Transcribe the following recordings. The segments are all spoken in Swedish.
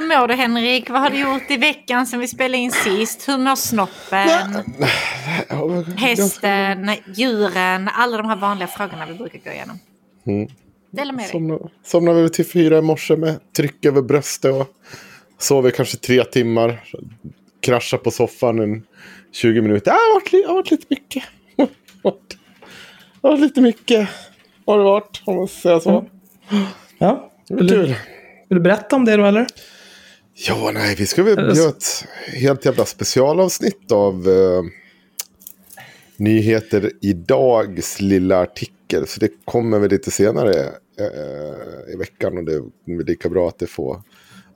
Hur mår du Henrik? Vad har du gjort i veckan sen vi spelade in sist? Hur mår snoppen? Hästen? Djuren? Alla de här vanliga frågorna vi brukar gå igenom. Dela med dig. Somnade, somnade väl till fyra i morse med tryck över bröstet och sov i kanske tre timmar. Kraschade på soffan en 20 minuter. Det har varit, li- har varit lite mycket. Det har varit lite mycket. Har det varit, om man säga så. Ja. Det Vill var du, kul. vill du berätta om det då eller? Ja, nej, vi ska väl göra ett helt jävla specialavsnitt av eh, Nyheter Idags lilla artikel. Så det kommer väl lite senare eh, i veckan. Och det är lika bra att det får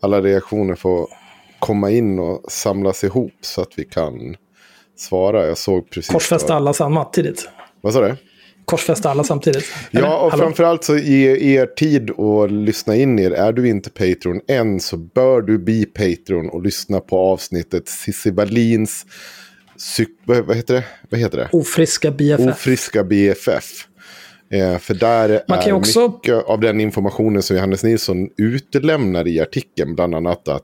alla reaktioner får komma in och samlas ihop så att vi kan svara. Jag såg precis... Korsfästa alla samtidigt. Vad sa du? Korsfästa alla samtidigt. Eller? Ja, och Hallå? framförallt så ge er tid att lyssna in er. Är du inte Patreon än så bör du bli Patreon och lyssna på avsnittet Cissi Wallins vad, heter det? Vad heter det? Ofriska BFF. Ofriska BFF. Eh, för där Man är också- mycket av den informationen som Johannes Nilsson utelämnar i artikeln. Bland annat att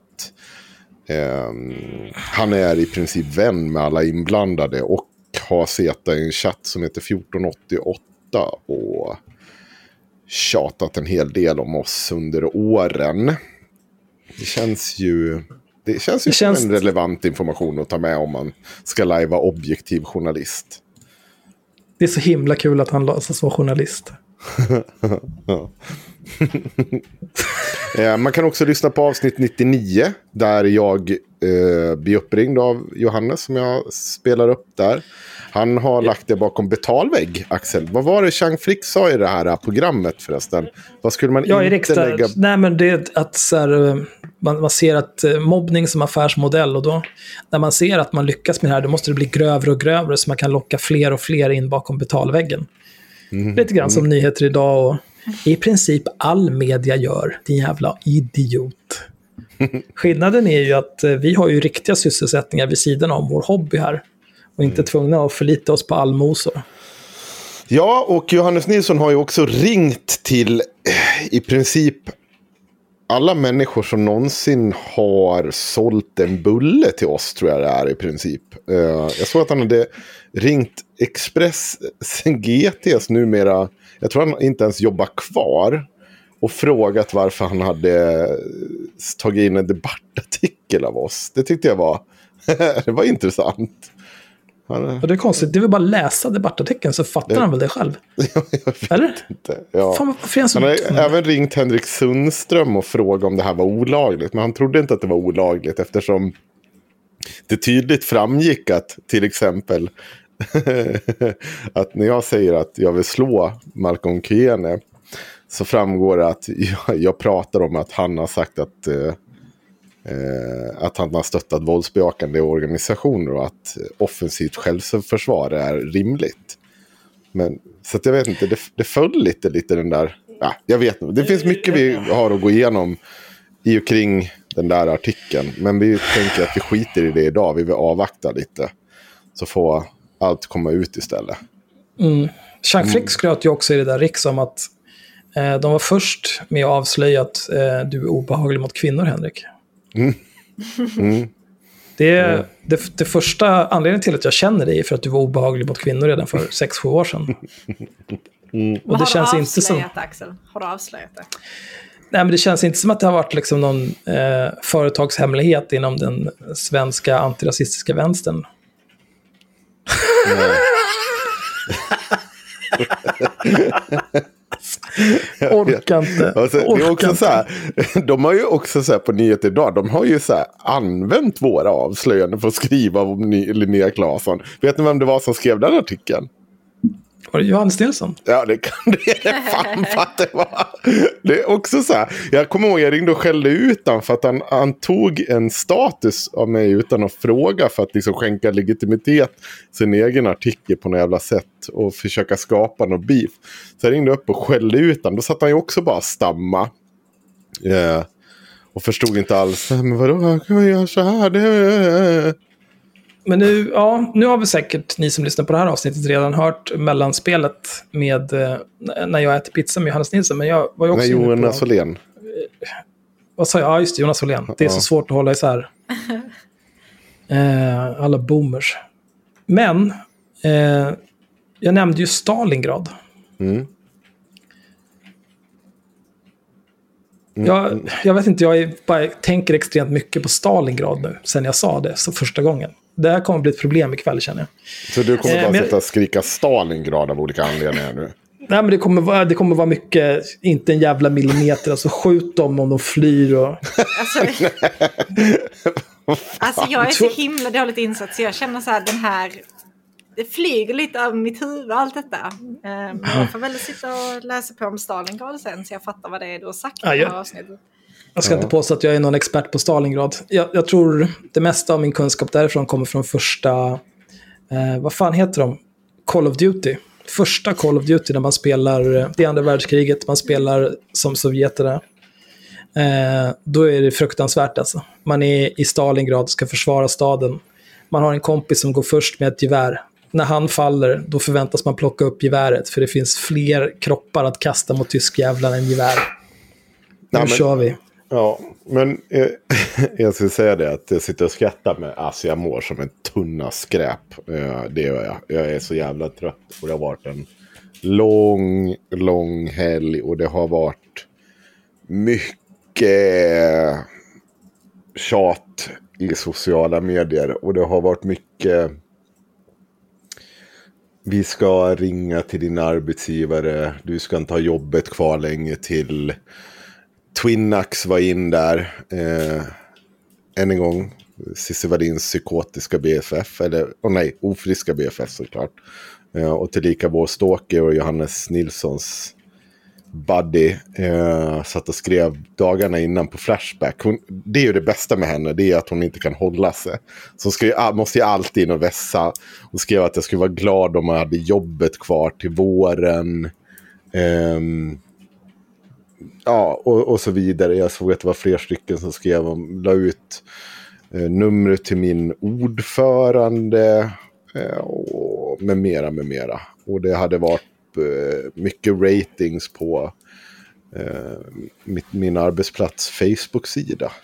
ehm, han är i princip vän med alla inblandade. Och har suttit i en chatt som heter 1488. Och tjatat en hel del om oss under åren. Det känns ju... Det känns ju Det känns- som en relevant information att ta med om man ska lajva objektiv journalist. Det är så himla kul att han låtsas vara journalist. Eh, Man kan också lyssna på avsnitt 99 där jag eh, blir uppringd av Johannes som jag spelar upp där. Han har lagt det bakom betalvägg, Axel. Vad var det Chang Frick sa i det här programmet förresten? Vad skulle man Ja, inte riksdag, lägga... Nej, men det är att så här, eh, man, man ser att eh, mobbning som affärsmodell och då när man ser att man lyckas med det här då måste det bli grövre och grövre så man kan locka fler och fler in bakom betalväggen. Mm. Lite grann som nyheter idag och i princip all media gör, din jävla idiot. Skillnaden är ju att vi har ju riktiga sysselsättningar vid sidan om vår hobby här. Och Mm. inte tvungna att förlita oss på allmosor. Ja, och Johannes Nilsson har ju också ringt till eh, i princip alla människor som någonsin har sålt en bulle till oss, tror jag det är i princip. Eh, jag såg att han hade ringt Expressen GTs numera, jag tror han inte ens jobbar kvar, och frågat varför han hade tagit in en debattartikel av oss. Det tyckte jag var, det var intressant. Han, Och det är konstigt, det är väl bara att läsa debattartikeln så fattar han väl det själv. jag vet Eller? inte. Ja. Fan, varför är han så Han har även ringt Henrik Sundström och frågat om det här var olagligt. Men han trodde inte att det var olagligt eftersom det tydligt framgick att till exempel att när jag säger att jag vill slå Malcolm Kyene så framgår det att jag, jag pratar om att han har sagt att, eh, Eh, att han har stöttat våldsbejakande organisationer och att offensivt självförsvar är rimligt. Men, så att jag vet inte, det, det föll lite, lite den där... Ja, jag vet inte, det finns mycket vi har att gå igenom i och kring den där artikeln. Men vi tänker att vi skiter i det idag, vi vill avvakta lite. Så får allt komma ut istället. Mm. Jean-Frick skröt ju också i det där Riks om att eh, de var först med att avslöja att eh, du är obehaglig mot kvinnor, Henrik. Det, är, det, det första anledningen till att jag känner dig är för att du var obehaglig mot kvinnor redan för 6-7 år sedan. Och Vad det har känns du inte som... avslöjat, Axel? Har du avslöjat det? Nej, men det känns inte som att det har varit liksom någon eh, företagshemlighet inom den svenska antirasistiska vänstern. Orkar inte. Alltså, det är också så här, de har ju också så här på nyheter idag, de har ju så här använt våra avslöjanden för att skriva om Linnea Claesson. Vet ni vem det var som skrev den artikeln? Var det Johannes Nilsson? Ja, det kan det fan för att det var. Det är också så här. Jag kommer ihåg, jag ringde och skällde ut honom för att han, han tog en status av mig utan att fråga för att liksom skänka legitimitet sin egen artikel på något jävla sätt och försöka skapa något beef. Så jag ringde upp och skällde ut honom. Då satt han ju också bara stamma. Yeah. och förstod inte alls. Men vadå, kan man göra så här? Det... Men nu, ja, nu har vi säkert, ni som lyssnar på det här avsnittet, redan hört mellanspelet med eh, när jag äter pizza med Johannes Nilsson. Men jag var ju också Nej. Jonas Åhlén. Vad sa jag? Ja, just det, Jonas Åhlén. Det är Ja. så svårt att hålla isär. Eh, alla boomers. Men, eh, jag nämnde ju Stalingrad. Mm. Jag, jag vet inte, jag är, bara, tänker extremt mycket på Stalingrad nu, sen jag sa det så första gången. Det här kommer bli ett problem ikväll känner jag. Så du kommer Eh, bara men- sitta och skrika Stalingrad av olika anledningar nu? Nej, men det kommer, vara, det kommer vara mycket, inte en jävla millimeter. Alltså skjut dem om de flyr och... Alltså, alltså jag är så himla dåligt insatt så jag känner så här den här... Det flyger lite över mitt huvud allt detta. Men jag får väl sitta och läsa på om Stalingrad sen så jag fattar vad det är du har sagt i Ja, det ja. här avsnittet. Jag ska inte påstå att jag är någon expert på Stalingrad. Jag, jag tror det mesta av min kunskap därifrån kommer från första... Eh, vad fan heter de? Call of Duty. Första Call of Duty när man spelar... eh, Det andra världskriget, man spelar som sovjeterna. Eh, då är det fruktansvärt alltså. Man är i Stalingrad och ska försvara staden. Man har en kompis som går först med ett gevär. När han faller, då förväntas man plocka upp geväret. För det finns fler kroppar att kasta mot tyskjävlarna än gevär. Nu men- kör vi. Ja, men eh, jag skulle säga det att jag sitter och skrattar med Alltså jag mår som en tunna skräp. Eh, det gör jag. Jag är så jävla trött och det har varit en lång, lång helg och det har varit mycket tjat i sociala medier och det har varit mycket vi ska ringa till din arbetsgivare, du ska inte ha jobbet kvar länge till. Twinax var in där. Eh, än en gång. Cissi Wallins psykotiska BFF. Eller, oh nej, ofriska BFF såklart. Eh, och tillika vår stalker och Johannes Nilssons buddy. Eh, satt och skrev dagarna innan på Flashback. Hon, det är ju det bästa med henne. Det är att hon inte kan hålla sig. Så hon skrev, måste ju alltid in och vässa. Hon skrev att jag skulle vara glad om jag hade jobbet kvar till våren. Eh, ja, och, och så vidare. Jag såg att det var fler stycken som skrev om, la ut eh, numret till min ordförande eh, och med mera, med mera. Och det hade varit eh, mycket ratings på eh, mitt, min arbetsplats Facebook-sida.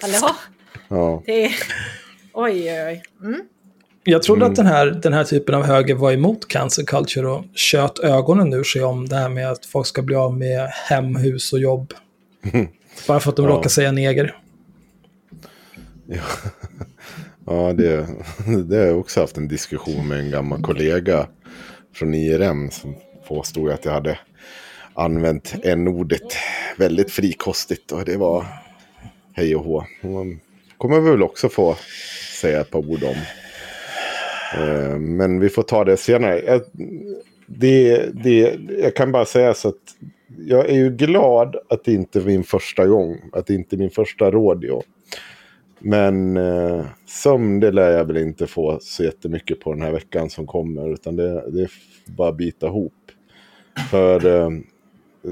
Hallå? Ja. Det. Oj, oj, oj. Mm. Jag trodde Mm. att den här, den här typen av höger var emot cancer culture och kött ögonen ur sig om det här med att folk ska bli av med hem, hus och jobb. Bara för att de Ja. råkar säga neger. Ja, det, det har jag också haft en diskussion med en gammal kollega från IRM som påstod att jag hade använt n-ordet väldigt frikostigt och det var hej och hå. Man kommer väl också få säga ett par ord om. Eh, men vi får ta det senare. Jag, det, det, jag kan bara säga så att jag är ju glad att det inte är min första gång. Att det inte är min första rodeo. Men eh, sömn det lär jag väl inte få så jättemycket på den här veckan som kommer. Utan det, det är bara att bita ihop. För eh,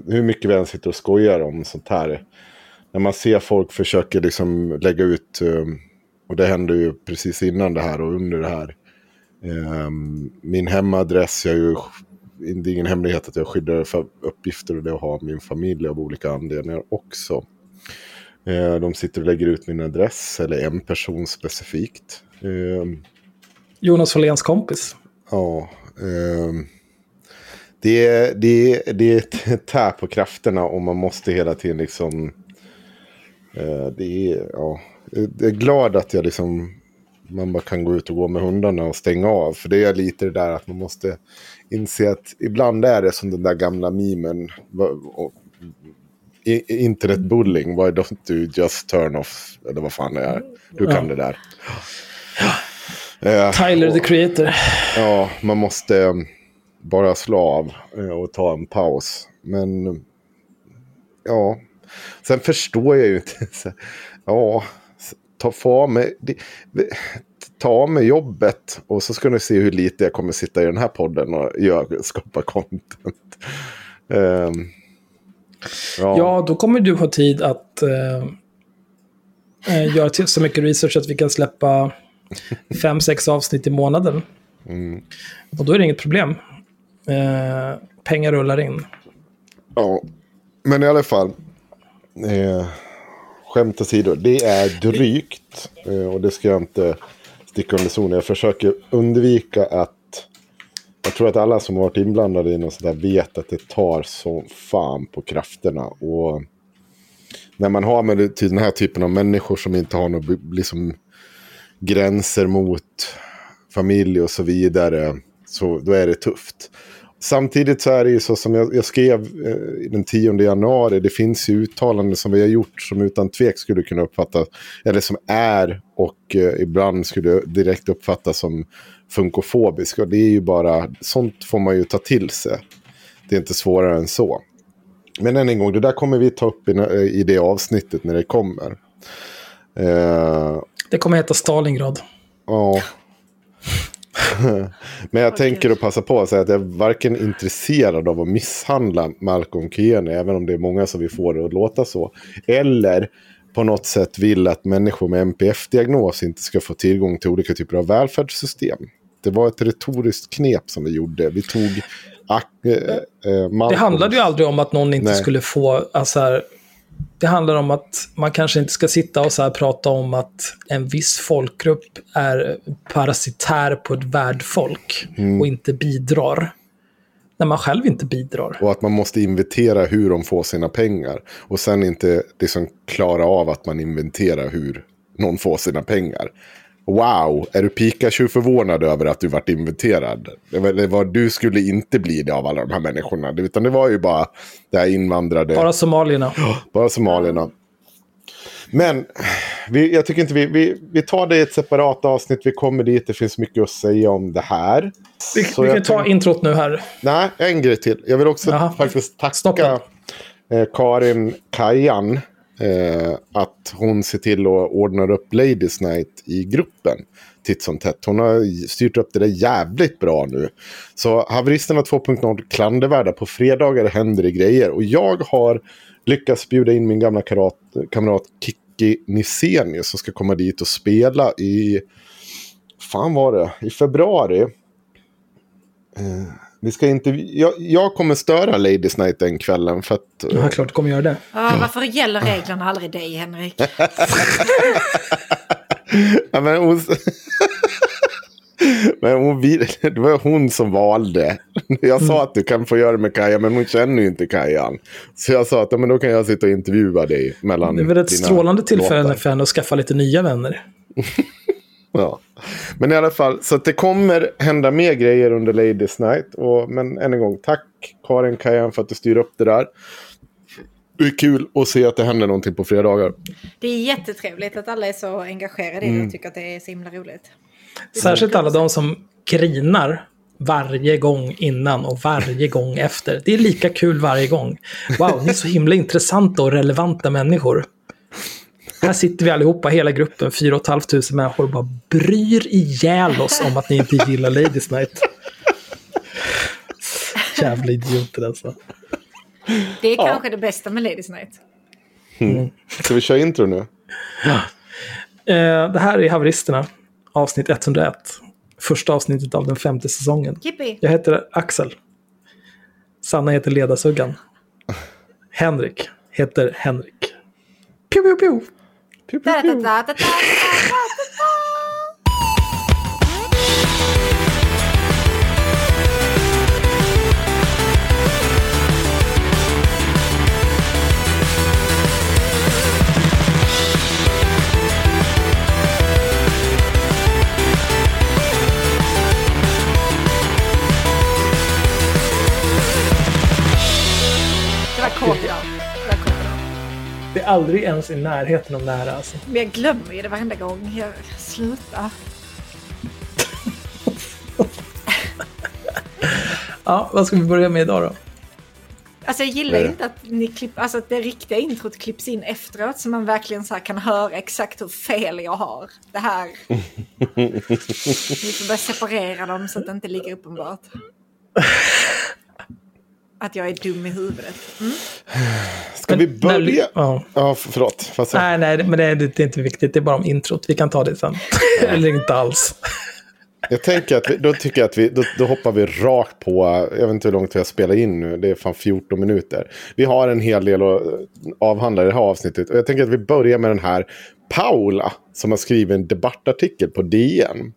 hur mycket vi än sitter och skojar om sånt här. När man ser folk försöker liksom lägga ut eh, Och det hände ju precis innan det här och under det här. Eh, min hemadress, jag är ju, det är ingen hemlighet att jag skyddar för uppgifter och det har min familj av olika anledningar också. Eh, de sitter och lägger ut min adress, eller en person specifikt. Ehm, Jonas Folléns kompis. Ja. ehm, det, är, det, är, det tär på krafterna och man måste hela tiden liksom... eh, det är, ja. Jag är glad att jag liksom... Man bara kan gå ut och gå med hundarna och stänga av. För det är lite det där att man måste inse att ibland är det som den där gamla memen. Och- Internetbullying, why don't you just turn off? Eller vad fan det är. Du kan det där. Eh, Tyler the Creator. Ja, man måste eh, bara slå av eh, och ta en paus. Men ja, sen förstår jag ju inte. Ja, ta av mig, ta mig jobbet och så ska ni se hur lite jag kommer sitta i den här podden och gör, skapa content. Ehm, ja, Ja, då kommer du ha tid att eh, eh, göra till så mycket research att vi kan släppa fem, sex avsnitt i månaden. Och då är det inget problem. Eh, pengar rullar in. ja, men i alla fall. Eh, skämt åsido, det är drygt. Eh, och det ska jag inte sticka under zonen. Jag försöker undvika att... Jag tror att alla som har varit inblandade i något sånt där vet att det tar som fan på krafterna. Och när man har med till den här typen av människor som inte har några liksom, gränser mot familj och så vidare. Så då är det tufft. Samtidigt så är det ju så som jag, jag skrev eh, den 10 januari. Det finns ju uttalanden som vi har gjort som utan tvek skulle kunna uppfattas. Eller som är och eh, ibland skulle direkt uppfattas som funkofobiska. Och det är ju bara, sånt får man ju ta till sig. Det är inte svårare än så. Men än en gång, det där kommer vi ta upp i, i det avsnittet när det kommer. Eh, Det kommer heta Stalingrad. Ja. Men jag tänker att passa på att säga att jag är varken intresserad av att misshandla Malcolm Kiene, även om det är många som vi får det att låta så. Eller på något sätt vill att människor med NPF-diagnos inte ska få tillgång till olika typer av välfärdssystem. Det var ett retoriskt knep som vi gjorde. Vi tog... Eh, eh, Det handlade ju aldrig om att någon inte Nej. skulle få... Alltså här, det handlar om att man kanske inte ska sitta och så prata om att en viss folkgrupp är parasitär på ett värdfolk Mm. och inte bidrar. När man själv inte bidrar. Och att man måste inventera hur de får sina pengar. Och sen inte liksom klara av att man inventerar hur någon får sina pengar. Wow, är du Pikachu förvånad över att du vart inventerad? Det var, det var, du skulle inte bli det av alla de här människorna. Utan det var ju bara det här invandrade, Bara somalierna. bara somalierna. Men vi, jag tycker inte vi, vi, vi tar det i ett separat avsnitt. Vi kommer dit, det finns mycket att säga om det här. Vi, vi kan ta introt nu här. Nej, en grej till. Jag vill också Jaha. faktiskt tacka eh, Karin Kajan. Eh, att hon ser till att ordna upp Ladies Night i gruppen. Titt som tätt. Hon har styrt upp det där jävligt bra nu. Så haveristerna 2.0 klandervärda. På fredagar händer det grejer. Och jag har lyckats bjuda in min gamla karat, kamrat Kikki Nisenius som ska komma dit och spela i... Fan var det? I februari. Eh, vi ska inte... Jag, jag kommer störa Ladies Night den kvällen för att... eh, Ja, klart du kommer göra det. Ja, varför gäller reglerna aldrig dig, Henrik? Ja, men hon... men hon. Det var hon som valde. Jag sa att du kan få göra det med Kaja, men hon känner ju inte Kajan. Så jag sa att ja, men då kan jag sitta och intervjua dig mellan Det är väl ett strålande tillfälle låtar. för henne att skaffa lite nya vänner. Ja. Men i alla fall, så att det kommer hända mer grejer under Ladies Night. Och, men än en gång, tack Karin Kajan för att du styr upp det där. Det är kul att se att det händer någonting på fredagar. Det är jättetrevligt att alla är så engagerade i det och tycker att det är så himla roligt. Särskilt alla de som grinar varje gång innan och varje gång efter. Det är lika kul varje gång. Wow, ni är så himla intressanta och relevanta människor. Här sitter vi allihopa, hela gruppen, 4 500 människor och bara bryr ihjäl oss om att ni inte gillar Ladies Night. Jävla idioter alltså. Det är kanske det bästa med Ladies Night. Ska vi köra intro nu? Eh, det här är Haveristerna, avsnitt 101. Första avsnittet av den femte säsongen. Jippi! Jag heter Axel. Sanna heter Ledarsuggan. Henrik heter Henrik. Pew, pew, pew. Da-da-da-da-da-da-da-da. Det var är aldrig ens i närheten av nära alltså. Men jag glömmer ju det varenda gång jag slutar. Ja, vad ska vi börja med idag då? Alltså jag gillar inte att, ni klipp, alltså att det riktiga introt klipps in efteråt så man verkligen så här kan höra exakt hur fel jag har. Det här... Vi får börja separera dem så att det inte ligger uppenbart. Att jag är dum i huvudet. Mm. Ska vi Men- börja? Ja. Ja, för- förlåt. Säga? Nej, nej, men det är, det är inte viktigt. Det är bara om introt. Vi kan ta det sen. Eller inte alls. Jag tänker att vi, då tycker jag att vi, då, då hoppar vi rakt på, jag vet inte hur långt vi har spelat in nu, det är fan 14 minuter. Vi har en hel del att avhandla i det här avsnittet. Och jag tänker att vi börjar med den här Paula, som har skrivit en debattartikel på DN.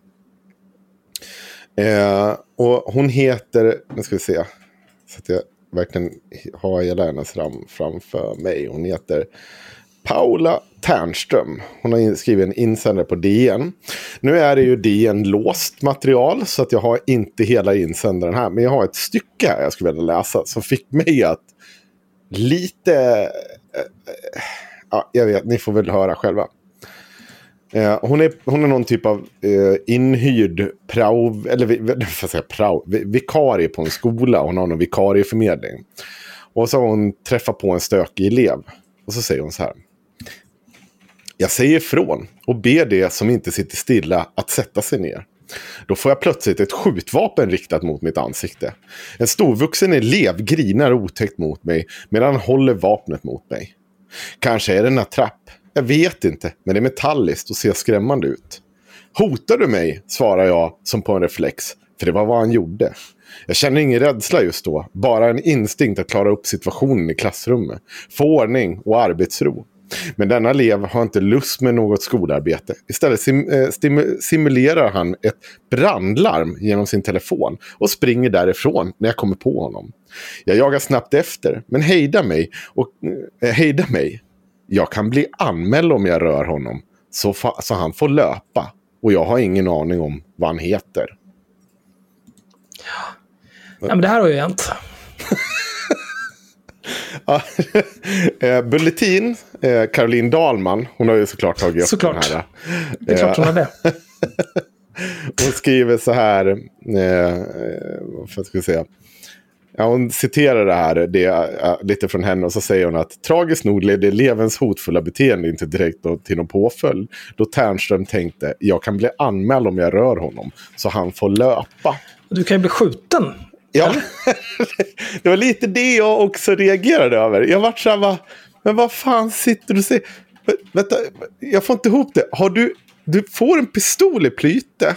Eh, och hon heter, nu ska vi se, så att jag verkligen har hela hennes fram, framför mig. Hon heter Paula Ternström. Hon har skrivit en insändare på DN. Nu är det ju DN låst material så att jag har inte hela insändaren här. Men jag har ett stycke här jag skulle vilja läsa som fick mig att lite... Eh, eh, ja, jag vet, ni får väl höra själva. Eh, hon, är, hon är någon typ av eh, inhyrd prao, eller vad jag säga, prao, vikarie på en skola. Hon har någon vikarieförmedling. Och så har hon träffat på en stökig elev. Och så säger hon så här. Jag säger ifrån och ber det som inte sitter stilla att sätta sig ner. Då får jag plötsligt ett skjutvapen riktat mot mitt ansikte. En storvuxen elev grinar otäckt mot mig medan han håller vapnet mot mig. Kanske är det en attrapp. Jag vet inte, men det är metalliskt och ser skrämmande ut. Hotar du mig? svarar jag som på en reflex. För det var vad han gjorde. Jag känner ingen rädsla just då, bara en instinkt att klara upp situationen i klassrummet. Få ordning och arbetsro. Men denna elev har inte lust med något skolarbete. Istället sim eh, simulerar han ett brandlarm genom sin telefon och springer därifrån när jag kommer på honom. Jag jagar snabbt efter, men hejdar mig. Och, eh, mig. Jag kan bli anmäld om jag rör honom. Så, så han får löpa. Och jag har ingen aning om vad han heter. Ja, men det här har ju hänt. Ja, eh, Bulletin, eh, Caroline Dahlman, hon har ju såklart tagit upp Såklart. den här. Det är klart hon har det. Hon skriver så här, eh, eh, vad ska jag säga? Ja, hon citerar det här det, eh, lite från henne och så säger hon att tragiskt nog ledde elevens hotfulla beteende inte direkt då till någon påföljd. Då Ternström tänkte jag kan bli anmäld om jag rör honom så han får löpa. Du kan ju bli skjuten. Ja, det var lite det jag också reagerade över. Jag vart så här, va, men vad fan sitter du och säger? Vä- Vänta, jag får inte ihop det. Har du, du får en pistol i plyte.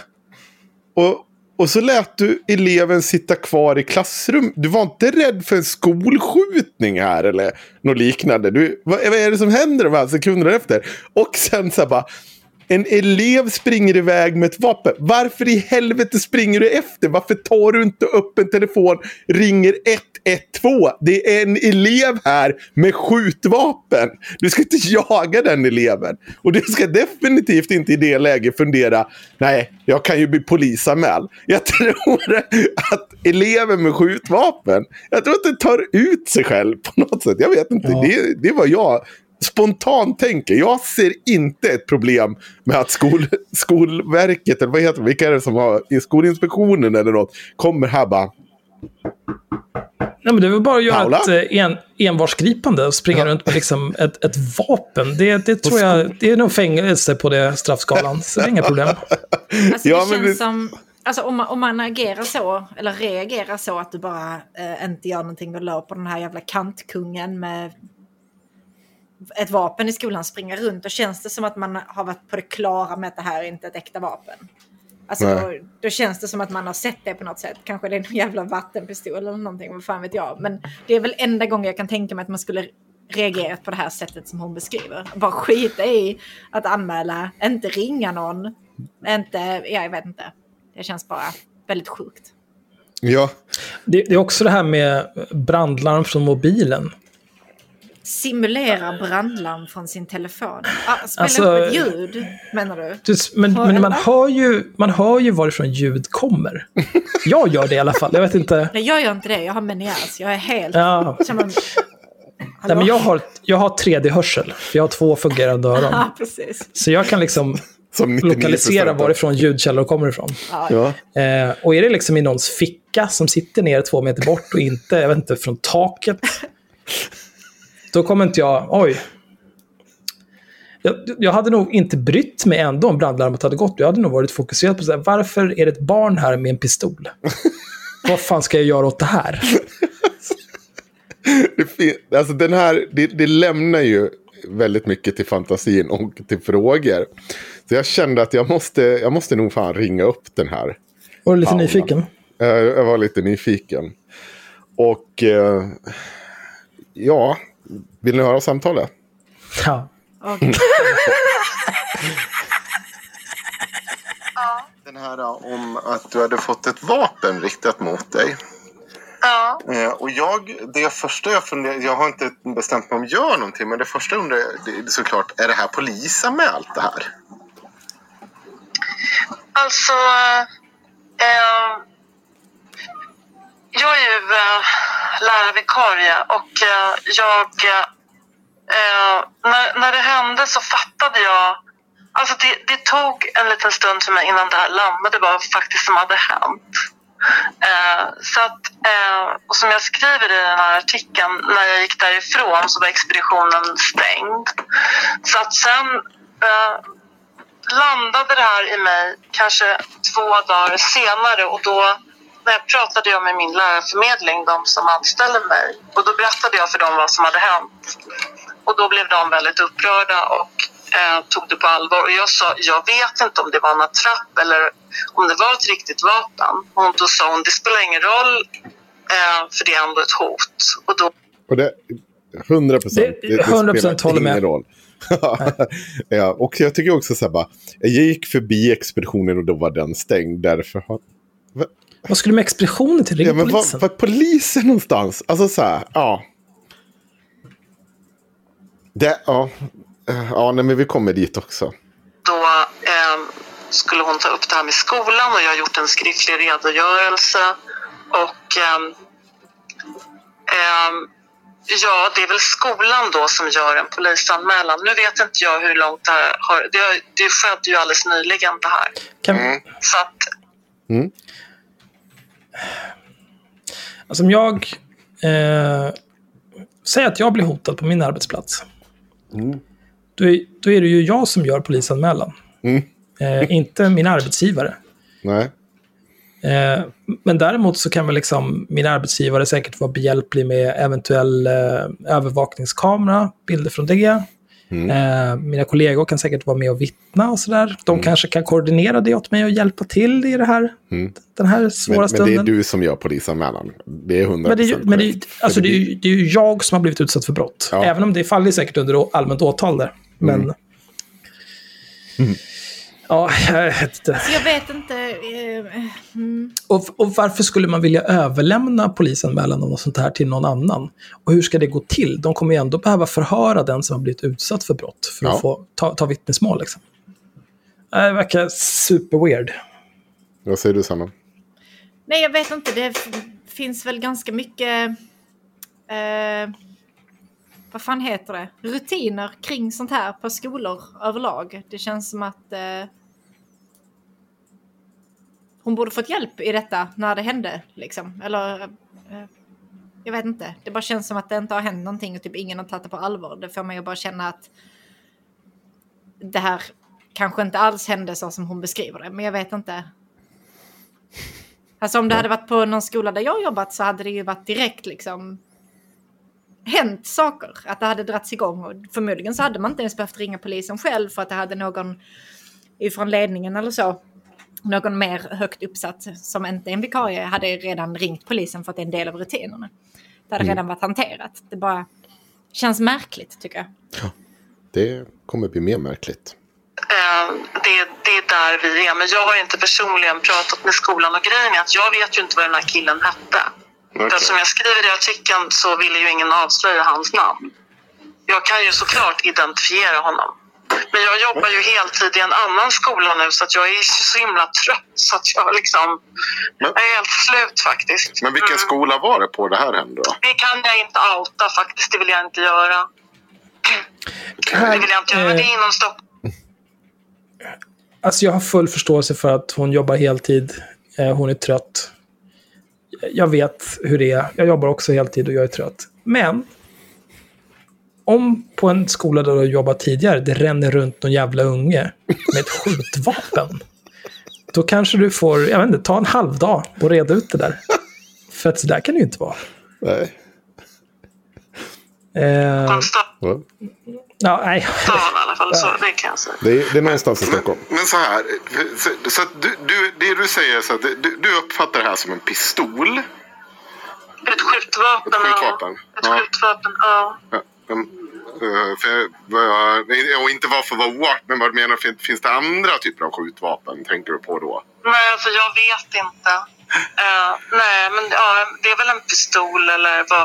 Och, och så lät du eleven sitta kvar i klassrum. Du var inte rädd för en skolskjutning här eller något liknande. Du, vad, vad är det som händer de här sekunderna efter? Och sen så här bara. En elev springer iväg med ett vapen. Varför i helvete springer du efter? Varför tar du inte upp en telefon, ringer 112? Det är en elev här med skjutvapen. Du ska inte jaga den eleven. Och du ska definitivt inte i det läget fundera, nej, jag kan ju bli polisanmäld. Jag tror att eleven med skjutvapen, jag tror att den tar ut sig själv på något sätt. Jag vet inte, Ja. det, det var jag spontant tänker. Jag ser inte ett problem med att skol, Skolverket, eller vad heter det, vilka är det som har, i Skolinspektionen eller något, kommer här bara, Nej, men det är väl bara att göra Paula? ett eh, en, envarsgripande och springa runt med liksom ett, ett vapen. Det, det tror jag, det är nog fängelse på det straffskalan, så det är inga problem. Alltså Ja, det men känns det- som... Alltså om man, om man agerar så, eller reagerar så att du bara eh, inte gör någonting och löper den här jävla kantkungen med ett vapen i skolan springa runt. Då känns det som att man har varit på det klara med att det här är inte ett äkta vapen. Alltså då, då känns det som att man har sett det på något sätt. Kanske det är någon jävla vattenpistol eller någonting, vad fan vet jag. Men det är väl enda gången jag kan tänka mig att man skulle reagerat på det här sättet som hon beskriver. Bara skita i att anmäla, inte ringa någon, inte, ja, jag vet inte. Det känns bara väldigt sjukt. Ja, Det, det är också det här med brandlarm från mobilen. Simulera brandlarm från sin telefon. Ah, spela Alltså- upp ett ljud, menar du? Men, men man, hör ju, man hör ju varifrån ljud kommer. Jag gör det i alla fall. Jag vet inte. Nej, jag gör inte det. Jag har menias. Jag är helt... Ja. Man- Nej, men jag har, jag har 3D-hörsel. För jag har två fungerande öron. Ja, precis. Så jag kan liksom som 99% lokalisera varifrån ljudkällor kommer ifrån. Ja. Eh, och är det liksom i någons ficka som sitter ner två meter bort och inte, jag vet inte, från taket. Då kommer inte jag, oj. Jag, jag hade nog inte brytt mig ändå om brandlarmet hade gått. Jag hade nog varit fokuserad på så här, varför är det ett barn här med en pistol? Vad fan ska jag göra åt det här? Det, alltså den här, det, det lämnar ju väldigt mycket till fantasin och till frågor. Så jag kände att jag måste, jag måste nog fan ringa upp den här. Var du lite Paula. nyfiken? Eh, Jag var lite nyfiken. Och eh, ja, vill ni höra samtalet? Ja. Okej. Den här om att du hade fått ett vapen riktat mot dig. Ja. Eh, och jag, det första jag funderar, jag har inte bestämt mig om jag gör någonting, men det första jag undrar det är såklart, är det här polisanmält det här? Alltså, eh, jag är ju eh, lärarvikarie och eh, jag... Eh, när, när det hände så fattade jag... Alltså det, det tog en liten stund för mig innan det här landade vad faktiskt som hade hänt. Eh, så att, eh, och som jag skriver i den här artikeln, när jag gick därifrån så var expeditionen stängd. Så att sen eh, landade det här i mig kanske två dagar senare och då när jag pratade jag med min lärarförmedling, de som anställer mig, och då berättade jag för dem vad som hade hänt. Och då blev de väldigt upprörda och eh, tog det på allvar. Och jag sa, jag vet inte om det var en attrapp eller om det var ett riktigt vapen. Och då sa hon, det spelar ingen roll, eh, för det är ändå ett hot. Och då Och det, 100 procent. Det- 100% håller med. roll. ja, och jag tycker också så här bara, jag gick förbi expeditionen och då var den stängd. Därför har... Vad skulle med expeditionen till? Ring Ja, men var, polisen. var är polisen någonstans? Alltså så här, ja. Det, ja. Eh, Ja, nej, men vi kommer dit också. då eh, skulle hon ta upp det här med skolan och jag har gjort en skriftlig redogörelse. Och ehm, ehm, ja, det är väl skolan då som gör en polisanmälan. Nu vet inte jag hur långt det här har... Det, det skedde ju alldeles nyligen det här. Kan, Så att Alltså om jag... Eh, säg att jag blir hotad på min arbetsplats. Då, är, då är det ju jag som gör polisanmälan. Eh, inte min arbetsgivare. Nej. Eh, men däremot så kan väl liksom min arbetsgivare säkert vara behjälplig med eventuell eh, övervakningskamera, bilder från det. Eh, mina kollegor kan säkert vara med och vittna och sådär. De kanske kan koordinera det åt mig och hjälpa till i det här, den här svåra Men, men stunden. det är du som gör polisanmälan. Det är 100 Men det är ju, men det är, alltså det är, ju, det är ju jag som har blivit utsatt för brott. Ja. Även om det faller säkert under allmänt åtal där. Men... Ja, jag vet inte. Så jag vet inte. Eh, mm. Och, och varför skulle man vilja överlämna polisanmälan om något sånt här till någon annan? Och hur ska det gå till? De kommer ju ändå behöva förhöra den som har blivit utsatt för brott för Ja. att få ta, ta vittnesmål. Liksom. Det verkar super weird. Vad säger du Sanna? Nej, jag vet inte. Det finns väl ganska mycket... Eh, vad fan heter det? Rutiner kring sånt här på skolor överlag. Det känns som att eh, hon borde fått hjälp i detta när det hände. Liksom. Eller... Eh, jag vet inte. Det bara känns som att det inte har hänt någonting och typ ingen har tagit det på allvar. Det får mig att bara känna att det här kanske inte alls hände så som hon beskriver det. Men jag vet inte. Alltså om det hade varit på någon skola där jag jobbat så hade det ju varit direkt liksom hänt saker. Att det hade dragits igång. Och förmodligen så hade man inte ens behövt ringa polisen själv för att det hade någon ifrån ledningen eller så. Någon mer högt uppsatt som inte är en vikarie hade redan ringt polisen för att det är en del av rutinerna. Det hade redan varit hanterat. Det bara känns märkligt tycker jag. Det kommer bli mer märkligt. Eh, det, det är där vi är. Men jag har inte personligen pratat med skolan och grejen är att jag vet ju inte vad den här killen hette. För att som jag skriver i artikeln så ville ju ingen avslöja hans namn. Jag kan ju såklart identifiera honom. Men jag jobbar ju heltid i en annan skola nu så att jag är så himla trött så att jag liksom... Men- Jag är helt slut faktiskt. Men vilken Mm. skola var det på det här hände då? Det kan jag inte outa faktiskt. Det vill jag inte göra. Det vill jag inte göra. Men det är inom Stockholm. Alltså jag har full förståelse för att hon jobbar heltid. Eh, hon är trött. Jag vet hur det är. Jag jobbar också heltid och jag är trött. Men om på en skola där du har jobbat tidigare, det ränner runt någon jävla unge med ett skjutvapen. Då kanske du får, jag vet inte, ta en halv dag och reda ut det där. För att så där kan det ju inte vara. Nej. Eh, i ja, nej. alla fall. Så det kan jag säga. Det är, det är någonstans i Stockholm. Men så här, så, så att du, du, det du säger så att du, du uppfattar det här som en pistol. Ett skjutvapen. Ett skjutvapen, Ja. Ett skjutvapen, ja. Ja, eh, för, vad- och inte varför vara oart, men vad menar fin- Finns det andra typer av skjutvapen tänker du på då? Nej, alltså jag vet inte. Eh, nej, men ja, det är väl en pistol eller vad.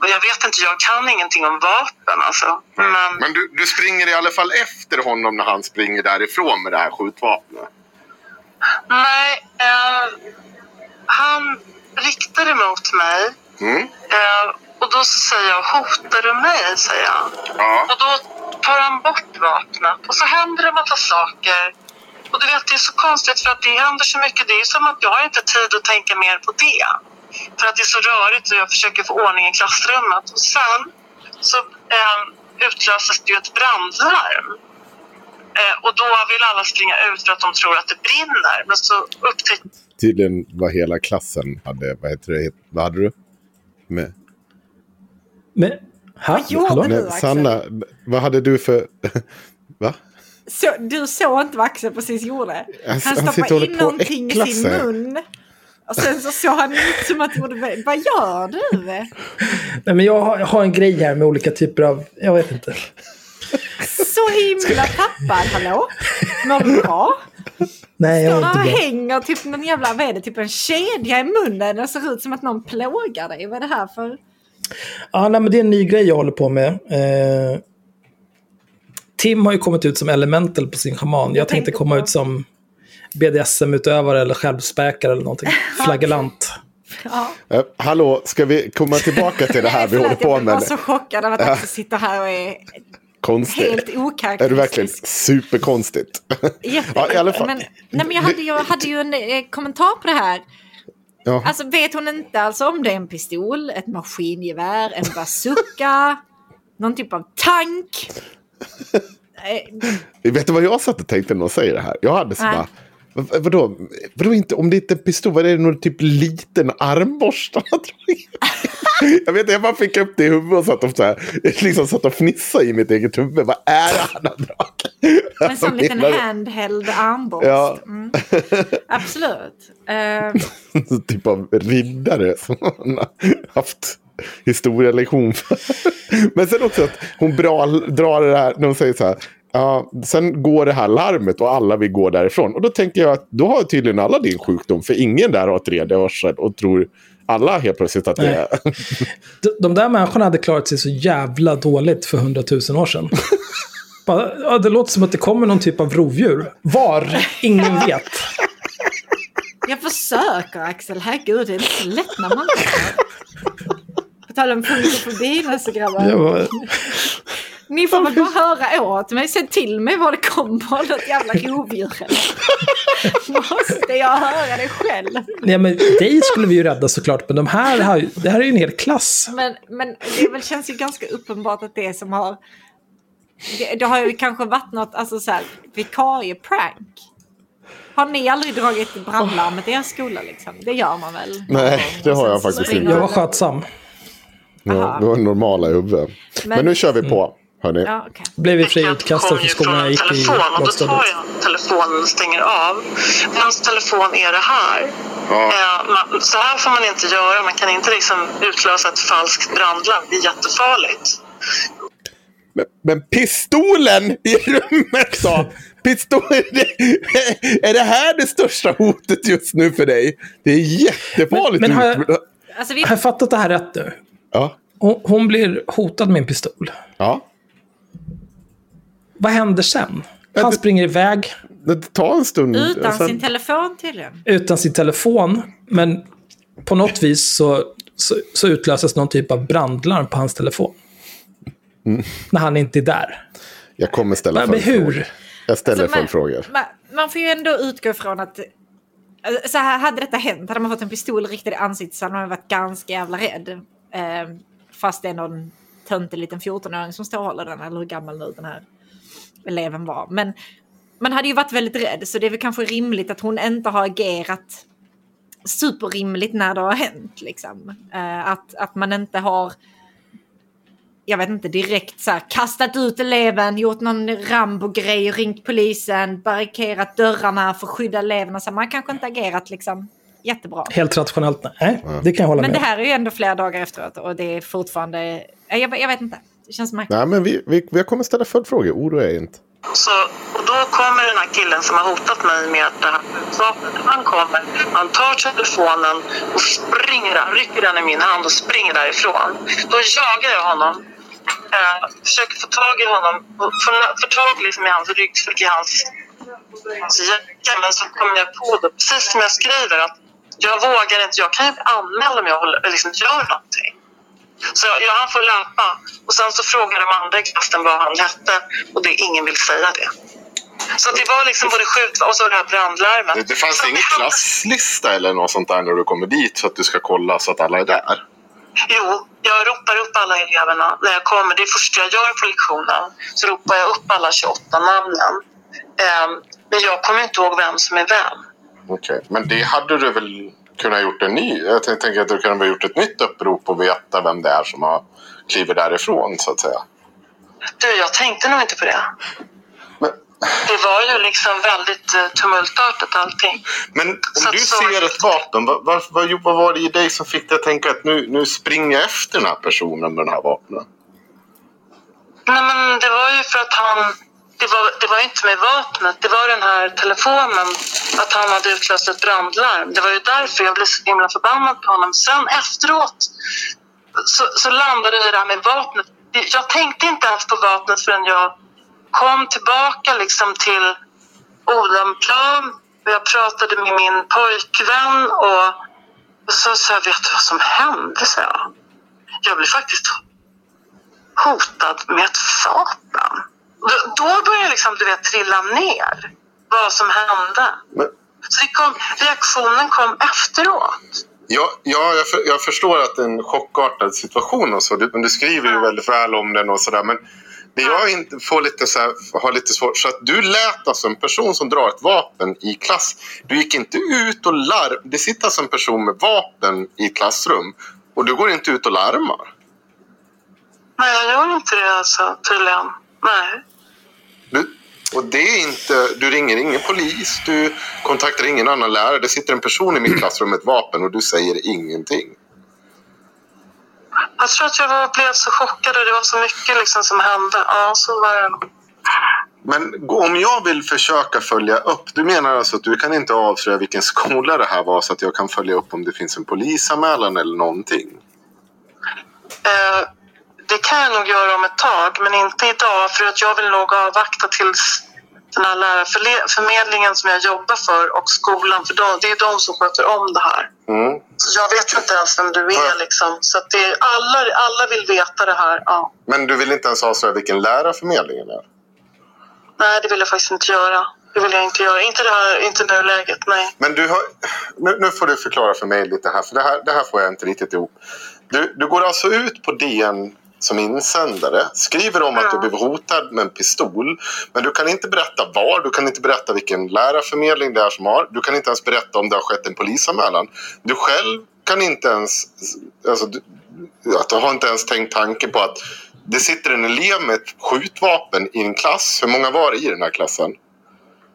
och jag vet inte, jag kan ingenting om vapen alltså. Men, Men du, du springer i alla fall efter honom när han springer därifrån med det här skjutvapnet. nej, eh, han riktade mot mig. Mm? Och då så säger jag, hotar du mig? säger jag. Ja. Och då tar han bort vapnet och så händer det en massa saker. Och du vet, det är så konstigt för att det händer så mycket. Det är som att jag har inte tid att tänka mer på det. För att det är så rörigt och jag försöker få ordning i klassrummet. Och sen så eh, utlöses det ju ett brandlarm. Eh, och då vill alla springa ut för att de tror att det brinner. Men så upptäcker Tydligen var hela klassen hade, vad heter det, vad hade du? Med, Men, ha, Vad gjorde hallå? du? Axel? Sanna, vad hade du för... Va? Så, du såg inte vad Axel precis gjorde? Han han stoppade in någonting i sin mun. Och sen så såg han ut som att gjorde... Vad gör du? Nej, men jag har, jag har en grej här med olika typer av, jag vet inte. Så himla tappad, hallå? Mår du bra? Nej, jag där inte bra. hänger typ någon jävla, vad är det, typ en kedja i munnen. Det ser ut som att någon plågar dig. Vad är det här för... Ja, nej, men det är en ny grej jag håller på med. Eh, Tim har ju kommit ut som elemental på sin schaman. Jag, tänkte tänkte komma på- ut som BDSM-utövare eller självspäkare eller någonting. Flaggelant. Ja. Eh, hallå, ska vi komma tillbaka till det här vi håller på Jag med? bara så chockad av att Axel sitter här och är Konstigt. helt Är det okaraktäristisk. verkligen superkonstigt? Jätte... Ja, i alla fall. Men, nej, men jag hade ju, hade ju en eh, kommentar på det här. Ja. Alltså vet hon inte alltså om det är en pistol, ett maskingevär, en bazooka, någon typ av tank? Vet du vad jag satt och tänkte när de säger det här? Jag hade så bara... vad- Vadå? vadå inte, om det inte är en pistol, vad är det? Någon typ liten armborste? jag vet inte, jag bara fick upp det i huvudet och satt och, så här, liksom satt och fnissade i mitt eget huvud. Vad är det han har dragit? En sån liten handheld armborst. Ja. Mm. Absolut. Eh, typ av riddare som han har haft historielektion för. Men sen också att hon bra, drar det här när hon säger så här. Ja, sen går det här larmet och alla vill gå därifrån. Och då tänker jag att då har tydligen alla din sjukdom. För ingen där har tredje hörsel och tror alla helt plötsligt att det Nej. är... De, de där människorna hade klarat sig så jävla dåligt för hundratusen år sedan. Bara, ja, det låter som att det kommer någon typ av rovdjur. Var? Ingen vet. jag försöker Axel, herregud det är inte så lätt när man På tal om funkofobi grabbar. Ni får väl bara höra åt mig, säg till mig var det kommer något jävla rovdjur. Måste jag höra det själv? nej, men dig skulle vi ju rädda såklart, men de här, har ju- det här är ju en hel klass. Men, men det väl, känns ju ganska uppenbart att det som har... Det, det har ju kanske varit något, alltså så här, vikarie-prank. Har ni aldrig dragit brandlarmet i er skola liksom? Det gör man väl? Nej, det har jag faktiskt inte. Jag var skötsam. Ja, vi var normala i huvudet. Men, Men- nu kör vi på. Hörni. Ja, okej. Blev Vilket friutkastade kommer från skolan jag gick i telefon och då tar jag telefonen och stänger av. Vems telefon är det här? Ja. Eh, man, så här får man inte göra. Man kan inte liksom utlösa ett falskt brandlarm. Det är jättefarligt. Men, men pistolen i rummet då? Pistol, är det här det största hotet just nu för dig? Det är jättefarligt. Men- men har jag- Alltså, vi, Har jag fattat det här rätt nu? Ja. Hon, hon blir hotad med en pistol. ja. Vad händer sen? Han det- springer iväg Det tar en stund. utan sen- sin telefon tydligen. utan sin telefon. Men på något vis så, så, så utlöses någon typ av brandlarm på hans telefon. När han inte är där. Jag kommer ställa Men, hur? Jag ställer Alltså, man- följdfrågor. Man, man får ju ändå utgå ifrån att... alltså, Så här, hade detta hänt, hade man fått en pistol riktad i ansiktet så hade man varit ganska jävla rädd. Eh, fast det är någon töntig liten 14-åring som står och håller den, eller hur gammal nu den här eleven var. Men man hade ju varit väldigt rädd, så det är väl kanske rimligt att hon inte har agerat superrimligt när det har hänt. Liksom. Eh, att, att man inte har jag vet inte, direkt så här, kastat ut eleven, gjort någon Rambo-grej ringt polisen, barrikerat dörrarna för att skydda eleverna. Så man kanske inte agerat liksom jättebra. Helt rationellt? Nej, det kan jag hålla Men med det om. här är ju ändå flera dagar efteråt och det är fortfarande... Jag, jag vet inte. Det känns märkligt. Nej, men vi, vi, vi kommer ställa följdfrågor. Oroa er inte. Så, och då kommer den här killen som har hotat mig med det här skjutvapnet. Han kommer, han tar telefonen och springer, han rycker den i min hand och springer därifrån. Då jagar jag honom. Eh, försöker få tag i honom, och få, få tag liksom i hans ryggsäck, i hans, hans jacka. Men så kommer jag på det, precis som jag skriver, att jag vågar inte, jag kan ju bli anmäld om jag liksom gör någonting. Så jag, han får löpa. Och sen så frågar de andra i klassen vad han hette och det, ingen vill säga det. Så det var liksom både skjut och så det här brandlarmet. Det, det fanns så ingen hade- klasslista eller något sånt där när du kommer dit så att du ska kolla så att alla är där? Jo, jag ropar upp alla eleverna när jag kommer. Det är först jag gör på lektionen. Så ropar jag upp alla 28 namnen. Ehm, men jag kommer inte ihåg vem som är vem. Okej, men det hade du väl kunnat gjort en ny? Jag tän- tänker att du kunde ha gjort ett nytt upprop och veta vem det är som har klivit därifrån så att säga. Du, jag tänkte nog inte på det. Men, Det var ju liksom väldigt eh, tumultartat allting. men om Så- du ser ett vapen, vad, vad, vad, vad var det i dig som fick dig att tänka att nu, nu springer jag efter den här personen med den här vapnen? Nej, men det var ju för att han... Det var, det var inte med vapnet, det var den här telefonen. Att han hade utlöst ett brandlarm. Det var ju därför jag blev så himla förbannad på honom. Sen efteråt så, så landade det där med vapnet. Jag tänkte inte ens på vapnet förrän jag kom tillbaka liksom till Odenplan. Och jag pratade med min pojkvän och, och så sa jag, vet du vad som hände? Så jag. jag blev faktiskt hotad med ett vapen. Då, började jag liksom, du vet, trilla ner vad som hände. Men, Så kom, reaktionen kom efteråt. Ja, ja jag, för, jag förstår att det är en chockartad situation och så. Du, du skriver ju väldigt väl om den och sådär. Men det jag inte får lite så här, har lite svårt. Så att du lät alltså en person som drar ett vapen i klass. Du gick inte ut och larm. Det sitter alltså en person med vapen i ett klassrum. Och du går inte ut och larmar. Nej, jag gör inte det alltså, tydligen. Nej. Du, och det är inte, du ringer ingen polis, du kontaktar ingen annan lärare. Det sitter en person i mitt klassrum med ett vapen och du säger ingenting. Jag tror att jag blev så chockad och det var så mycket liksom som hände. Ja, så var det. Men om jag vill försöka följa upp, du menar alltså att du kan inte avslöja vilken skola det här var så att jag kan följa upp om det finns en polisanmälan eller någonting? Eh, det kan jag nog göra om ett tag, men inte idag. För att jag vill nog avvakta tills den här lärarförmedlingen som jag jobbar för och skolan, för de, det är de som sköter om det här. Mm. Så jag vet ju inte ens vem du är liksom. Så att det är, alla, alla vill veta det här. Ja. Men du vill inte ens avslöja vilken lärarförmedlingen är? Nej, det vill jag faktiskt inte göra. Det vill jag inte göra. Inte det här, inte nuläget, nej. Men du har, nu, nu får du förklara för mig lite här, för det här, det här får jag inte riktigt ihop. Du, du går alltså ut på DN som insändare, skriver om att du blev hotad med en pistol, men du kan inte berätta var, du kan inte berätta vilken lärarförmedling det är som har, du kan inte ens berätta om det har skett en polisanmälan. Du själv kan inte ens, alltså, du, jag har inte ens tänkt tanken på att det sitter en elev med ett skjutvapen i en klass. Hur många var det i den här klassen?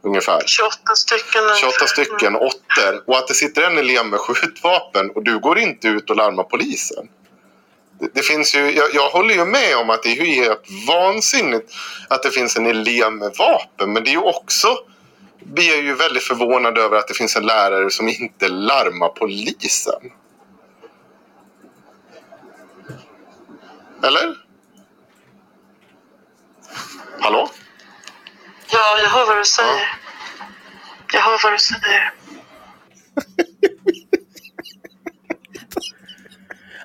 Ungefär. 28 stycken. 28 stycken, åttor. Och att det sitter en elev med skjutvapen och du går inte ut och larmar polisen. Det, det finns ju, jag, jag håller ju med om att det är ju helt vansinnigt att det finns en elev med vapen. Men det är ju också blir jag ju väldigt förvånad över att det finns en lärare som inte larmar polisen. Eller? Hallå? Ja, jag hör vad du säger. Jag hör vad du säger.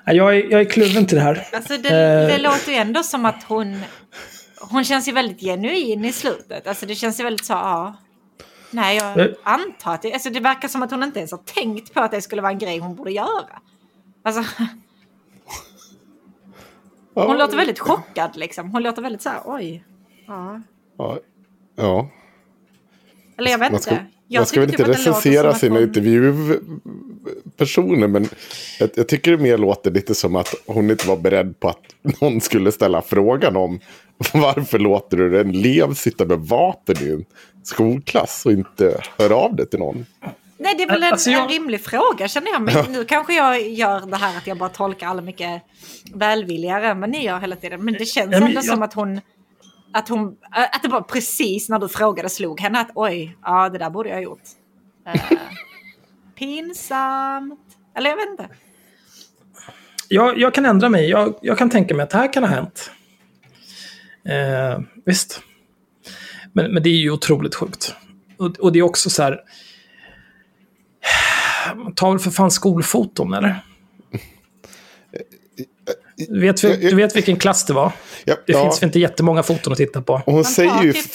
Ja, Jag är, jag är kluven till det här. Alltså det, Eh. det låter ju ändå som att hon... Hon känns ju väldigt genuin i slutet. Alltså det känns ju väldigt så, ja. Nej, jag Eh. antar att det... Alltså det verkar som att hon inte ens har tänkt på att det skulle vara en grej hon borde göra. Alltså, hon låter väldigt chockad liksom. Hon låter väldigt så här, oj. Ja. Ja. ja. Eller jag vet inte. Jag man ska väl inte typ låter recensera sina hon- intervjupersoner. Men jag, jag tycker det mer låter lite som att hon inte var beredd på att någon skulle ställa frågan om varför låter du en elev sitta med vapen i en skolklass och inte höra av det till någon. Nej, det är väl en, Alltså, jag- en rimlig fråga känner jag. Men nu kanske jag gör det här att jag bara tolkar alla mycket välvilligare än vad ni gör hela tiden. Men det känns ändå jag- som att hon... Att, hon, att det var precis när du frågade slog henne att oj, ja det där borde jag ha gjort. Uh, pinsamt. Eller jag vet inte. Jag, jag kan ändra mig. Jag, jag kan tänka mig att det här kan ha hänt. Eh, visst. Men, men det är ju otroligt sjukt. Och, och det är också så här... Man tar väl för fan skolfoton, eller? Du vet, du vet vilken klass det var? Ja, Det ja, finns väl inte jättemånga foton att titta på? och hon säger ju... typ.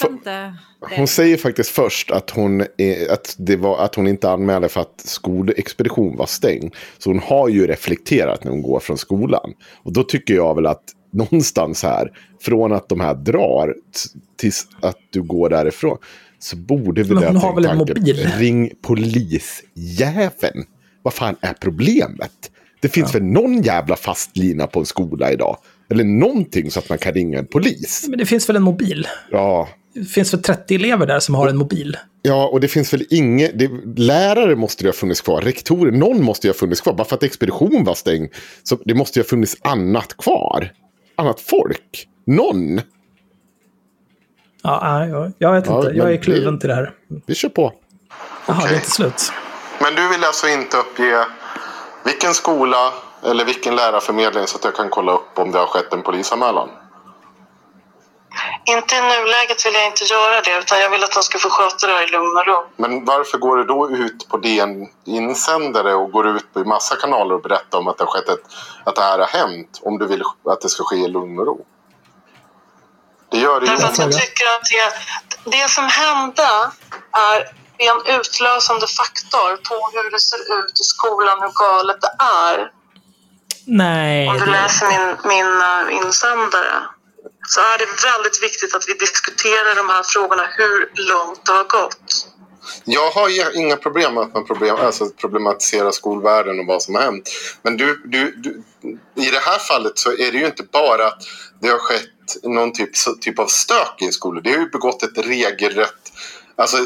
Hon säger faktiskt först att hon, är, att, det var, att hon inte anmälde för att skolexpedition var stängd. Så hon har ju reflekterat när hon går från skolan. Och då tycker jag väl att någonstans här, från att de här drar tills att du går därifrån, så borde vi där tänka tanken, mobil? Ring polisjäveln. Vad fan är problemet? Det finns väl någon jävla fast lina på en skola idag? Eller någonting så att man kan ringa en polis. Men det finns väl en mobil? Ja, Det finns väl 30 elever där som har en mobil? Ja, och det finns väl inget... Det, lärare måste ju ha funnits kvar. Rektorer, någon måste ju ha funnits kvar. Bara för att expedition var stängd. Så det måste ju ha funnits annat kvar. Annat folk. Någon. Ja, nej, jag, vet Ja, inte. Jag är kluven det- till det här. Vi kör på. Jaha, det Okej. är inte slut. Men du vill alltså inte uppge vilken skola eller vilken lärarförmedling så att jag kan kolla upp om det har skett en polisanmälan? Inte i nuläget vill jag inte göra det, utan jag vill att de ska få sköta det här i lugn och ro. Men varför går du då ut på DN insändare och går ut på massa kanaler och berättar om att det har skett ett, att det här har hänt om du vill att det ska ske i lugn och ro? Det gör det Därför att jag tycker att det, det som hände är en utlösande faktor på hur det ser ut i skolan, hur galet det är. Nej. Om du det- läser min, min eh, insändare så är det väldigt viktigt att vi diskuterar de här frågorna, hur långt det har gått. Jag har ju inga problem med att man problem, alltså problematiserar skolvärlden och vad som har hänt. Men du, du, du, i det här fallet så är det ju inte bara att det har skett någon typ, typ av stök i en skola. Det har ju begått ett regelrätt... Alltså,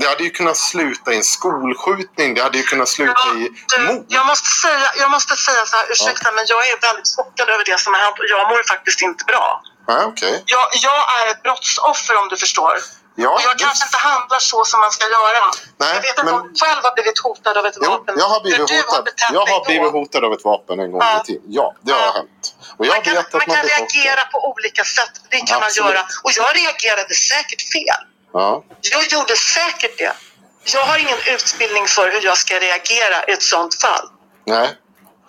det hade ju kunnat sluta i en skolskjutning. Det hade ju kunnat sluta Ja, i mord. jag, måste säga, jag måste säga så här, ursäkta men jag är väldigt chockad över det som har hänt och jag mår faktiskt inte bra. Ja, okej. Jag, jag är ett brottsoffer om du förstår. Ja, jag kanske inte handlar så som man ska göra. Nej, jag vet inte men- om själv har blivit hotad av ett Jo, vapen. jag har blivit har hotad. betett Jag har blivit hotad av ett vapen en gång Ja. i tiden. Ja, det har Ja. hänt. Och jag Man kan, vet att man kan blir chockad. reagera på olika sätt. Det kan man Absolut. göra. Och jag reagerade säkert fel. Ja. Jag gjorde säkert det. Jag har ingen utbildning för hur jag ska reagera i ett sånt fall. Nej.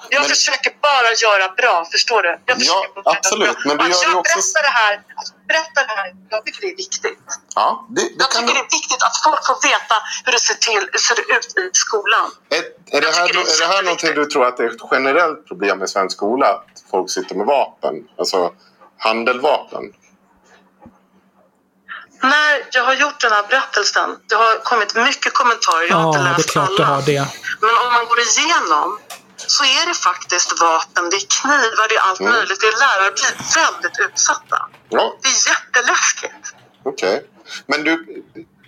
Jag Men- försöker bara göra bra, förstår du? Jag göra absolut, men du gör jag också- Berätta det här. Alltså, berätta det här. Jag tycker det är viktigt. Ja, det, det Jag kan tycker det är viktigt att folk får veta hur det ser, till, hur ser det ut i skolan. Är, är, det här, det är är det här någonting du tror att det är ett generellt problem i svensk skola? Att folk sitter med vapen? Alltså handeldvapen? När jag har gjort den här berättelsen, det har kommit mycket kommentarer. Jag har Ja, inte det är läst klart alla. det har det. Men om man går igenom så är det faktiskt vapen, det är knivar, det är allt Mm. möjligt. Det är lärare blir väldigt utsatta. Ja, Det är jätteläskigt. okej. Men du,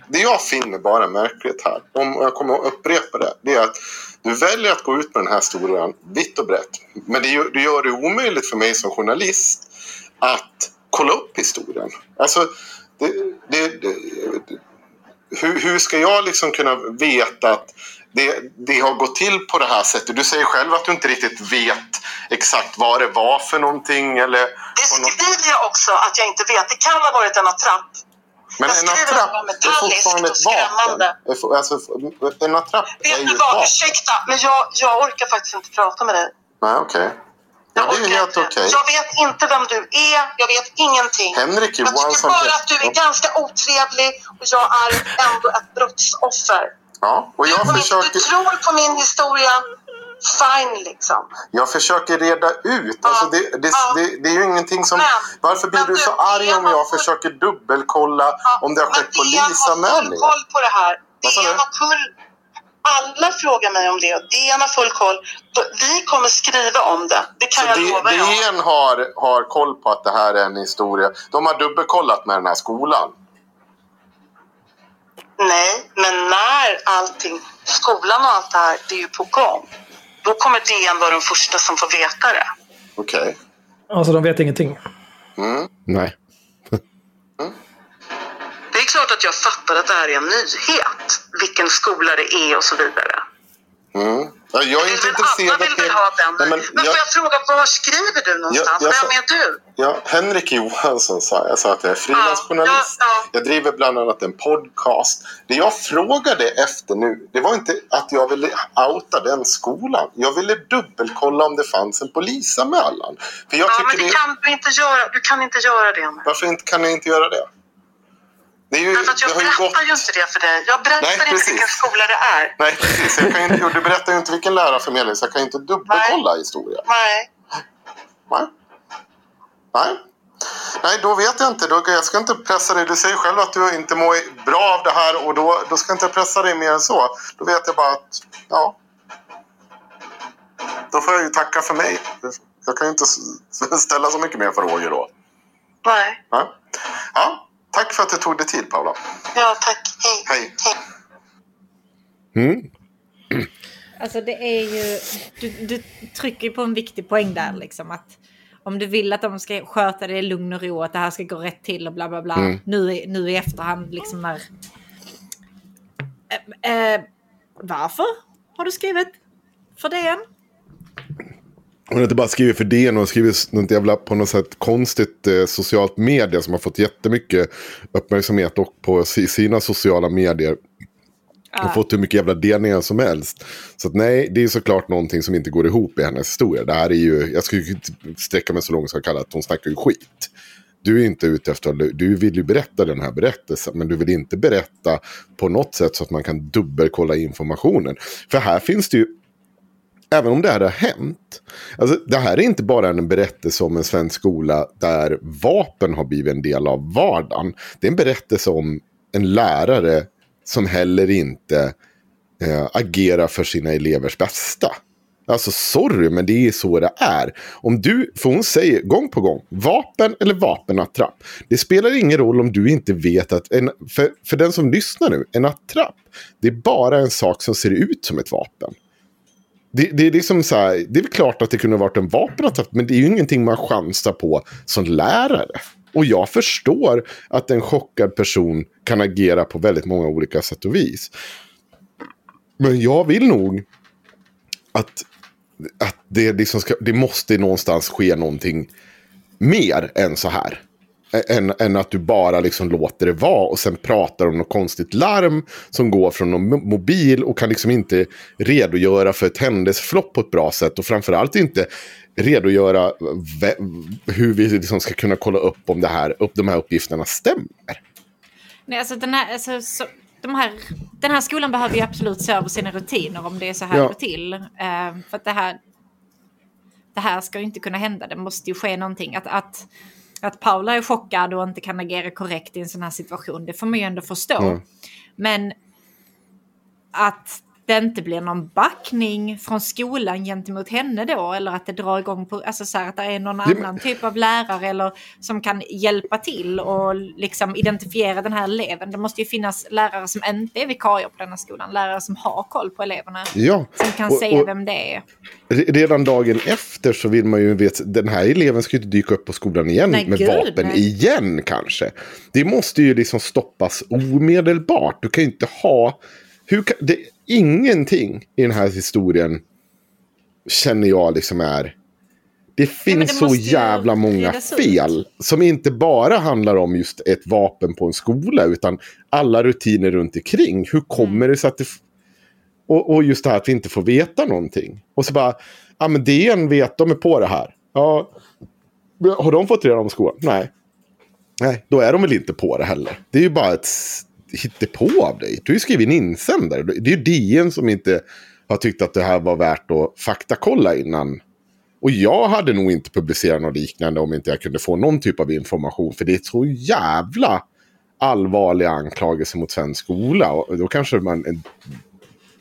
det jag finner bara märkligt här, om jag kommer att upprepa det, det är att du väljer att gå ut med den här historien vitt och brett. Men det, gör- du gör det omöjligt för mig som journalist att kolla upp historien. Alltså, det, det, det, hur, hur ska jag liksom kunna veta att det, det har gått till på det här sättet? Du säger själv att du inte riktigt vet exakt vad det var för någonting. Eller Det på något- skriver jag också att jag inte vet. Det kan ha varit en attrapp. Men Jag en skriver attrapp är fortfarande ett vapen. Alltså, en attrapp är ju ett vapen. Ursäkta, men jag, jag orkar faktiskt inte prata med dig. Nej, okej. Jag Ja, det är helt okej. Jag vet inte vem du är. Jag vet ingenting. Henrik Jag tycker bara att du är ganska otrevlig och jag är ändå ett brottsoffer. Ja, och jag du försöker, tror på min historia, fine liksom. jag försöker reda ut. Alltså, det, det, Ja. det, det är ju ingenting som... Men- Varför blir du du, så arg om jag försöker dubbelkolla om det har skett Men DN har full polisanmälningar? koll på det här. DN du? har full... Alla frågar mig om det och DN har full koll. Vi kommer skriva om det. Det kan Så jag lova. DN har, har koll på att det här är en historia. De har dubbelkollat med den här skolan. Nej, men när allting, skolan och allt det här, det är ju på gång. Då kommer DN vara den första som får veta det. Okej. Alltså de vet ingenting. Mm. Nej. Det är klart att jag fattar att det här är en nyhet. Vilken skola det är och så vidare. Mm. Ja, jag är inte intresserad alla vill väl av ha den. Nej, men men jag, får jag fråga, var skriver du någonstans? jag sa- Vem är du? ja, Henrik Johansson sa jag. sa att jag är frilansjournalist. Ja, ja, ja. Jag driver bland annat en podcast. Det jag frågade efter nu, det var inte att jag ville outa den skolan. Jag ville dubbelkolla om det fanns en polisanmälan. För jag Ja, men det det, kan du inte göra. Du kan inte göra det. nu. Varför inte, kan jag inte göra det? Det, är ju, Därför att jag berättar gått... ju inte det för dig. Jag berättar Nej, inte vilken skola det är. Nej, precis. Jag kan ju och du berättar ju inte vilken lärarförmedling så jag kan ju inte dubbelkolla historien. Nej. Nej. Nej. Nej, då vet jag inte. Då, jag ska inte pressa dig. Du säger själv att du inte mår bra av det här och då, då ska jag inte pressa dig mer än så. Då vet jag bara att, ja. Då får jag ju tacka för mig. Jag kan ju inte ställa så mycket mer frågor då. Nej. Ja. ja. Tack för att du tog dig tid, Paula. Ja, tack. Hej. Hej. Mm. Alltså det är ju, du, du trycker på en viktig poäng där liksom att om du vill att de ska sköta det i lugn och ro, att det här ska gå rätt till och bla bla bla. Mm. Nu, nu i efterhand liksom när... Eh, eh, varför har du skrivit för DN? Hon har inte bara skrivit för DN, hon har skrivit något jävla på något sätt konstigt eh, socialt media som har fått jättemycket uppmärksamhet och på si- sina sociala medier. Och fått hur mycket jävla delningar som helst. Så att nej, det är såklart någonting som inte går ihop i hennes historia. Det här är ju, jag skulle inte sträcka mig så långt som att kalla att hon snackar ju skit. Du är inte ute efter, du vill ju berätta den här berättelsen. Men du vill inte berätta på något sätt så att man kan dubbelkolla informationen. För här finns det ju även om det här har hänt. Alltså, det här är inte bara en berättelse om en svensk skola där vapen har blivit en del av vardagen. Det är en berättelse om en lärare som heller inte eh, agerar för sina elevers bästa. Alltså sorry, men det är så det är. Om du, för hon säger gång på gång, vapen eller vapenattrapp. Det spelar ingen roll om du inte vet att, en, för, för den som lyssnar nu, en attrapp, det är bara en sak som ser ut som ett vapen. Det, det, är som så här, det är väl klart att det kunde ha varit en vapen men det är ju ingenting man chansar på som lärare. Och jag förstår att en chockad person kan agera på väldigt många olika sätt och vis. Men jag vill nog att, att det, liksom ska, det måste någonstans ske någonting mer än så här. Än, än att du bara liksom låter det vara och sen pratar om något konstigt larm som går från någon mo- mobil och kan liksom inte redogöra för ett händelseförlopp på ett bra sätt och framförallt inte redogöra hur vi liksom ska kunna kolla upp om det här, upp de här uppgifterna stämmer. Nej, alltså den här, alltså, så, de här, den här skolan behöver ju absolut se över sina rutiner om det är så här Ja. går till. Eh, för att det här, det här ska ju inte kunna hända. Det måste ju ske någonting. Att, att, att Paula är chockad och inte kan agera korrekt i en sån här situation, det får man ju ändå förstå. Mm. Men att det inte blir någon backning från skolan gentemot henne då. Eller att det drar igång på, alltså så här, att det är någon men- annan typ av lärare eller som kan hjälpa till och liksom identifiera den här eleven. Det måste ju finnas lärare som inte är vikarier på denna skolan. Lärare som har koll på eleverna. Ja. Som kan Och- säga och- vem det är. Re- Redan dagen efter så vill man ju veta, den här eleven ska ju inte dyka upp på skolan igen Nej, med gud, vapen nej. igen kanske. Det måste ju liksom stoppas omedelbart. Du kan ju inte ha, hur kan, det, ingenting i den här historien känner jag liksom är, det finns det så jävla många ut. fel. Som inte bara handlar om just ett vapen på en skola, utan alla rutiner runt omkring. Hur kommer det sig att det och, och just det här att vi inte får veta någonting. Och så bara, ja men DN vet, de är på det här. Ja, har de fått reda om skolan? Nej. Nej, då är de väl inte på det heller. Det är ju bara ett hittepå av dig. Du har ju skrivit en insändare. Det är ju DN som inte har tyckt att det här var värt att faktakolla innan. Och jag hade nog inte publicerat något liknande om inte jag kunde få någon typ av information. För det är så jävla allvarliga anklagelser mot svensk skola. Och då kanske man, en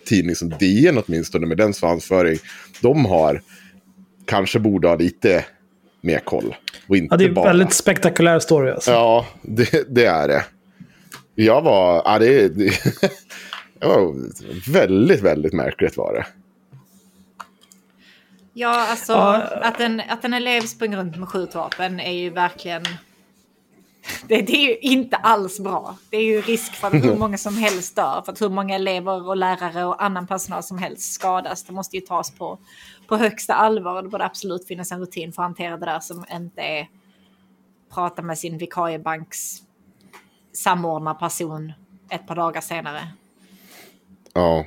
tidning som DN åtminstone med den svansföring de har kanske borde ha lite mer koll. Och inte Ja, det är en bara... väldigt spektakulär story alltså. Ja, det, det är det. Jag var... Ja, det, det, var väldigt, väldigt märkligt var det. Ja, alltså Ja. att, en, att en elev springer runt med skjutvapen är ju verkligen... Det, det är ju inte alls bra. Det är ju risk för att hur många som helst dör, för att hur många elever och lärare och annan personal som helst skadas. Det måste ju tas på, på högsta allvar. Det borde absolut finnas en rutin för att hantera det där som inte är prata med sin vikariebanks samordnarperson ett par dagar senare. Ja.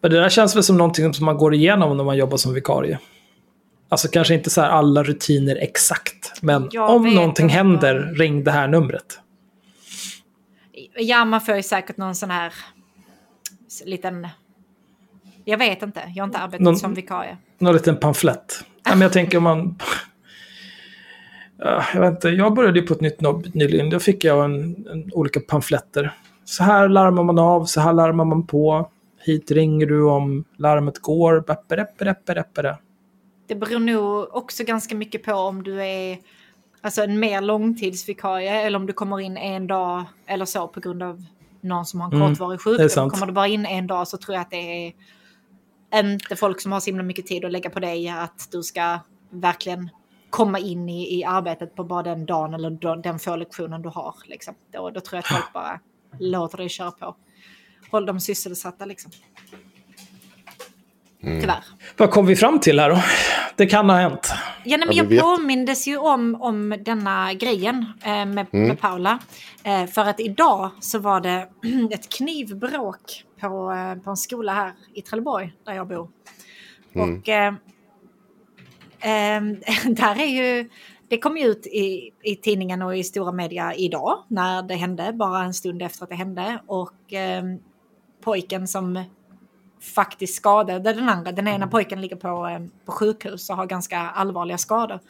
Men det där känns väl som någonting som man går igenom när man jobbar som vikarie. Alltså kanske inte så här alla rutiner exakt. Men Jag om någonting inte. händer, ring det här numret. Ja, man får ju säkert någon sån här liten... Jag vet inte, jag har inte arbetat Någon- som vikarie. Någon liten pamflett. Ja, men jag tänker om man... Ja, jag vet inte, jag började ju på ett nytt jobb nyligen. Då fick jag en, en, olika pamfletter. Så här larmar man av, så här larmar man på. Hit ringer du om larmet går. Det beror nog också ganska mycket på om du är alltså en mer långtidsvikarie eller om du kommer in en dag eller så på grund av någon som har en Mm, kortvarig sjukdom. Kommer du bara in en dag så tror jag att det är inte folk som har så himla mycket tid att lägga på dig att du ska verkligen komma in i, i arbetet på bara den dagen eller den få lektionen du har. Liksom. Då, då tror jag att folk bara låter dig köra på. Håll dem sysselsatta liksom. Tyvärr. Vad kom vi fram till här då? Det kan ha hänt. Ja, nej, men jag vet. påmindes ju om, om denna grejen eh, med, med Paula. Eh, för att idag så var det ett knivbråk på, eh, på en skola här i Trelleborg där jag bor. Och eh, eh, där är ju... Det kom ju ut i, i tidningen och i stora media idag när det hände, bara en stund efter att det hände. Och eh, pojken som faktiskt skadade den andra. Den ena pojken ligger på, eh, på sjukhus och har ganska allvarliga skador.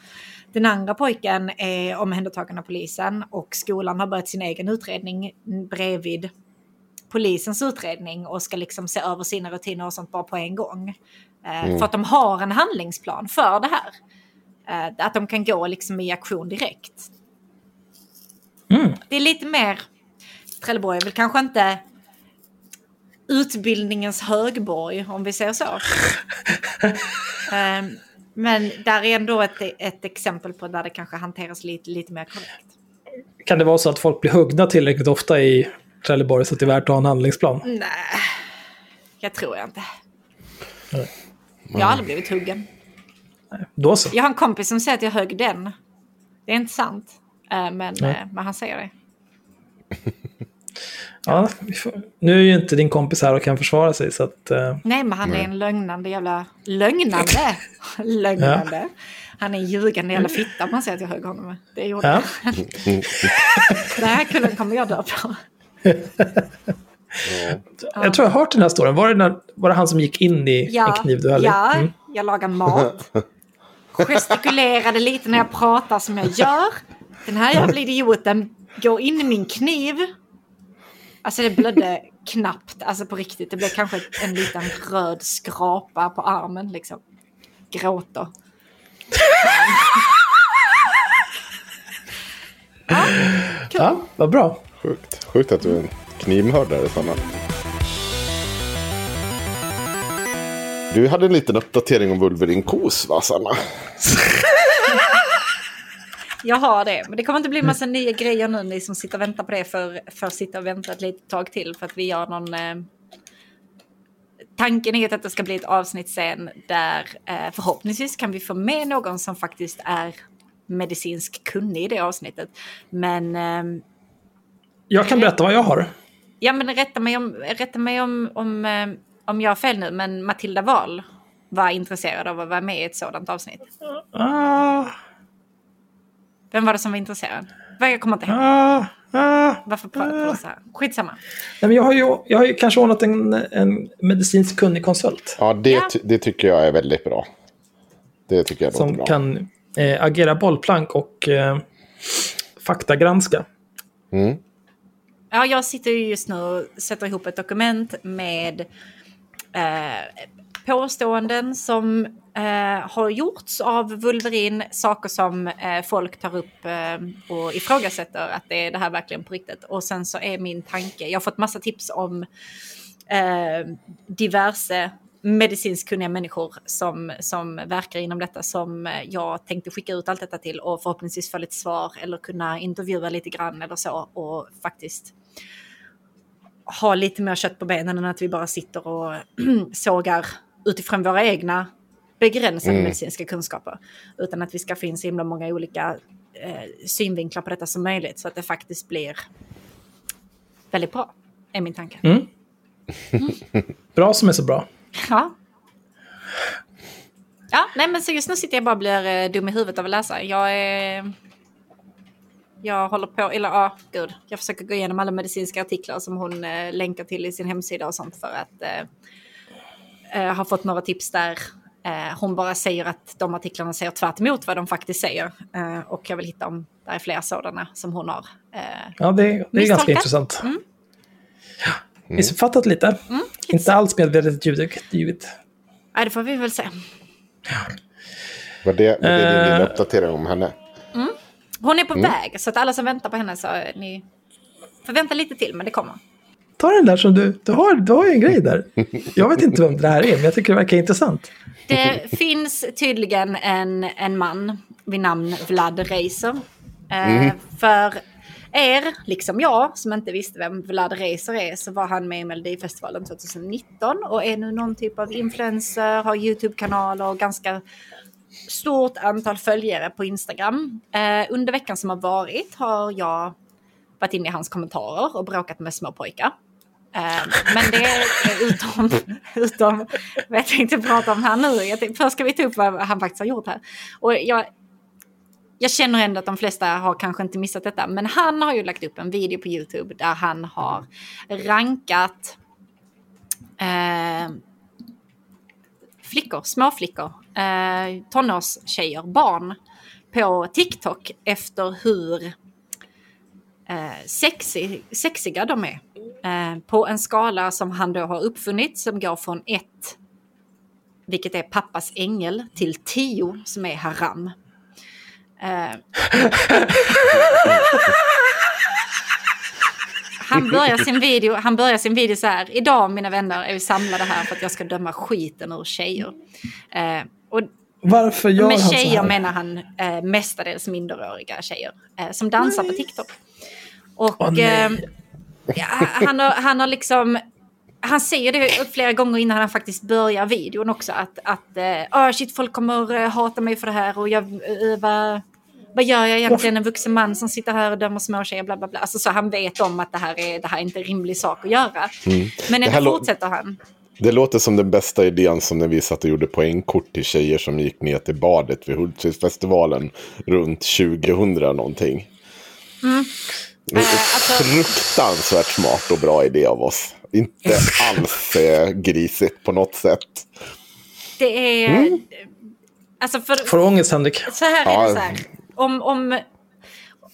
Den andra pojken är omhändertagen av polisen och skolan har börjat sin egen utredning bredvid polisens utredning och ska liksom se över sina rutiner och sånt bara på en gång. Eh, För att de har en handlingsplan för det här. Eh, att de kan gå liksom i aktion direkt. Det är lite mer... Trelleborg är väl kanske inte utbildningens högborg, om vi säger så. Ehm, men där är ändå ett, ett exempel på där det kanske hanteras lite, lite mer korrekt. Kan det vara så att folk blir huggna tillräckligt ofta i Trelleborg så att det är värt att ha en handlingsplan? Nej, jag tror jag inte. Jag har aldrig blivit huggen. Då så. Jag har en kompis som säger att jag högg den. Det är inte sant. Eh, Men, eh, men han säger det. Ja. Nu är ju inte din kompis här och kan försvara sig så att... eh, Nej, men han är en lögnande jävla... Lögnande! lögnande. Han är en ljugande jävla fitta om man säger att jag högg honom med. Det gjorde Ja. jag. Den här kullen kommer jag dö på. Jag tror jag har hört den här storyn. Var det, när, var det han som gick in i en knivduell? ja Mm. jag lagar mat. Gestikulerade lite när jag pratar som jag gör. Den här jävla idioten går in i min kniv. Alltså det blödde knappt, alltså på riktigt. Det blev kanske en liten röd skrapa på armen liksom. Gråter. Ja, vad bra. Sjukt. Sjukt att du är en knivmördare, Sanna. Du hade en liten uppdatering om Wolverine Kos, va, Sanna? Jag har det, men det kommer inte bli massa nya grejer nu ni som sitter och väntar på det för, för att sitta och vänta ett litet tag till för att vi gör någon... Eh... Tanken är att det ska bli ett avsnitt sen där eh, förhoppningsvis kan vi få med någon som faktiskt är medicinsk kunnig i det avsnittet. Men... Eh... Jag kan berätta vad jag har. Ja, men rätta mig om, rätta mig om, om, eh, om jag har fel nu, men Matilda Wahl var intresserad av att vara med i ett sådant avsnitt. Ah, Vem var det som var intresserad? Vad Jag kommer inte ihåg. ah, ah. Varför pratar du så här? Skitsamma. Nej, men jag, har ju, jag har ju kanske ordnat en, en medicinskt kunnig konsult. Ja, det, Ja. ty- det tycker jag är väldigt bra. Det tycker jag Som bra. kan eh, agera bollplank och eh, faktagranska. Mm. Ja, jag sitter ju just nu och sätter ihop ett dokument med eh, påståenden som eh, har gjorts av Vulverin, saker som eh, folk tar upp eh, och ifrågasätter att det är det här verkligen på riktigt. Och sen så är min tanke, jag har fått massa tips om eh, diverse medicinskt kunniga människor som, som verkar inom detta som jag tänkte skicka ut allt detta till och förhoppningsvis få lite svar eller kunna intervjua lite grann eller så och faktiskt ha lite mer kött på benen än att vi bara sitter och sågar utifrån våra egna begränsade Mm. medicinska kunskaper. Utan att vi ska få in så himla många olika eh, synvinklar på detta som möjligt så att det faktiskt blir väldigt bra, är min tanke. Mm. Bra som är så bra. Ja. Ja, nej men så just nu sitter jag bara och blir eh, dum i huvudet av att läsa. Jag är... Jag håller på, eller ja, gud. Jag försöker gå igenom alla medicinska artiklar som hon eh, länkar till i sin hemsida och sånt för att eh, eh, ha fått några tips där. Eh, hon bara säger att de artiklarna säger tvärt emot vad de faktiskt säger. Eh, och jag vill hitta om det är fler sådana som hon har. Eh, Ja, det, det är ganska intressant. Mm. Ja, Missuppfattat lite. Inte alls medvetet ljudet. givet. nej, det får vi väl se. Var det, var det din lilla uppdatering om henne? Hon är på Mm. väg, så att alla som väntar på henne så eh, ni får vänta lite till, men det kommer. Ta den där som du... Du har, du har ju en grej där. Jag vet inte vem det här är, men jag tycker det verkar intressant. Det finns tydligen en, en man vid namn Vlad Reiser. Eh, För er, liksom jag, som inte visste vem Vlad Reiser är, så var han med i Melodifestivalen 2019 och är nu någon typ av influencer, har YouTube-kanaler och ganska stort antal följare på Instagram. Eh, under veckan som har varit har jag varit inne i hans kommentarer och bråkat med små pojkar. Eh, men det är utom, utom vad jag tänkte prata om här nu. Jag tänkte, först ska vi ta upp vad han faktiskt har gjort här. Och jag, jag känner ändå att de flesta har kanske inte missat detta. Men han har ju lagt upp en video på YouTube där han har rankat eh, flickor, småflickor, eh, tonårstjejer, barn på TikTok efter hur eh, sexy, sexiga de är. Eh, på en skala som han då har uppfunnit som går från 1, vilket är pappas ängel, till 10 som är haram. Eh, han börjar sin video, han börjar sin video så här. Idag mina vänner är vi samlade här för att jag ska döma skiten ur tjejer. Eh, varför gör med han så tjejer här? menar han eh, mestadels minderåriga tjejer eh, som dansar på TikTok. Och nej. eh, ja, han, har, han har liksom... Han säger det flera gånger innan han faktiskt börjar videon också. Att, att eh, "Ah, shit, folk kommer eh, hata mig för det här. Och jag, eh, vad, vad gör jag egentligen? En vuxen man som sitter här och dömer små tjejer. Bla, bla, bla. Alltså, så han vet om att det här är, det här är inte en rimlig sak att göra. Men Det här ändå fortsätter han. Det låter som den bästa idén som när vi satt och gjorde poängkort till tjejer som gick ner till badet vid Hultsfredsfestivalen runt 2000 någonting. Det är Eh, alltså- Fruktansvärt smart och bra idé av oss. Inte alls eh, grisigt på något sätt. Det är... Alltså för, Får du ångest, Henrik? Så här är Ja. det så här. Om, om,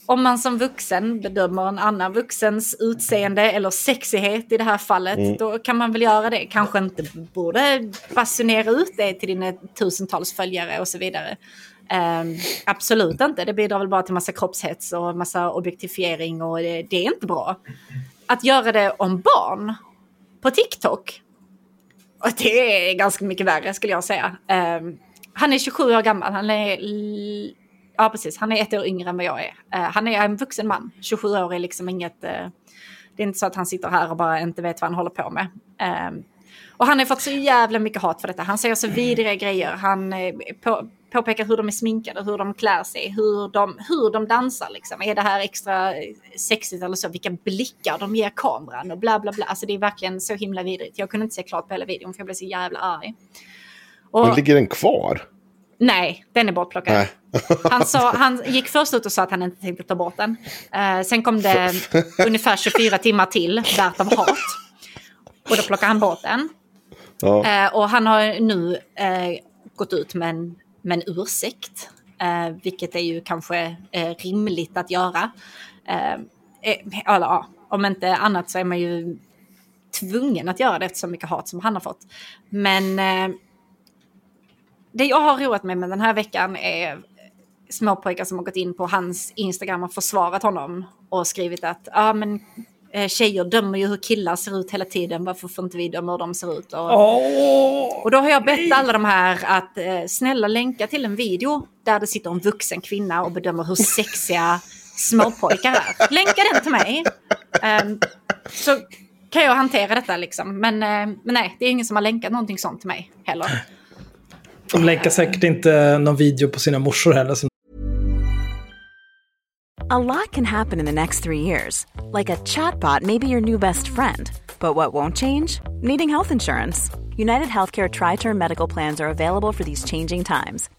om man som vuxen bedömer en annan vuxens utseende eller sexighet i det här fallet, då kan man väl göra det. Kanske inte borde basunera ut det till dina tusentals följare och så vidare. Ehm, absolut inte, det bidrar väl bara till massa kroppshets och massa objektifiering och det, det är inte bra. Att göra det om barn på TikTok, och det är ganska mycket värre skulle jag säga. Ehm, han är 27 år gammal, han är Ja, precis. Han är ett år yngre än vad jag är. Uh, han är en vuxen man. 27 år är liksom inget... uh, det är inte så att han sitter här och bara inte vet vad han håller på med. Uh, och han har fått så jävla mycket hat för detta. Han säger så vidriga grejer. Han eh, på, påpekar hur de är sminkade, hur de klär sig, hur de, hur de dansar. Liksom. Är det här extra sexigt eller så? Vilka blickar de ger kameran och bla bla bla. Alltså det är verkligen så himla vidrigt. Jag kunde inte se klart på hela videon för jag blev så jävla arg. Och, Men ligger den kvar? Nej, den är bortplockad. Nej. Han, sa, han gick först ut och sa att han inte tänkte ta bort den. Eh, sen kom det ungefär 24 timmar till värt av hat. Och då plockade han bort den. Ja. Eh, och han har nu eh, gått ut med en, med en ursäkt. Eh, vilket är ju kanske eh, rimligt att göra. Eh, eller, ja, om inte annat så är man ju tvungen att göra det efter så mycket hat som han har fått. Men det jag har roat mig med den här veckan är småpojkar som har gått in på hans Instagram och försvarat honom och skrivit att ja men eh, tjejer dömer ju hur killar ser ut hela tiden, varför får inte vi döma hur de ser ut? Och, Åh! och då har jag bett alla de här att eh, snälla länka till en video där det sitter en vuxen kvinna och bedömer hur sexiga småpojkar är. Länka den till mig. Ehm, så kan jag hantera detta liksom. Men, eh, men nej, det är ingen som har länkat någonting sånt till mig heller. De länkar säkert inte någon video på sina morsor heller. A lot can happen in the next three years. Like a chatbot may be your new best friend. But what won't change? Needing health insurance. United Healthcare Tri Term Medical Plans are available for these changing times.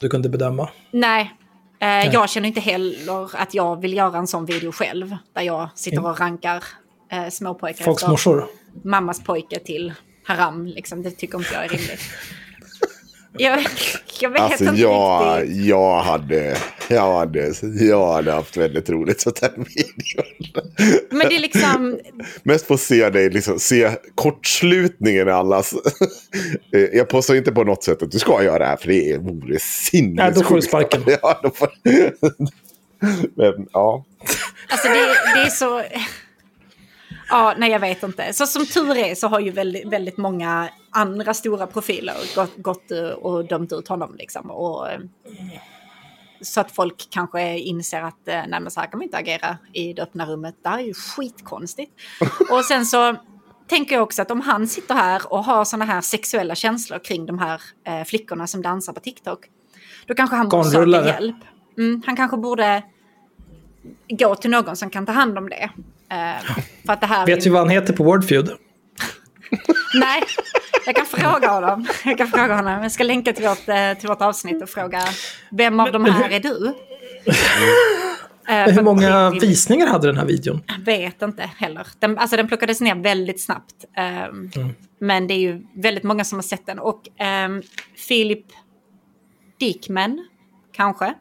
Du kunde bedöma. Nej. Eh, Jag känner inte heller att jag vill göra en sån video själv. Där jag sitter och rankar eh, småpojkar. Folks morsor. Mammas pojke till haram. Liksom. Det tycker inte jag är rimligt. Jag, jag vet Alltså inte jag, riktigt. jag, hade, jag, hade, jag hade haft väldigt roligt sånt här video. Men det är liksom... Mest få se dig, liksom, se kortslutningen i allas. Eh, jag påstår inte på något sätt att du ska göra det här, för det vore sinnessjukt. Nej, då får du sparken. Ja, då får... Men, ja. Alltså det, det är så... Ja, nej jag vet inte. Så som tur är så har ju väldigt, väldigt många andra stora profiler gått, gått och dömt ut honom. Liksom. Och, eh, så att folk kanske inser att eh, nej, men så här kan man inte agera i det öppna rummet. Det här är ju skitkonstigt. Och sen så tänker jag också att om han sitter här och har sådana här sexuella känslor kring de här eh, flickorna som dansar på TikTok. Då kanske han borde söka hjälp. Mm, han kanske borde gå till någon som kan ta hand om det. Eh, för att det här Vet vi vad han heter på Wordfeud? Nej, jag kan fråga honom. Jag kan fråga honom. Jag ska länka till vårt, eh, till vårt avsnitt och fråga vem av de här är du? Eh, Men för hur många vi- visningar hade den här videon? vet inte heller. Den, alltså den plockades ner väldigt snabbt. Ehm, Men det är ju väldigt många som har sett den. Och um, Philip Dickman, kanske.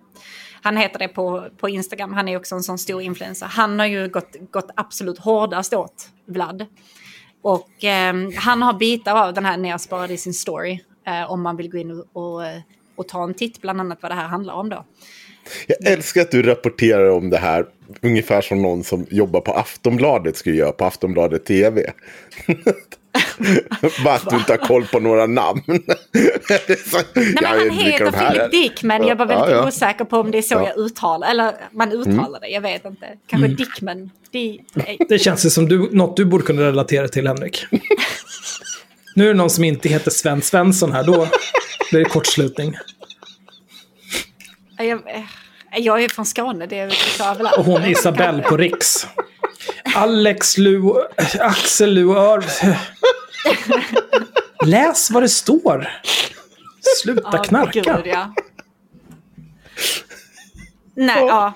Han heter det på, på Instagram. Han är också en sån stor influencer. Han har ju gått, gått absolut hårdast åt Vlad. Och eh, han har bitar av den här nersparad i sin story. eh, om man vill gå in och, och, och ta en titt, bland annat vad det här handlar om då. Jag älskar att du rapporterar om det här ungefär som någon som jobbar på Aftonbladet skulle göra på Aftonbladet TV. Bara att du inte har koll på några namn. Är så- Nej, men han heter Philip är. Dickman. Jag var väldigt Ja, ja. osäker på om det är så Ja. jag uttalar Eller man uttalar det, jag vet inte. Kanske Dickman. Di, Det känns som du, något du borde kunna relatera till, Henrik. nu är det någon som inte heter Sven Svensson här, då blir det kortslutning. jag, jag är från Skåne, det är så överallt. Och hon Isabelle på Riks. Alex Lu... Axel Luör... Läs vad det står. Sluta Ja, knarka. Gud, ja. Nej, ja.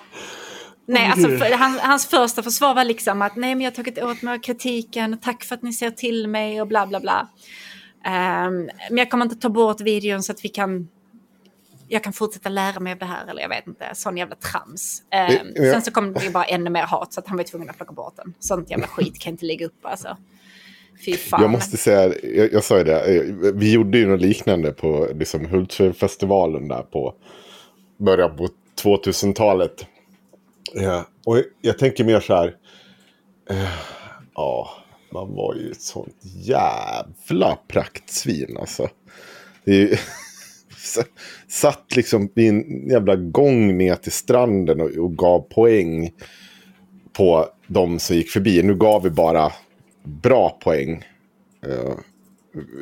Nej, alltså för, han, hans första försvar var liksom att nej men jag har tagit åt mig av kritiken, tack för att ni ser till mig och bla bla bla. Ehm, men jag kommer inte ta bort videon så att vi kan jag kan fortsätta lära mig av det här eller jag vet inte, sån jävla trams. Det- ja. Sen så kom det ju bara ännu mer hat så att han var tvungen att plocka bort den. Sånt jävla skit kan inte ligga upp alltså. Fy fan. Jag måste säga, jag, jag sa ju det, eh, vi gjorde ju något liknande på liksom, Hultsfredsfestivalen där på början på 2000-talet. Ja, och jag, jag tänker mer så här, eh, ja, man var ju ett sånt jävla praktsvin alltså. Det är ju, satt liksom i en jävla gång ner till stranden och, och gav poäng på de som gick förbi. Nu gav vi bara bra poäng. Uh,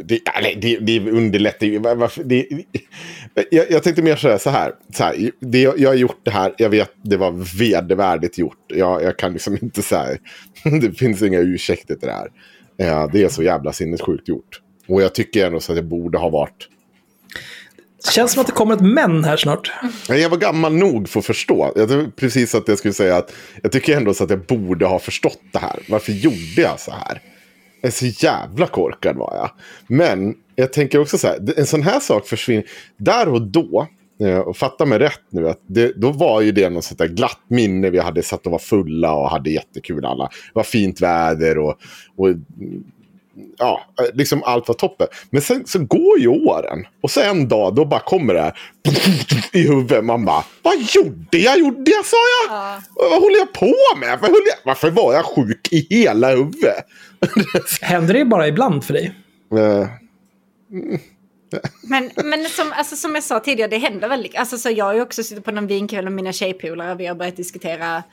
det, eller, det, det underlättar ju. jag, jag tänkte mer säga så här. Så här det, jag har gjort det här. Jag vet det var vedervärdigt gjort. Jag, jag kan liksom inte säga. Det finns inga ursäkter till det här. Eh, det är så jävla sinnessjukt gjort. Och jag tycker ändå så att det borde ha varit. Det Känns som att det kommer ett men här snart. Jag var gammal nog för att förstå. Jag tror precis att jag skulle säga att jag tycker ändå så att jag borde ha förstått det här. Varför gjorde jag så här? Jag är så jävla korkad var jag. Men jag tänker också så här, en sån här sak försvinner. Där och då, eh, och fatta mig rätt nu, att det, då var ju det något sånt där glatt minne. Vi hade satt och var fulla och hade jättekul alla. Det var fint väder och, och ja, liksom allt var toppen. Men sen så går ju åren. Och så en dag, då bara kommer det här i huvudet. Man bara, vad gjorde jag? Gjorde jag, sa jag? Vad håller jag på med? Jag? Varför var jag sjuk i hela huvudet? Händer det bara ibland för dig? Eh, Men, men som, alltså, som jag sa tidigare, det händer väldigt... Alltså, så jag har ju också suttit på någon vinkväll med mina tjejpolare. Vi har börjat diskutera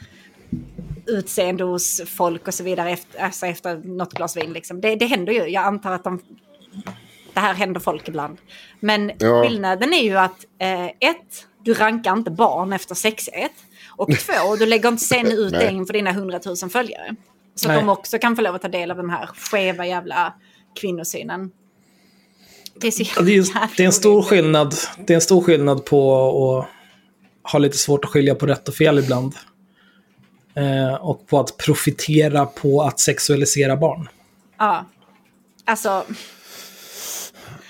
utseende hos folk och så vidare efter, alltså efter något glas vin. Liksom. Det, det händer ju. Jag antar att de, det här händer folk ibland. Men Ja. skillnaden är ju att eh, ett, du rankar inte barn efter sexighet. Och två, du lägger inte sen ut det inför dina hundratusen följare. Så Nej. att de också kan få lov att ta del av den här skeva jävla kvinnosynen. Det är, så Det är, det är en stor skillnad. Det är en stor skillnad på att ha lite svårt att skilja på rätt och fel ibland. Eh, och på att profitera på att sexualisera barn. Ja. Alltså,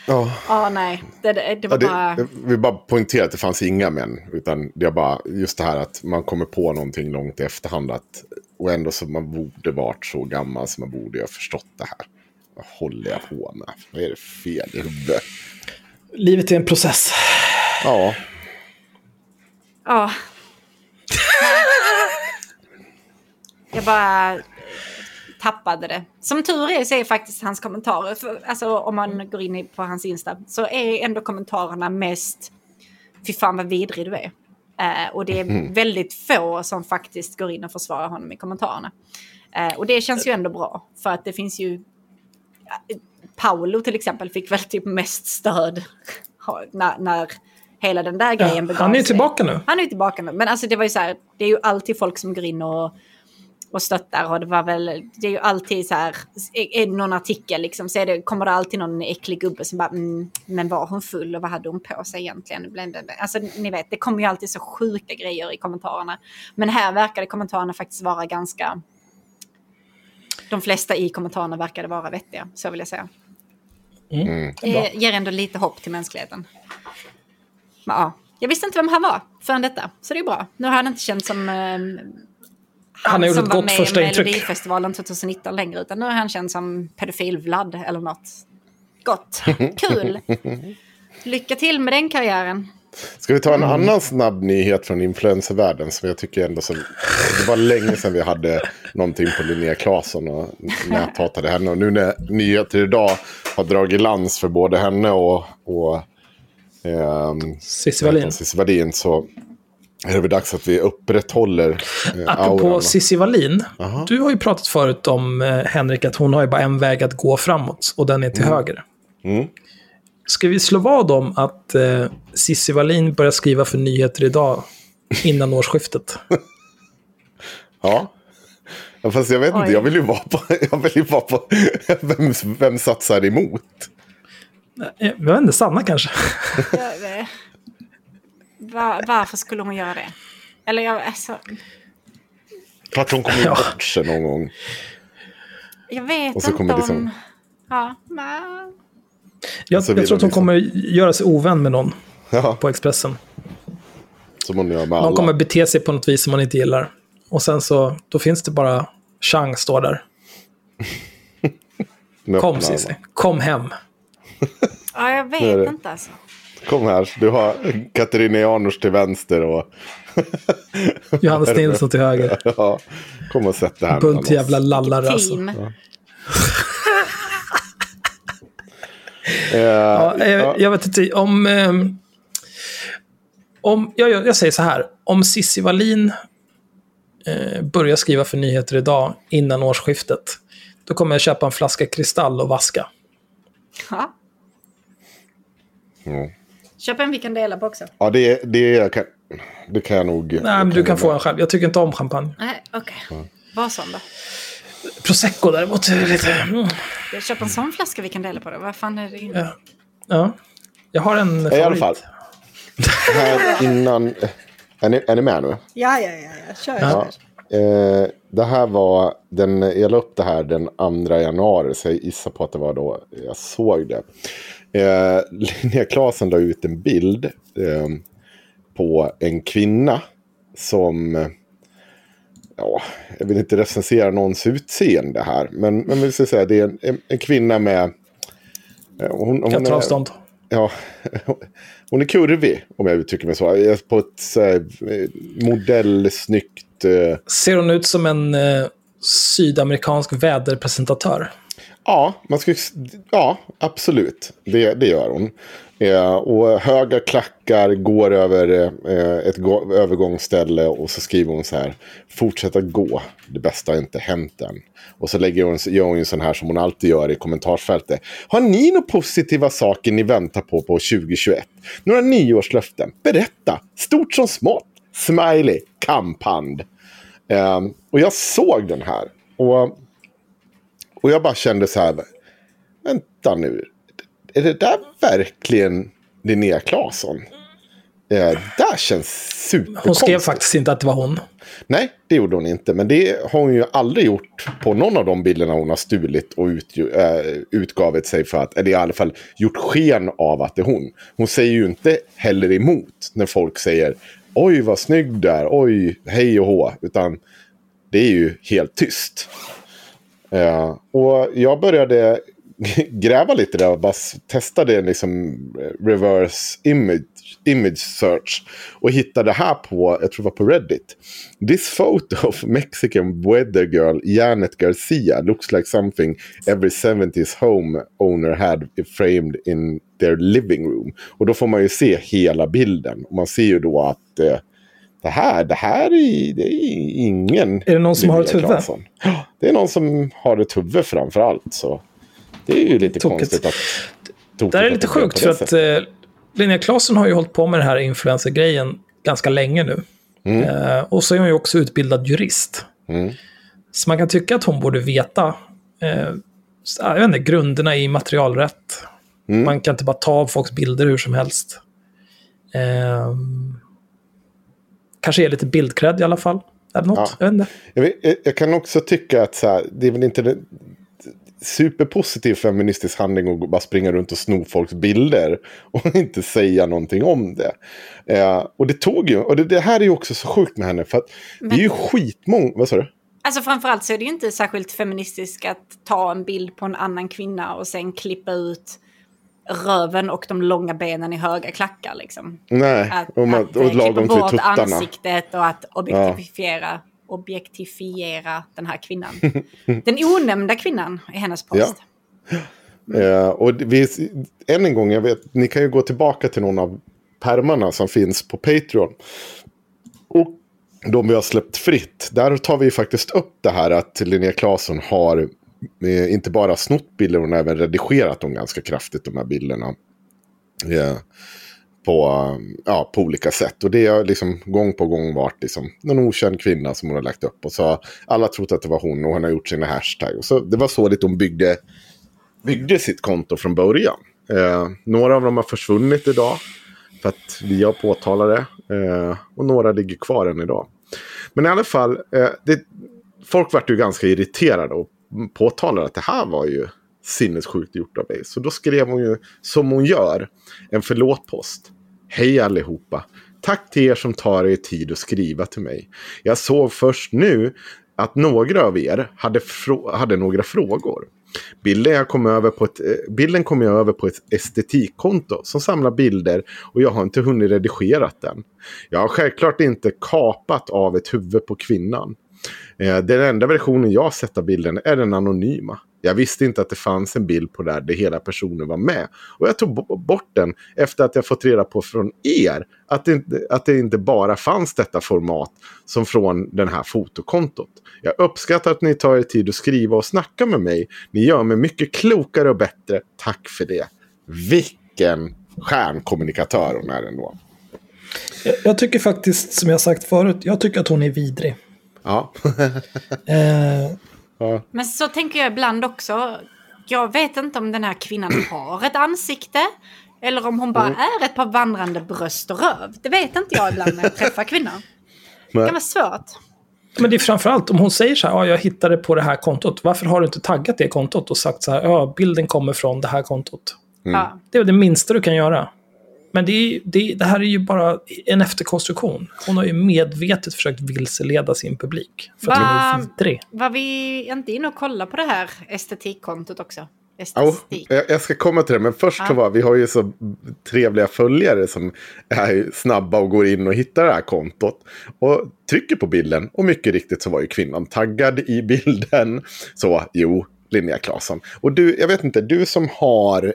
ja. ja nej. Det, det, det var Ja, bara... det, jag vill bara poängtera att det fanns inga män. Utan det är bara just det här att man kommer på någonting långt i efterhand. Att, och ändå så man borde varit så gammal så man borde ha förstått det här. Vad håller jag på med? Vad är det fel i huvudet? Livet är en process. Ja, Ja. Jag bara tappade det. Som tur är så är faktiskt hans kommentarer, för, alltså om man går in på hans Insta, så är ändå kommentarerna mest fy fan vad vidrig du är. Eh, och det är väldigt få som faktiskt går in och försvarar honom i kommentarerna. Eh, och det känns ju ändå bra, för att det finns ju... Paolo till exempel fick väl typ mest stöd när, när hela den där grejen Ja, begav han är ju sig. tillbaka nu. Han är ju tillbaka nu. Men alltså det var ju så här, det är ju alltid folk som går in och, och stöttar. Och det var väl, det är ju alltid så här, är det någon artikel liksom, så är det, kommer det alltid någon äcklig gubbe som bara, mm, men var hon full och vad hade hon på sig egentligen? Alltså ni vet, det kommer ju alltid så sjuka grejer i kommentarerna. Men här verkade kommentarerna faktiskt vara ganska, de flesta i kommentarerna verkade vara vettiga, så vill jag säga. Det ger ändå lite hopp till mänskligheten. Men, ja. Jag visste inte vem han var förrän detta, så det är bra. Nu har han inte känt som ehm, Han har gjort som ett var gott med första i intryck. Melodifestivalen 2019 längre, utan nu är han känd som pedofil-Vlad eller något. Gott, kul. Lycka till med den karriären. Ska vi ta en annan snabb nyhet från influencervärlden som jag tycker ändå som... Det var länge sedan vi hade någonting på Linnea Claesson och näthatade henne. Och nu när nyheter idag har dragit lans för både henne och, och hon? Cissi Wallin så är det väl dags att vi upprätthåller eh, Apropå auran. Cissi Wallin. Aha. Du har ju pratat förut om eh, Henrik att hon har ju bara en väg att gå framåt och den är till höger. Mm. Ska vi slå vad om att eh, Cissi Wallin börjar skriva för nyheter idag innan årsskiftet? Ja. ja. Fast jag vet inte, Oj. jag vill ju vara på, jag vill ju vara på vem, vem satsar emot. Eh, Jag vet inte, Sanna kanske? Var, varför skulle hon göra det? Eller jag, alltså, För att hon kommer bort sig någon gång. jag vet Och så inte kommer om... liksom- Ja, nej. Jag, så jag tror att hon hon kommer göra sig ovän med någon Ja, på Expressen. som hon gör med Någon alla. kommer bete sig på något vis som man inte gillar. Och sen så, då finns det bara Chang står där. Kom Cissi, kom hem. Ja, jag vet inte alltså. Kom här, du har Katarina Janouch till vänster och... Johannes Nilsson till höger. ja, kom och sätt det här Bunt jävla lallare alltså. Team. Eh, Ja, eh, ja. Jag vet inte, om... ehm, om jag, jag, jag säger så här, om Cissi Wallin eh, börjar skriva för nyheter idag innan årsskiftet, då kommer jag köpa en flaska kristall och vaska. Ja. Mm. Köp en vi kan dela på också. Ja, det, det, kan, det kan jag nog... Nej, men du kan få en själv. Jag tycker inte om champagne. Nej, okej. Vad sån då? Prosecco däremot är lite... Mm, Jag köper en sån flaska vi kan dela på då. Vad fan är det inne? ja. ja. Jag har en favorit. I alla fall. Här innan... Är ni, är ni med nu? Ja, ja, ja. ja. Kör, Ja. Eh, det här var, den, jag la upp det här den 2 januari, så jag gissar på att det var då jag såg det. Eh, Linnea Claesson la ut en bild eh, på en kvinna som, eh, ja, jag vill inte recensera någons utseende här, men, men vi ska säga det är en, en, en kvinna med... eh, Hon, hon är- avstånd. Ja, hon är kurvig om jag uttrycker mig så. På ett så här, modellsnyggt... Eh, Ser hon ut som en eh, sydamerikansk väderpresentatör? Ja, man ska, ja, absolut. Det, det gör hon. Eh, och höga klackar går över eh, ett övergångsställe och så skriver hon så här. Fortsätta gå, det bästa har inte hänt än. Och så lägger hon, gör hon en sån här som hon alltid gör i kommentarsfältet. Har ni några positiva saker ni väntar på på 2021? Några nyårslöften? Berätta, stort som smått. Smiley, kamphand. Eh, och jag såg den här. Och, och jag bara kände så här. Vänta nu. Är det där verkligen Linnea Claesson? Eh, där känns Hon superkonstigt. skrev faktiskt inte att det var hon. Nej, det gjorde hon inte. Men det har hon ju aldrig gjort på någon av de bilderna hon har stulit och ut, äh, utgavit sig för att, eller i alla fall gjort sken av att det är hon. Hon säger ju inte heller emot när folk säger oj vad snygg du är, oj hej och hå, utan det är ju helt tyst. Eh, och jag började gräva lite där och bara testade liksom eh, reverse image, image search. Och hittade det här på, jag tror det var på Reddit. This photo of Mexican weather girl Janet Garcia looks like something every 70s home owner had framed in their living room. Och då får man ju se hela bilden. Och man ser ju då att eh, det här, det här är, det är ingen... Är det någon som har ett huvud? Det är någon som har ett huvud framför allt. Så det är ju lite Tokigt. konstigt att... tokigt Det här är lite sjukt för att eh, Linnea Claesson har ju hållit på med den här influencer-grejen ganska länge nu. Mm. Eh, och så är hon ju också utbildad jurist. Så man kan tycka att hon borde veta eh, jag vet inte, grunderna i materialrätt. Mm. Man kan inte bara ta av folks bilder hur som helst. Eh, kanske är lite bildcred i alla fall. Eller något, Ja. jag vet. Jag, vet, jag- kan också tycka att så här, det är väl inte en superpositiv feministisk handling att bara springa runt och sno folks bilder och inte säga någonting om det. Eh, och det tog ju, och det, det här är ju också så sjukt med henne för att det är ju skitmånga, vad sa du? Alltså framförallt så är det ju inte särskilt feministiskt att ta en bild på en annan kvinna och sen klippa ut röven och de långa benen i höga klackar. Liksom. Nej, Att, och, man, att och lagom till tuttarna. ansiktet och att objektifiera, objektifiera den här kvinnan. Den onämnda kvinnan i hennes post. Eh, och det- vi, än en gång, jag vet, ni kan ju gå tillbaka till någon av permarna som finns på Patreon. Och de vi har släppt fritt, där tar vi faktiskt upp det här att Linnea Claesson har Eh, inte bara snott bilder, hon har även redigerat dem ganska kraftigt, de här bilderna. Yeah. på, ja, på olika sätt. Och det har liksom gång på gång varit liksom någon okänd kvinna som hon har lagt upp. Och så har alla trott att det var hon och hon har gjort sina hashtag. Och så, det var så lite hon byggde byggde sitt konto från början. Eh, några av dem har försvunnit idag. För att vi har påtalat det. Eh, och några ligger kvar än idag. Men i alla fall, eh, det, folk vart ju ganska irriterade och påtalade att det här var ju sinnessjukt gjort av mig. Så då skrev hon ju, som hon gör, en förlåtpost. Hej allihopa. Tack till er som tar er tid att skriva till mig. Jag såg först nu att några av er hade, hade några frågor. Bilden, jag kom över på ett, eh, bilden kom jag över på ett estetikkonto som samlar bilder och jag har inte hunnit redigera den. Jag har självklart inte kapat av ett huvud på kvinnan. Eh, den enda versionen jag sett av bilden är den anonyma. Jag visste inte att det fanns en bild på där där hela personen var med. Och jag tog bort den efter att jag fått reda på från er att det, inte, att det inte bara fanns detta format som från den här fotokontot. Jag uppskattar att ni tar er tid att skriva och snacka med mig. Ni gör mig mycket klokare och bättre. Tack för det. Vilken stjärnkommunikatör hon är ändå. Jag, jag tycker faktiskt, som jag sagt förut, jag tycker att hon är vidrig. Ja. Eh, Men så tänker jag ibland också. Jag vet inte om den här kvinnan har ett ansikte. Eller om hon bara Mm. är ett par vandrande bröst och röv. Det vet inte jag ibland när jag träffar kvinnor. Det kan vara svårt. Men det är framförallt om hon säger så här, ja, jag hittade på det här kontot. Varför har du inte taggat det kontot och sagt så här, ja, bilden kommer från det här kontot. Ja. Det är det minsta du kan göra. Men det, är, det, det här är ju bara en efterkonstruktion. Hon har ju medvetet försökt vilseleda sin publik. För att Va- vidrig. Var vi inte inne och kollade på det här estetikkontot också? Estetik. jag jag ska komma till det, men först så var vi har ju så trevliga följare som är ju snabba och går in och hittar det här kontot. Och trycker på bilden och mycket riktigt så var ju kvinnan taggad i bilden. Så jo, Linnea Claesson. Och du, jag vet inte, du som har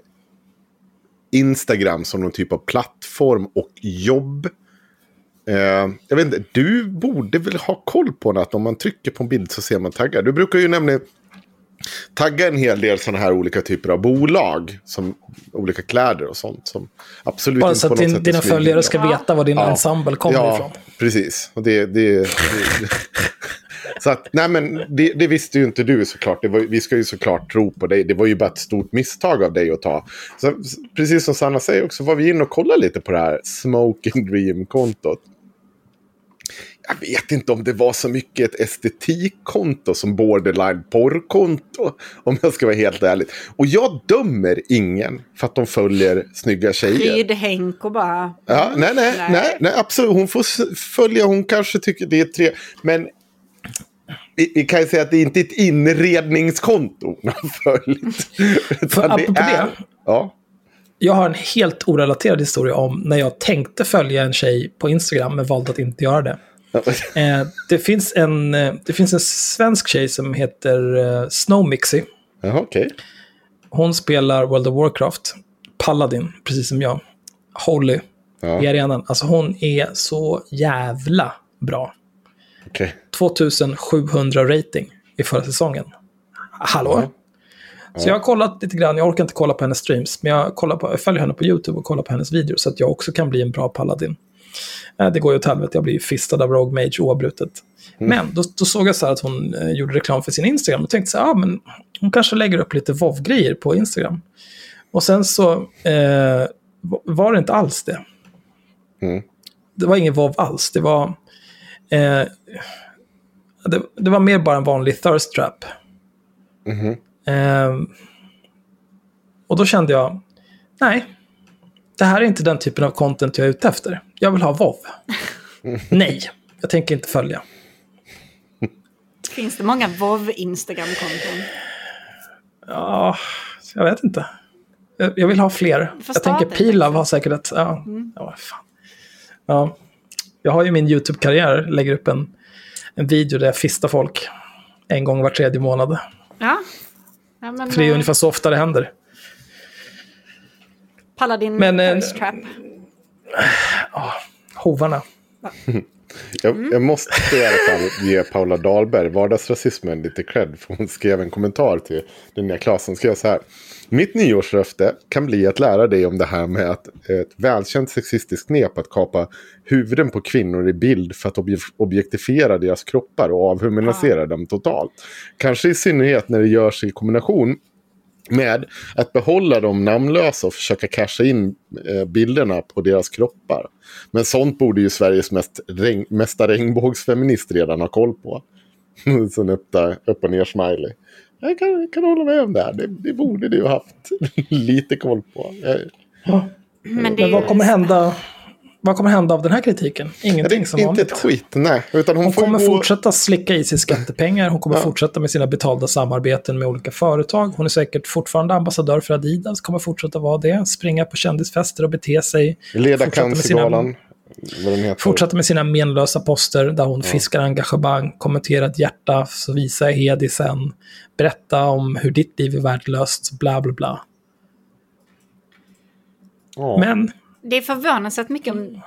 Instagram som någon typ av plattform och jobb. Eh, jag vet inte, du borde väl ha koll på det att om man trycker på en bild så ser man taggar. Du brukar ju nämligen tagga en hel del sådana här olika typer av bolag. Som olika kläder och sånt. Som absolut Bara så att din, dina följare ska veta var din Ja. ensemble kommer ja, ifrån. precis. Och det, det, det, så att, nej men det, det visste ju inte du såklart. Var, vi ska ju såklart tro på dig. Det var ju bara ett stort misstag av dig att ta. Så, precis som Sanna säger också, var vi inne och kollade lite på det här Smoking Dream-kontot. Jag vet inte om det var så mycket ett estetikkonto som borderline porrkonto. Om jag ska vara helt ärlig. Och jag dömer ingen för att de följer snygga tjejer. Pryd-Henk och bara... Ja, nej, nej, Nej. nej, absolut. Hon får följa, hon kanske tycker det är tre. Men vi, kan ju säga att det är inte ett inredningskonto följt. För apropå det. Ja, Jag har en helt orelaterad historia om när jag tänkte följa en tjej på Instagram men valde att inte göra det. Eh, det, finns en, eh, det finns en svensk tjej som heter eh, Snowmixy. Jaha, okej. Hon spelar World of Warcraft. Paladin, precis som jag. Holly Ja. i arenan. Alltså hon är så jävla bra. Okej. 2700 rating i förra säsongen. Hallå? Så jag har kollat lite grann, jag orkar inte kolla på hennes streams, men jag, kollar på, jag följer henne på YouTube och kollar på hennes videos så att jag också kan bli en bra paladin. Eh, Det går ju åt helvete, jag blir fistad av Rogue Mage oavbrutet. Men då, då såg jag så här att hon eh, gjorde reklam för sin Instagram och tänkte så här, ah, men hon kanske lägger upp lite WoW-grejer på Instagram. Och sen så eh, var det inte alls det. Mm. Det var ingen WoW alls, det var... Eh, det, det var mer bara en vanlig thirst trap. Mhm. Ehm, och då kände jag, nej, det här är inte den typen av content jag är ute efter. Jag vill ha WoW. nej, jag tänker inte följa. Finns det många WoW Instagram-konton? Ja, jag vet inte. Jag- Jag vill ha fler. får Jag tänker Pilav har säkert ett... Ja, ja, fan. ja. Jag har ju min YouTube-karriär, lägger upp en, en video där jag fistar folk en gång var tredje månad. Ja. ja men, För det är eh, ungefär så ofta det händer. Paladin Men, eh, Thirst Trap. Hovarna. Jag, jag måste i alla fall ge Paula Dahlberg, vardagsrasismen, lite cred. För hon skrev en kommentar till Linnea Claes. Hon skrev så här. Mitt nyårslöfte kan bli att lära dig om det här med att ett välkänt sexistiskt knep att kapa huvuden på kvinnor i bild för att obje- objektifiera deras kroppar och avhumanisera dem totalt. Kanske i synnerhet när det görs i kombination med att behålla dem namnlösa och försöka casha in eh, bilderna på deras kroppar. Men sånt borde ju Sveriges mest regn, mesta regnbågsfeminist redan ha koll på. Så en upp, upp och ner smiley. Jag kan, jag kan hålla med om det här. Det, det borde du ha haft lite koll på. Jag, Men Men vad kommer hända? Vad kommer hända av den här kritiken? Ingenting som inte vanligt. ett skit, nej. Utan hon, Hon kommer gå... fortsätta slicka i sig skattepengar. Hon kommer Ja. fortsätta med sina betalda samarbeten med olika företag. Hon är säkert fortfarande ambassadör för Adidas. Kommer fortsätta vara det. Springa på kändisfester och bete sig. Leda med sina- Cancergalan. Vad den heter. Fortsätta med sina menlösa poster där hon fiskar engagemang, kommenterar ett hjärta, så visar jag Hedi sen. Berätta om hur ditt liv är värdelöst, bla bla bla. Ja. Men Det är förvånansvärt mycket om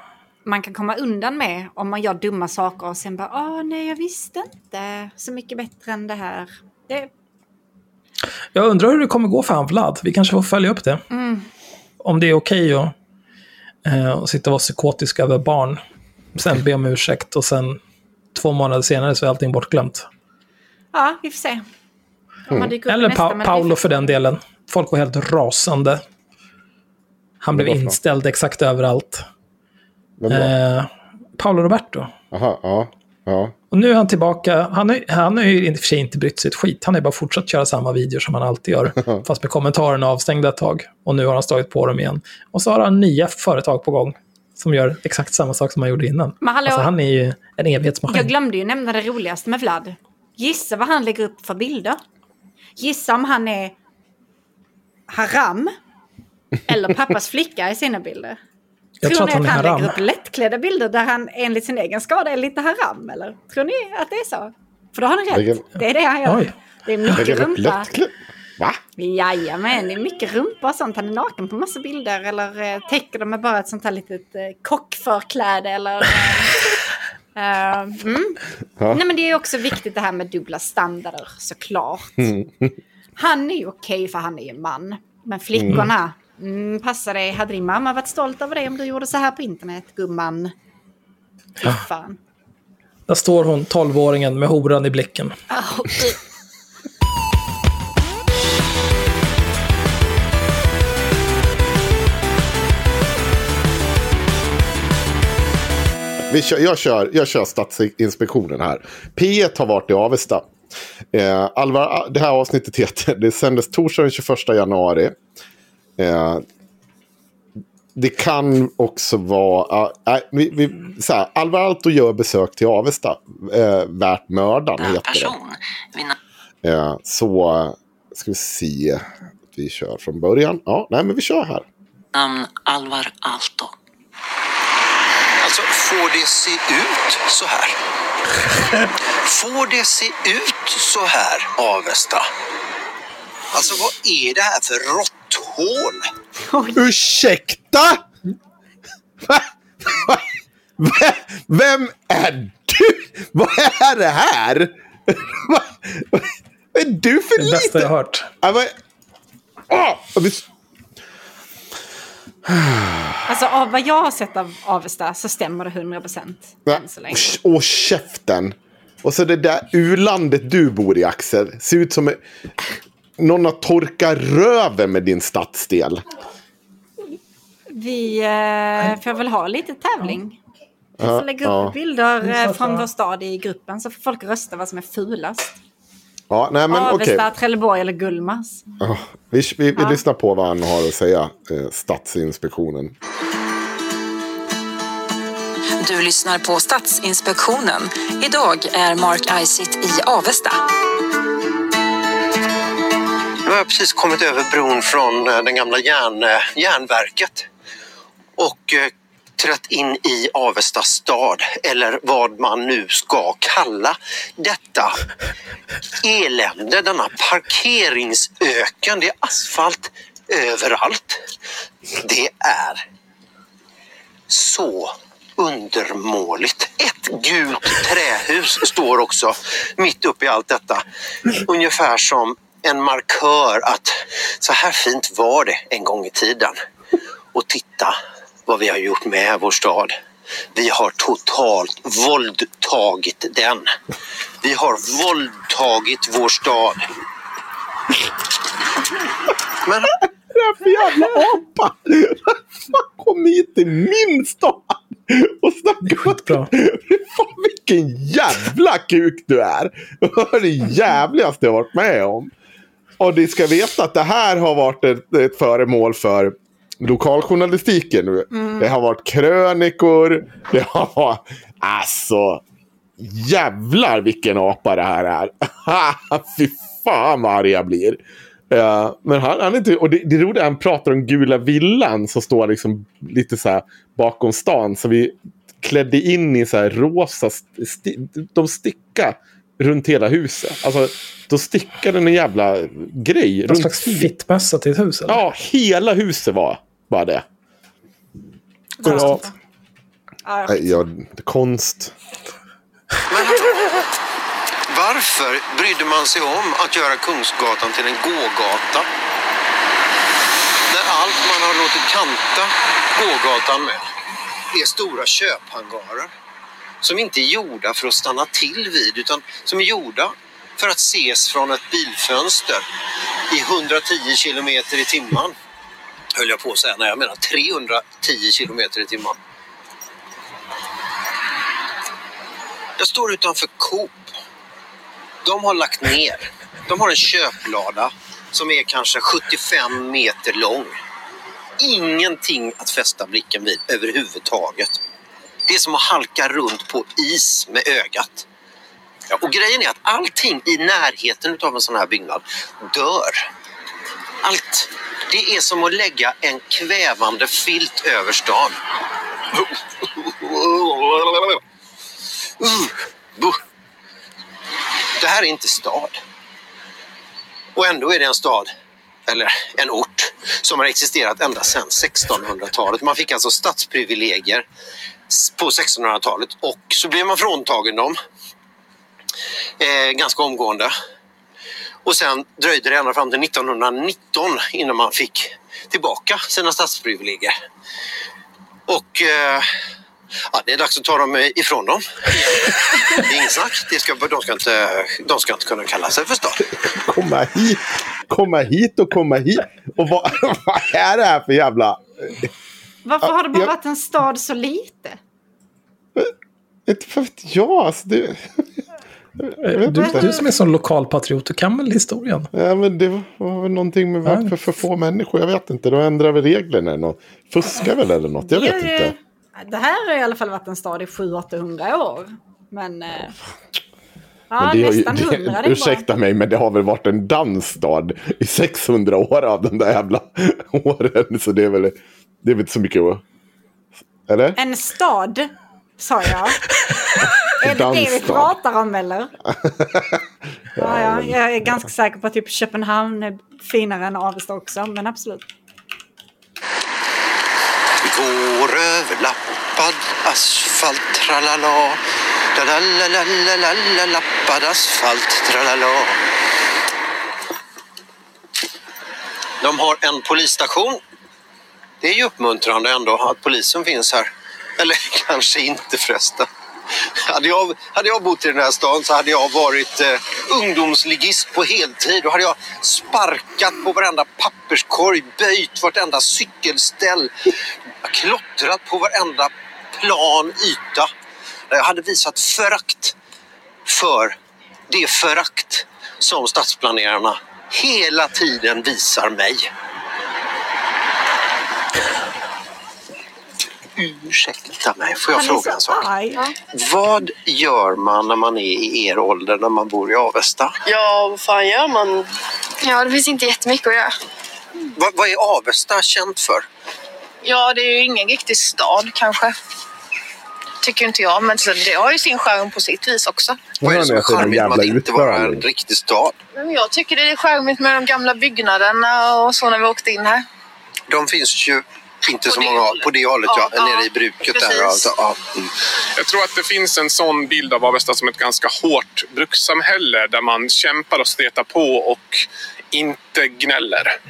man kan komma undan med om man gör dumma saker och sen bara åh nej jag visste inte så mycket bättre än det här. Det, jag undrar hur det kommer gå för han Vlad. Vi kanske får följa upp det. Om det är okej att, eh, att sitta och vara psykotisk över barn. Sen be om ursäkt och sen två månader senare så är allting bortglömt. ja, vi får se. I Eller pa- men Paolo för den delen. Folk var helt rasande. Han blev något? inställd exakt överallt. Eh, Paolo Roberto. Aha, ja. ja. Och nu är han tillbaka. Han, är, han har ju i och för sig inte brytt sig ett skit. Han har bara fortsatt köra samma videor som han alltid gör. fast med kommentarerna avstängda ett tag. Och nu har han slagit på dem igen. Och så har han nya företag på gång. Som gör exakt samma sak som han gjorde innan. Men hallå, Alltså han är ju en evighetsmaskin. jag glömde ju nämna det roligaste med Vlad. Gissa vad han lägger upp för bilder. Gissa om han är haram eller pappas flicka i sina bilder. Jag tror tror ni att han han lägger upp lättklädda bilder där han enligt sin egen skada är lite haram? Eller tror ni att det är så? För då har ni rätt. Lägger- Det är det han gör. Oj. Det är mycket rumpa. lättklädd. Va? Jajamän, det är mycket rumpa och sånt. Han är naken på massa bilder eller eh, täcker dem med bara ett sånt här litet eh, kockförkläde eller... Eh, eh, mm. Ja. Nej men det är också viktigt det här med dubbla standarder såklart. Han är ju okej för han är ju man. Men flickorna, mm. Passa dig. Hade din mamma varit stolt över dig om du gjorde så här på internet, gumman? Fy fan. Där står hon, 12-åringen med horan i blicken. Ah, uh. Vi kör, jag, kör, jag kör Stadsinspektionen här. P1 har varit i Avesta. Eh, Alvar, det här avsnittet heter, det sändes torsdag den 21 januari. Eh, det kan också vara, äh, vi, vi, så här, Alvar Aalto gör besök till Avesta. Eh, värt mördaren heter person. Det. Eh, så ska vi se. Vi kör från början. Ja, nej men vi kör här. namn Alvar Aalto. Alltså, får det se ut så här? Får det se ut så här, Avesta? Alltså, vad är det här för råtthål? Ursäkta? Va? Va? Va? Vem är du? Vad är det här? Va? Vad är du för Det bästa jag liten? hört. Alltså av vad jag har sett av Avesta så stämmer det 100 procent. Va? Än så länge. Åh, käften. Och så det där ulandet du bor i, Axel. Ser ut som någon har torkat röven med din stadsdel. Vi eh, får väl ha lite tävling. Vi får lägga upp ja. bilder eh, från vår stad i gruppen så får folk rösta vad som är fulast. Ja, nej men. Avesta, Trelleborg eller Gullmars. Ja, vi vi, vi lyssnar på vad han har att säga, eh, Stadsinspektionen. Du lyssnar på Stadsinspektionen. Idag är Mark Isitt i Avesta har jag precis kommit över bron från det den gamla järn, eh, järnverket och eh, trätt in i Avesta stad, eller vad man nu ska kalla detta elände, denna parkeringsöken. Det är asfalt överallt. Det är så undermåligt. Ett gult trähus står också mitt uppe i allt detta. Ungefär som en markör att så här fint var det en gång i tiden. Och titta vad vi har gjort med vår stad. Vi har totalt våldtagit den. Vi har våldtagit vår stad. Men Det är för jävla apa! Kom hit till min stad! Och snacka Skitbra. Fan vilken jävla kuk du är! Det var det jävligaste jag varit med om. Och ni ska veta att det här har varit ett, ett föremål för lokaljournalistiken nu. Det har varit krönikor. Det har varit... Alltså... Jävlar vilken apa det här är. Fy fan vad arg jag blir. Ja, men han, han är inte, och det, det roliga är att han pratar om gula villan som står liksom lite så här bakom stan. Så vi klädde in i så här rosa, sti, de sticka runt hela huset. Alltså, de stickade en jävla grej. Någon runt slags fittmössa till ett hus? Eller? Ja, hela huset var bara det. Ja, Ja, nej, ja, konst. varför brydde man sig om att göra Kungsgatan till en gågata? När allt man har låtit kanta gågatan med är stora köphangarer som inte är gjorda för att stanna till vid utan som är gjorda för att ses från ett bilfönster i 110 kilometer i timmen. Höll jag på att säga, nej jag menar 310 kilometer i timmen. Jag står utanför Coop. De har lagt ner. De har en köplada som är kanske 75 meter lång. Ingenting att fästa blicken vid överhuvudtaget. Det är som att halka runt på is med ögat. Ja, och grejen är att allting i närheten av en sån här byggnad dör. Allt. Det är som att lägga en kvävande filt över stan. Uh. Det här är inte stad. Och ändå är det en stad, eller en ort, som har existerat ända sedan 1600-talet. Man fick alltså stadsprivilegier på 1600-talet och så blev man fråntagen dem eh, ganska omgående. Och sen dröjde det ända fram till 1919 innan man fick tillbaka sina stadsprivilegier. Och eh, ja, det är dags att ta dem ifrån dem. Det är inget snack. Det ska, de, ska inte, de ska inte kunna kalla sig för stad. Komma hit, komma hit och komma hit. Och vad, vad är det här för jävla... Varför har det bara jag- varit en stad så lite? Inte vet jag. Alltså, det, Du, du som är sån lokalpatriot, du kan väl historien? Ja, men det var väl någonting med varför för få människor. Jag vet inte. Då ändrar vi reglerna eller något. Fuskar väl eller något. Jag vet Jo, inte. eh, Det här har i alla fall varit en stad i 700-800 år. Men... eh, Ja, Men det nästan det, 100. Det är ursäkta mig, men det har väl varit en dansstad i 600 år av de där jävla åren. Så det är väl, det är väl inte så mycket att... Eller? En stad, sa jag. är det det vi pratar om eller? ja, ja, jag är ganska säker på att typ Köpenhamn är finare än Avesta också, men absolut. Går överlappad asfalt, tralala. Tralalalala, lappad asfalt, tralala. De har en polisstation. Det är ju uppmuntrande ändå att polisen finns här. Eller kanske inte förresten. Hade jag, hade jag bott i den här stan så hade jag varit eh, ungdomsligist på heltid. Då hade jag sparkat på varenda papperskorg, böjt vartenda cykelställ, klottrat på varenda plan yta. Jag hade visat förakt för det förakt som stadsplanerarna hela tiden visar mig. Ursäkta mig, får jag Han fråga en sak? arg. Vad gör man när man är i er ålder när man bor i Avesta? Ja, vad fan gör man? Ja, det finns inte jättemycket att göra. Vad, vad är Avesta känt för? Ja, det är ju ingen riktig stad kanske. Tycker inte jag, men det har ju sin charm på sitt vis också. Vad är det som är charmigt med att inte vara en riktig stad? Men jag tycker det är charmigt med de gamla byggnaderna och så när vi åkte in här. De finns ju inte så många på det hållet, ja. Nere i bruket där. precis. Alltså, ja. mm. Jag tror att det finns en sån bild av Avesta som ett ganska hårt brukssamhälle där man kämpar och stretar på och inte gnäller.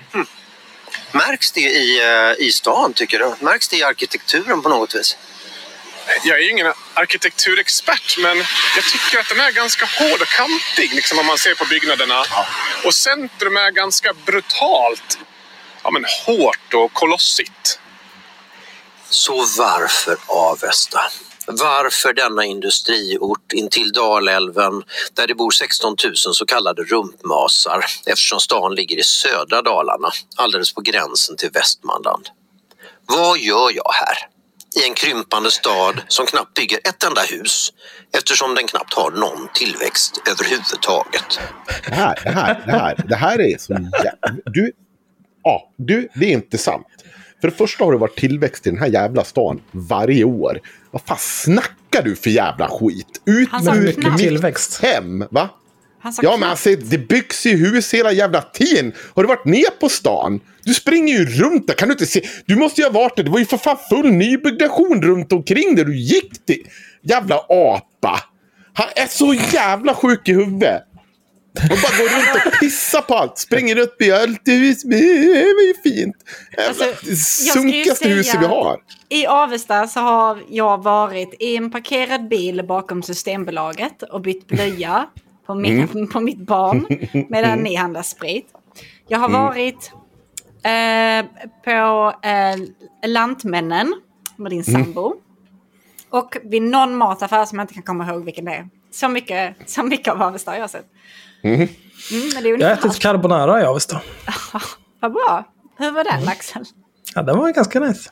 Märks det i, eh, i stan, tycker du? Märks det i arkitekturen på något vis? Jag är ju ingen arkitekturexpert, men jag tycker att den är ganska hård och kantig liksom, om man ser på byggnaderna. Och centrum är ganska brutalt ja, men hårt och kolossigt. Så varför Avesta? Varför denna industriort intill Dalälven där det bor 16 000 så kallade rumpmasar eftersom stan ligger i södra Dalarna, alldeles på gränsen till Västmanland. Vad gör jag här? I en krympande stad som knappt bygger ett enda hus eftersom den knappt har någon tillväxt överhuvudtaget. Det här, det här, det här, det här är så jävla... Du, ja, du, det är inte sant. För det första har det varit tillväxt i den här jävla stan varje år. Vad fan snackar du för jävla skit? Ut knappt. mitt Tillväxt. hem, va? Ja, men alltså, det byggs ju hus hela jävla tiden. Har du varit ner på stan? Du springer ju runt där, kan du inte se? Du måste ju ha varit där. Det var ju för fan full nybyggnation runt omkring där du gick till. Jävla apa. Han är så jävla sjuk i huvudet. Och bara går runt och pissar på allt. Springer upp i allt. Det är fint. Alltså, ju sunkigaste huset vi har. I Avesta så har jag varit i en parkerad bil bakom Systembolaget och bytt blöja på, min, Mm. på mitt barn medan ni handlar sprit. Jag har Mm. varit eh, på eh, Lantmännen med din Mm. sambo. Och vid någon mataffär som jag inte kan komma ihåg vilken det är. Så mycket, så mycket av Avesta har jag sett. Mm. Mm, men det är Jag har ätit carbonara i Avesta. Vad bra. Hur var Mm. den Axel? Ja, den var ganska nice.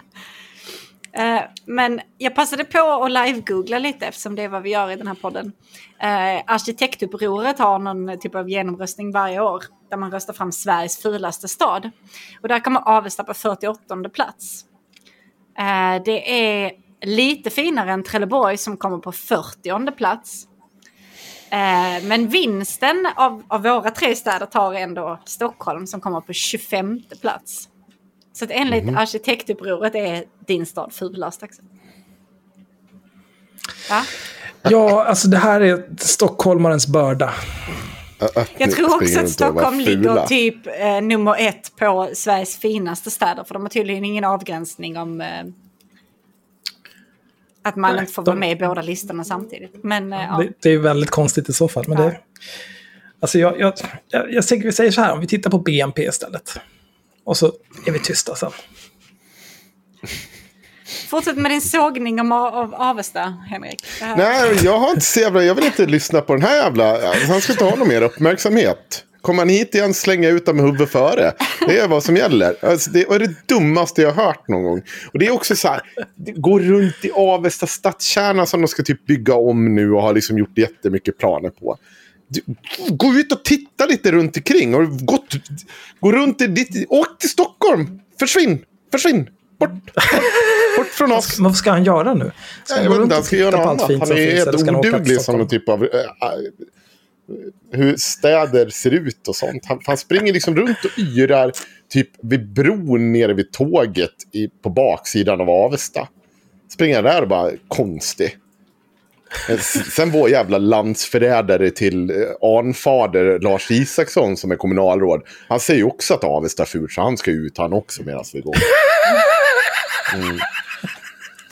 Eh, men jag passade på att live-googla lite eftersom det är vad vi gör i den här podden. Uh, Arkitektupproret har någon typ av genomröstning varje år där man röstar fram Sveriges fulaste stad. Och där kommer Avesta på 48 plats. Eh, det är lite finare än Trelleborg som kommer på 40 plats. Eh, men vinsten av, av våra tre städer tar ändå Stockholm som kommer på 25 plats. Så att enligt Mhm. arkitektupproret är din stad fulast också. Ja. Ja, alltså det här är stockholmarens börda. Jag tror också att Stockholm ligger typ eh, nummer ett på Sveriges finaste städer. För de har tydligen ingen avgränsning om eh, att man Nej, inte får de- vara med i båda listorna samtidigt. Men eh, ja. Det, det är väldigt konstigt i så fall. Men det, alltså jag, jag, jag, jag säger- vi säger så här, om vi tittar på BNP istället. Och så är vi tysta sen. Fortsätt med din sågning om, av Avesta, Henrik. Nej, jag har inte så jävla... Jag vill inte lyssna på den här jävla... Han ska inte ha någon mer uppmärksamhet. Kommer han hit igen, slänga ut dem med huvudet före. Det är vad som gäller. Alltså, det är det dummaste jag har hört någon gång. Och det är också så här, går runt i Avesta stadskärna som de ska typ bygga om nu och har liksom gjort jättemycket planer på. Gå ut och titta lite runt omkring. Och gått, gå runt i ditt... Åk till Stockholm! Försvinn! Försvinn! Bort! Bort, från oss! Vad ska han göra nu? Ska Nej, han jag gå vet runt inte, han och ska titta göra på något allt annat. fint Han som är finns? helt han åka till oduglig som någon typ av... äh, hur städer ser ut och sånt. Han, han springer liksom runt och yrar typ vid bron nere vid tåget i, på baksidan av Avesta. Springer där och bara konstig. Eh, sen vår jävla landsförrädare till eh, anfader Lars Isaksson som är kommunalråd. Han säger ju också att Avesta är fult så han ska ut han också medan vi går. Mm.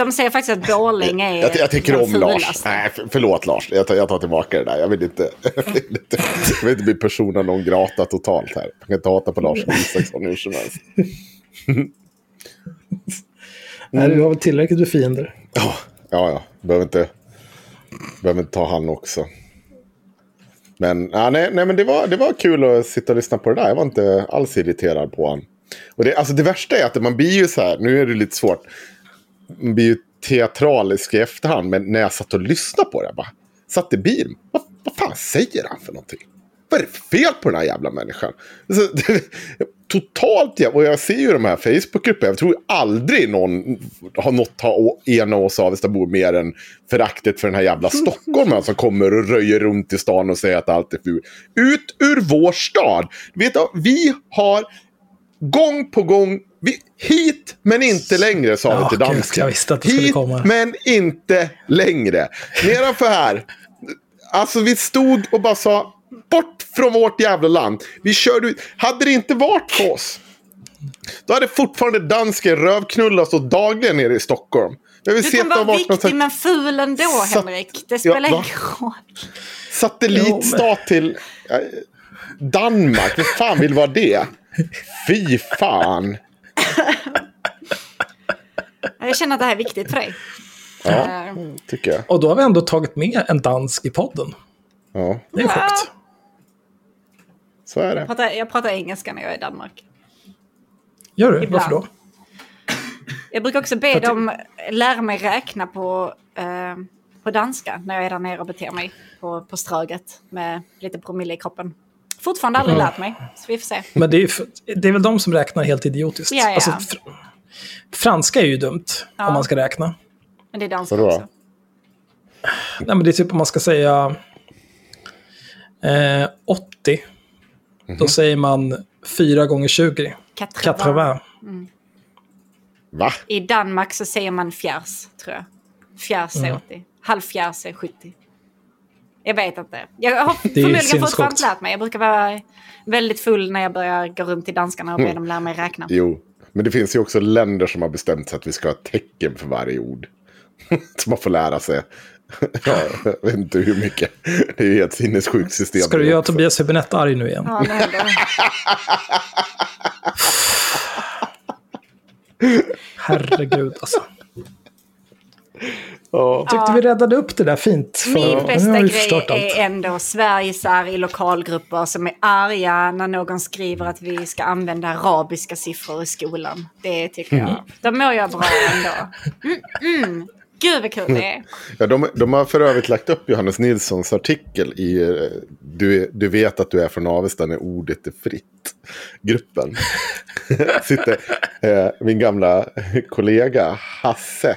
De säger faktiskt att Borlänge är Jag, jag tycker om Lars. Nej, för, förlåt Lars. Jag tar, jag tar tillbaka det där. Jag vill inte, jag vill inte, jag vill inte bli persona non grata totalt här. Jag kan inte hata på Lars Isaksson hur som helst. Nej, du har väl tillräckligt med fiender. Ja, ja. Behöver inte, behöver inte ta han också. Men, ja, nej, nej, men det, var, det var kul att sitta och lyssna på det där. Jag var inte alls irriterad på honom. Och det, alltså det värsta är att man blir ju så här, nu är det lite svårt. Man blir ju teatralisk i efterhand. Men när jag satt och lyssnade på det, jag bara satt i bilen. Vad, vad fan säger han för någonting? Vad är det för fel på den här jävla människan? Alltså, totalt jävla... Och jag ser ju de här Facebookgrupperna. Jag tror aldrig någon har något ha ena oss Avestabor mer än föraktet för den här jävla stockholmaren alltså, som kommer och röjer runt i stan och säger att allt är fult. Ut ur vår stad! Vet du, vi har gång på gång vi, hit men inte längre sa vi Ja, till gud, dansken. jag visste att det skulle hit men inte längre. Nedanför här. Alltså vi stod och bara sa bort från vårt jävla land. Vi körde ut. Hade det inte varit för oss. Då hade fortfarande dansken rövknullat oss dagligen nere i Stockholm. Jag vill Du se kan vara viktig men ful ändå, Satt- Henrik. Det spelar Ja, ingen roll. satellitstat till eh, Danmark. Vem fan vill vara det? Fy fan. Jag känner att det här är viktigt för dig. Ja, Eh, tycker jag. Och då har vi ändå tagit med en dansk i podden. Ja, Det är sjukt. så är Jag det. pratar, jag pratar engelska när jag är i Danmark. Gör du? Ibland. Varför då? Jag brukar också be dem lära mig räkna på, eh, på danska när jag är där nere och beter mig på, på Ströget med lite promille i kroppen. Fortfarande aldrig Ja. lärt mig, så vi får se. Men det är, det är väl de som räknar helt idiotiskt. Ja, ja. Alltså, fr- franska är ju dumt Ja. om man ska räkna. Men det är danska Vadå? också. Nej, men det är typ om man ska säga eh, 80. Mhm. Då säger man 4 gånger 20. 80. Mm. Va? I Danmark så säger man fjärs, tror jag. Fjärs är Mm. 80. Halvfjärs är 70. Jag vet inte. Jag har förmodligen fortfarande inte lärt mig. Jag brukar vara väldigt full när jag börjar gå runt till danskarna och be Mm. dem lära mig räkna. Jo, men det finns ju också länder som har bestämt sig att vi ska ha tecken för varje ord. så man får lära sig. ja, jag vet inte hur mycket. Det är ju ett sinnessjukt system. Ska du göra Tobias Hübinette arg nu igen? Ja, det. Herregud alltså. Ja. Tyckte vi räddade upp det där fint. För, Min bästa grej allt. är ändå Sverigesar i lokalgrupper som är arga när någon skriver att vi ska använda arabiska siffror i skolan. Det tycker Mm. jag. Då mår jag bra ändå. Mm, mm. Gud vad kul det är. Ja, de, de har för övrigt lagt upp Johannes Nilssons artikel i eh, du, du vet att du är från Avesta när ordet är fritt. Gruppen. Sitter eh, min gamla kollega Hasse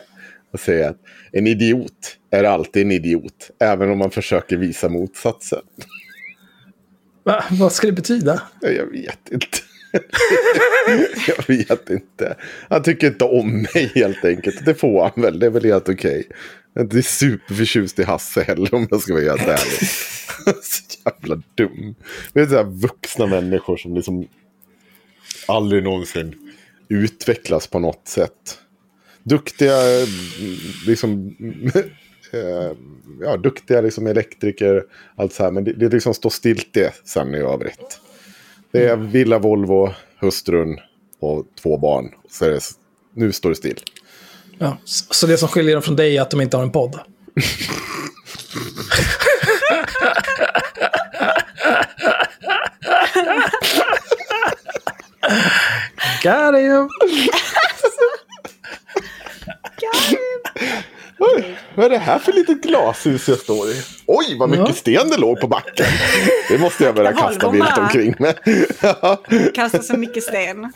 och säger att en idiot är alltid en idiot. Även om man försöker visa motsatsen. Va? Vad ska det betyda? Ja, Jag vet inte. jag vet inte. Han tycker inte om mig helt enkelt. Det får han väl. Det är väl helt okej. Jag är inte superförtjust i Hasse heller om jag ska vara helt ärlig. så jävla dum. Det är så här vuxna människor som liksom aldrig någonsin utvecklas på något sätt. Duktiga, liksom, eh, ja, duktiga liksom elektriker, allt så här. Men det, det liksom står stiltje sen i övrigt. Det är villa, Volvo, hustrun och två barn. Så är det, nu står det still. Ja, så så det som skiljer dem från dig är att de inte har en podd? Got him! Oj, vad är det här för litet glashus jag står i? Oj, vad mycket Ja. sten det låg på backen. Det måste jag börja kasta vilt omkring med. ja. Kastar så mycket sten.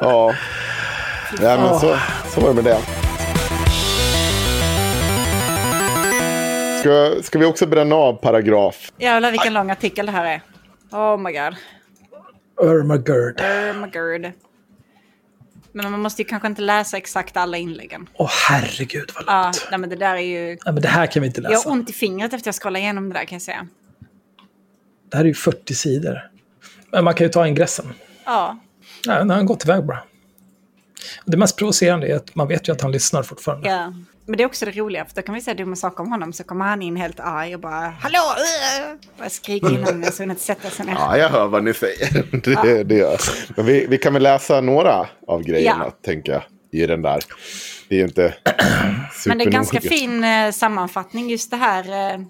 ja. ja, men så, så var det med det. Ska, ska vi också bränna av paragraf? Jävlar vilken lång artikel det här är. Oh my god. Irma Gerd. Oh. Men man måste ju kanske inte läsa exakt alla inläggen. Åh herregud vad Ja, nej, men det där är ju... Nej, men det här kan vi inte Jag har läsa. ont i fingret efter jag scrollar igenom det där kan jag säga. Det här är ju 40 sidor. Men man kan ju ta ingressen. Ja. Nej, nu har han gått iväg bara. Det mest provocerande är att man vet ju att han lyssnar fortfarande. ja. Men det är också det roliga, för då kan vi säga dumma saker om honom, så kommer han in helt arg och bara Hallå! Uh! Och skriker innan så hunnit sätta sig ner. Ja, jag hör vad ni säger. Det, det gör. Men vi, vi kan väl läsa några av grejerna, Ja. tänker jag, i den där. Det är ju inte Men det är ganska fin eh, sammanfattning just det här. Eh,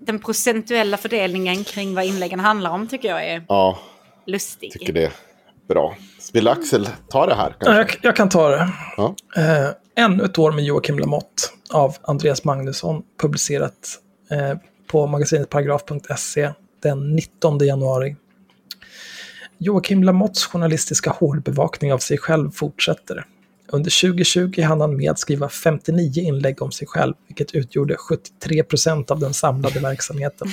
den procentuella fördelningen kring vad inläggen handlar om tycker jag är Ja, lustig. tycker det är bra. Vill Axel ta det här? Ja, Kanske? jag, jag kan ta det. Ja. Eh, ännu ett år med Joakim Lamotte av Andreas Magnusson publicerat eh, på magasinet paragraf.se den 19 januari. Joakim Lamotts journalistiska hårdbevakning av sig själv fortsätter. Under 2020 hann han med att skriva 59 inlägg om sig själv, vilket utgjorde 73 procent av den samlade verksamheten.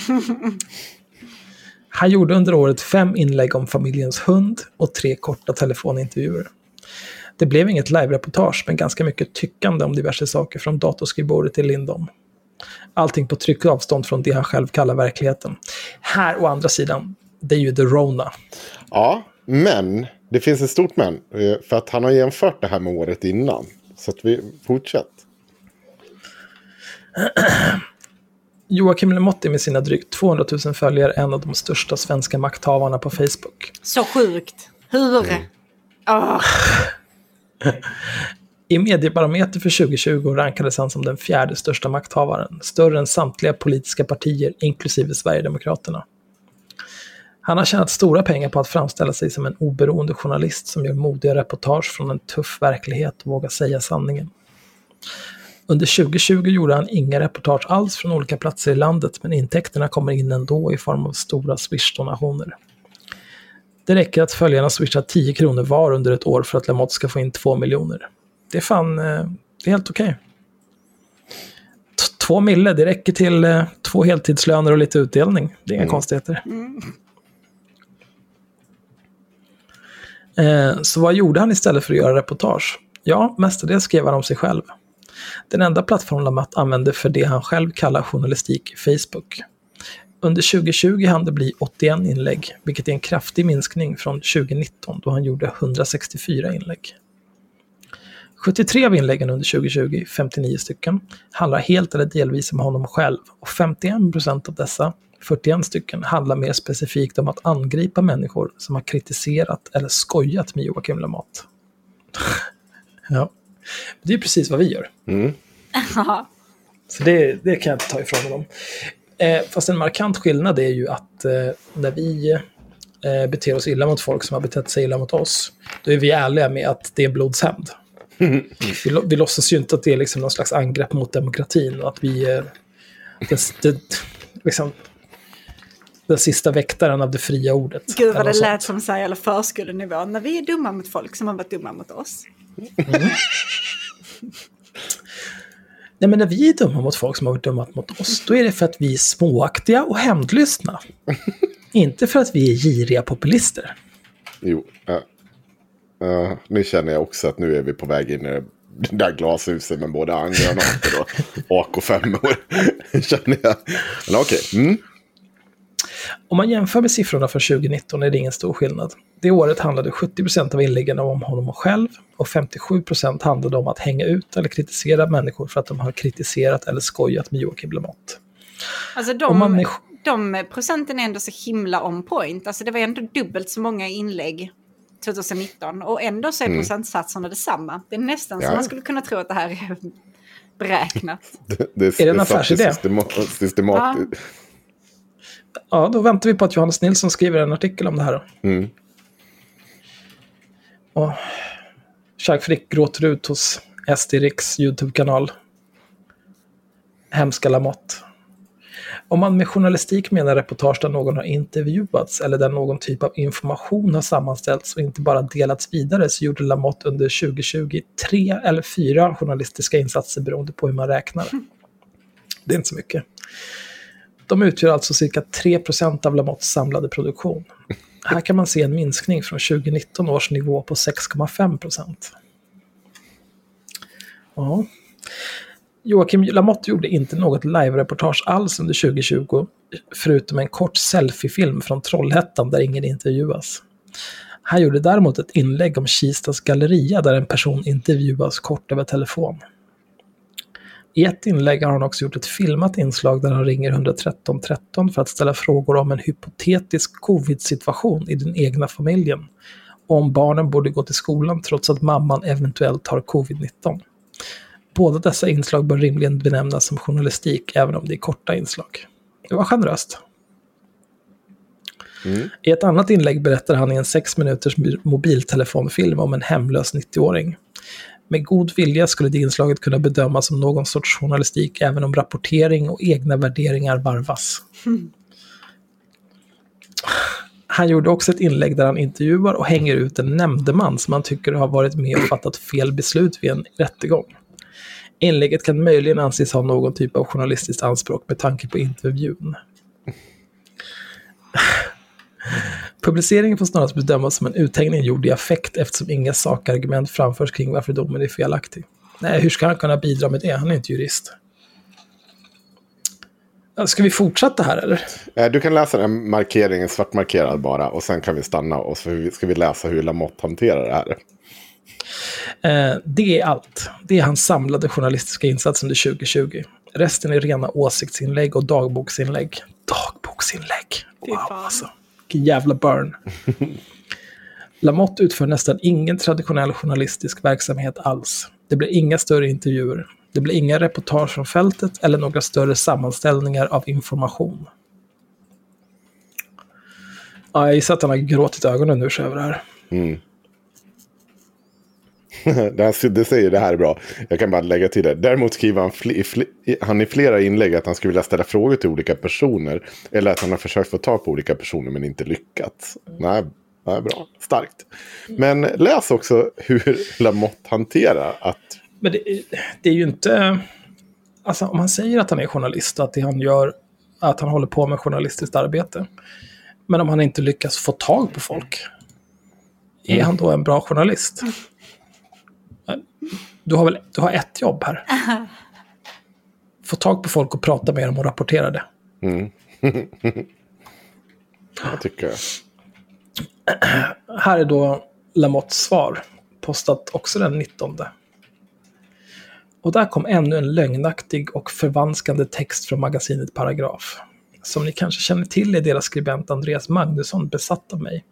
Han gjorde under året fem inlägg om familjens hund och tre korta telefonintervjuer. Det blev inget live-reportage, men ganska mycket tyckande om diverse saker från datorskrivbordet till Lindom. Allting på tryckt avstånd från det han själv kallar verkligheten. Här å andra sidan, det är ju the Rona. Ja, men det finns ett stort men. eh, För att han har jämfört det här med året innan. Så att vi fortsätter. Joakim Lamotte är med sina drygt 200 000 följare en av de största svenska makthavarna på Facebook. Så sjukt. Hur? Åh. I Mediebarometer för 2020 rankades han som den fjärde största makthavaren, större än samtliga politiska partier, inklusive Sverigedemokraterna. Han har tjänat stora pengar på att framställa sig som en oberoende journalist som gör modiga reportage från en tuff verklighet och vågar säga sanningen. Under 2020 gjorde han inga reportage alls från olika platser i landet, men intäkterna kommer in ändå i form av stora Swish-donationer. Det räcker att följarna swishar 10 kronor var under ett år för att Lamotte ska få in 2 miljoner. Det är fan, eh, det är helt okej. T- Två mille, det räcker till eh, två heltidslöner och lite utdelning. Det är inga konstigheter. Eh, Så vad gjorde han istället för att göra reportage? Ja, mestadels skrev han om sig själv. Den enda plattform Lamotte använde för det han själv kallar journalistik Facebook. Under 2020 hann det bli 81 inlägg, vilket är en kraftig minskning från 2019 då han gjorde 164 inlägg. 73 av inläggen under 2020, 59 stycken, handlar helt eller delvis om honom själv och 51 procent av dessa, 41 stycken, handlar mer specifikt om att angripa människor som har kritiserat eller skojat med Joakim Lamotte. ja, det är precis vad vi gör. Ja. Så det, det kan jag inte ta ifrån honom. Eh, fast en markant skillnad är ju att eh, när vi eh, beter oss illa mot folk som har betett sig illa mot oss, då är vi ärliga med att det är blodshämnd. Vi, vi låtsas ju inte att det är liksom någon slags angrepp mot demokratin och att vi är det, det, liksom, den sista väktaren av det fria ordet. Gud Eller vad det något lät sånt. som så här, jävla förskolenivå. När vi är dumma mot folk som har varit dumma mot oss. Nej, men när vi är dumma mot folk som har varit dumma mot oss, då är det för att vi är småaktiga och hämndlystna. inte för att vi är giriga populister. Jo, ja. Ja, nu känner jag också att nu är vi på väg in i det där glashuset med både handgranater och AK5 känner jag. Men okej. Mm. Om man jämför med siffrorna för 2019 är det ingen stor skillnad. Det året handlade 70% av inläggen om honom själv och 57% handlade om att hänga ut eller kritisera människor för att de har kritiserat eller skojat med Joakim Lamotte. Alltså Om man de, de procenten är ändå så himla on point. Alltså det var ändå dubbelt så många inlägg 2019 och ändå så är Mm. procentsatserna detsamma. Det är nästan Ja. som man skulle kunna tro att det här är beräknat. Det, det, Är det en affärsidé? Systema, systematiskt. Ja, då väntar vi på att Johannes Nilsson skriver en artikel om det här. Då. Mm. Och Jacques Frick gråter ut hos SD Riks YouTube-kanal. Hemska Lamotte. Om man med journalistik menar reportage där någon har intervjuats eller där någon typ av information har sammanställts och inte bara delats vidare så gjorde Lamotte under 2020 tre eller fyra journalistiska insatser beroende på hur man räknar. Det är inte så mycket. De utgör alltså cirka 3% av Lamottes samlade produktion. Här kan man se en minskning från 2019 års nivå på 6,5 procent. Ja. Joakim Lamotte gjorde inte något live-reportage alls under 2020, förutom en kort selfiefilm från Trollhättan där ingen intervjuas. Han gjorde däremot ett inlägg om Kistas galleria där en person intervjuas kort över telefon. I ett inlägg har han också gjort ett filmat inslag där han ringer 113 13 för att ställa frågor om en hypotetisk covid-situation i den egna familjen. Om barnen borde gå till skolan trots att mamman eventuellt har covid-19. Båda dessa inslag bör rimligen benämnas som journalistik även om det är korta inslag. Det var generöst. I ett annat inlägg berättar han i en sex minuters mobiltelefonfilm om en hemlös 90-åring. Med god vilja skulle det inslaget kunna bedömas som någon sorts journalistik även om rapportering och egna värderingar varvas. Han gjorde också ett inlägg där han intervjuar och hänger ut en nämndeman som han tycker har varit med och fattat fel beslut vid en rättegång. Inlägget kan möjligen anses ha någon typ av journalistiskt anspråk med tanke på intervjun. Publiceringen får snarast bedömas som en uthängning gjord i affekt eftersom inga sakargument framförs kring varför domen är felaktig. Nej, hur ska han kunna bidra med det? Han är inte jurist. Ska vi fortsätta här eller? Eh, Du kan läsa den markeringen svartmarkerad bara och sen kan vi stanna och så ska vi läsa hur Lamotte hanterar det här. Eh, det är allt. Det är hans samlade journalistiska insats under 2020. Resten är rena åsiktsinlägg och dagboksinlägg. Dagboksinlägg! Wow, alltså. Vilken jävla burn. Lamotte utför nästan ingen traditionell journalistisk verksamhet alls. Det blir inga större intervjuer. Det blir inga reportage från fältet eller några större sammanställningar av information. Ja, jag gissar att han har gråtit ögonen ur sig över det här. Mm. det, säger det här är bra. Jag kan bara lägga till det. Däremot skriver han fl- i fl- han i flera inlägg att han skulle vilja ställa frågor till olika personer. Eller att han har försökt få tag på olika personer men inte lyckats. Nej, nej bra. Starkt. Men läs också hur Lamotte hanterar att... Men det, det är ju inte... Alltså om han säger att han är journalist, att det han gör, att han håller på med journalistiskt arbete. Men om han inte lyckas få tag på folk, är Mm. han då en bra journalist? Du har väl du har ett jobb här? Få tag på folk och prata med dem och rapportera det. Mm. jag tycker jag. Här är då Lamottes svar, postat också den 19. Och där kom ännu en lögnaktig och förvanskande text från magasinet Paragraf. Som ni kanske känner till är deras skribent Andreas Magnusson besatt av mig.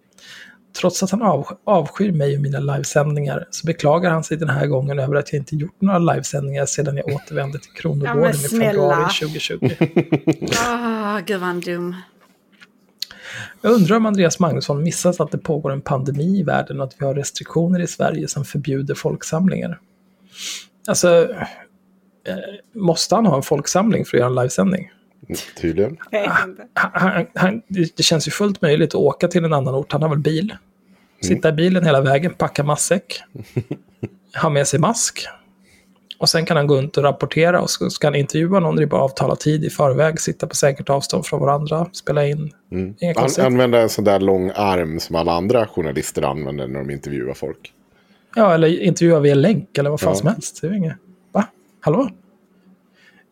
Trots att han av, avskyr mig och mina livesändningar så beklagar han sig den här gången över att jag inte gjort några livesändningar sedan jag återvände till Ja, Kronogården i snälla. februari 2020. Ah, gud vad han dum. Jag undrar om Andreas Magnusson missat att det pågår en pandemi i världen och att vi har restriktioner i Sverige som förbjuder folksamlingar. Alltså, eh, måste han ha en folksamling för att göra en livesändning? Tydligen. Han, han, han, det det känns ju fullt möjligt att åka till en annan ort. Han har väl bil? Sitta i bilen hela vägen, packa matsäck, ha med sig mask. Och sen kan han gå runt och rapportera och så ska han intervjua någon i bara avtalad tid i förväg, sitta på säkert avstånd från varandra, spela in. Mm. Han använder en sån där lång arm som alla andra journalister använder när de intervjuar folk. Ja, eller intervjua via länk eller vad fan Ja. som helst. Det är inget. Va? Hallå?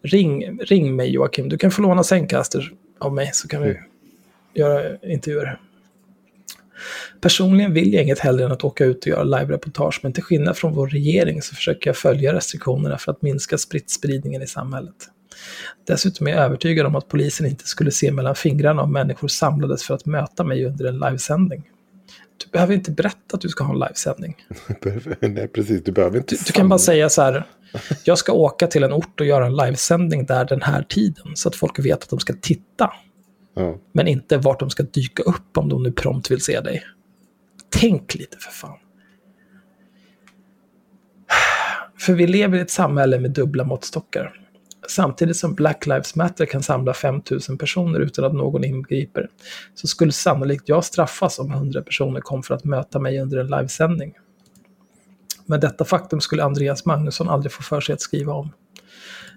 Ring, ring mig Joakim. Du kan få låna Zencaster av mig så kan vi göra intervjuer. Personligen vill jag inget hellre än att åka ut och göra live-reportage, men till skillnad från vår regering så försöker jag följa restriktionerna för att minska sprittspridningen i samhället. Dessutom är jag övertygad om att polisen inte skulle se mellan fingrarna om människor samlades för att möta mig under en livesändning. Du behöver inte berätta att du ska ha en livesändning. Nej, precis. Du behöver inte... Du, du kan bara säga så här, jag ska åka till en ort och göra en livesändning där den här tiden, så att folk vet att de ska titta. Ja. Men inte vart de ska dyka upp om de nu prompt vill se dig. Tänk lite för fan. För vi lever i ett samhälle med dubbla måttstockar. Samtidigt som Black Lives Matter kan samla 5000 personer utan att någon ingriper, så skulle sannolikt jag straffas om 100 personer kom för att möta mig under en livesändning. Men detta faktum skulle Andreas Magnusson aldrig få för sig att skriva om.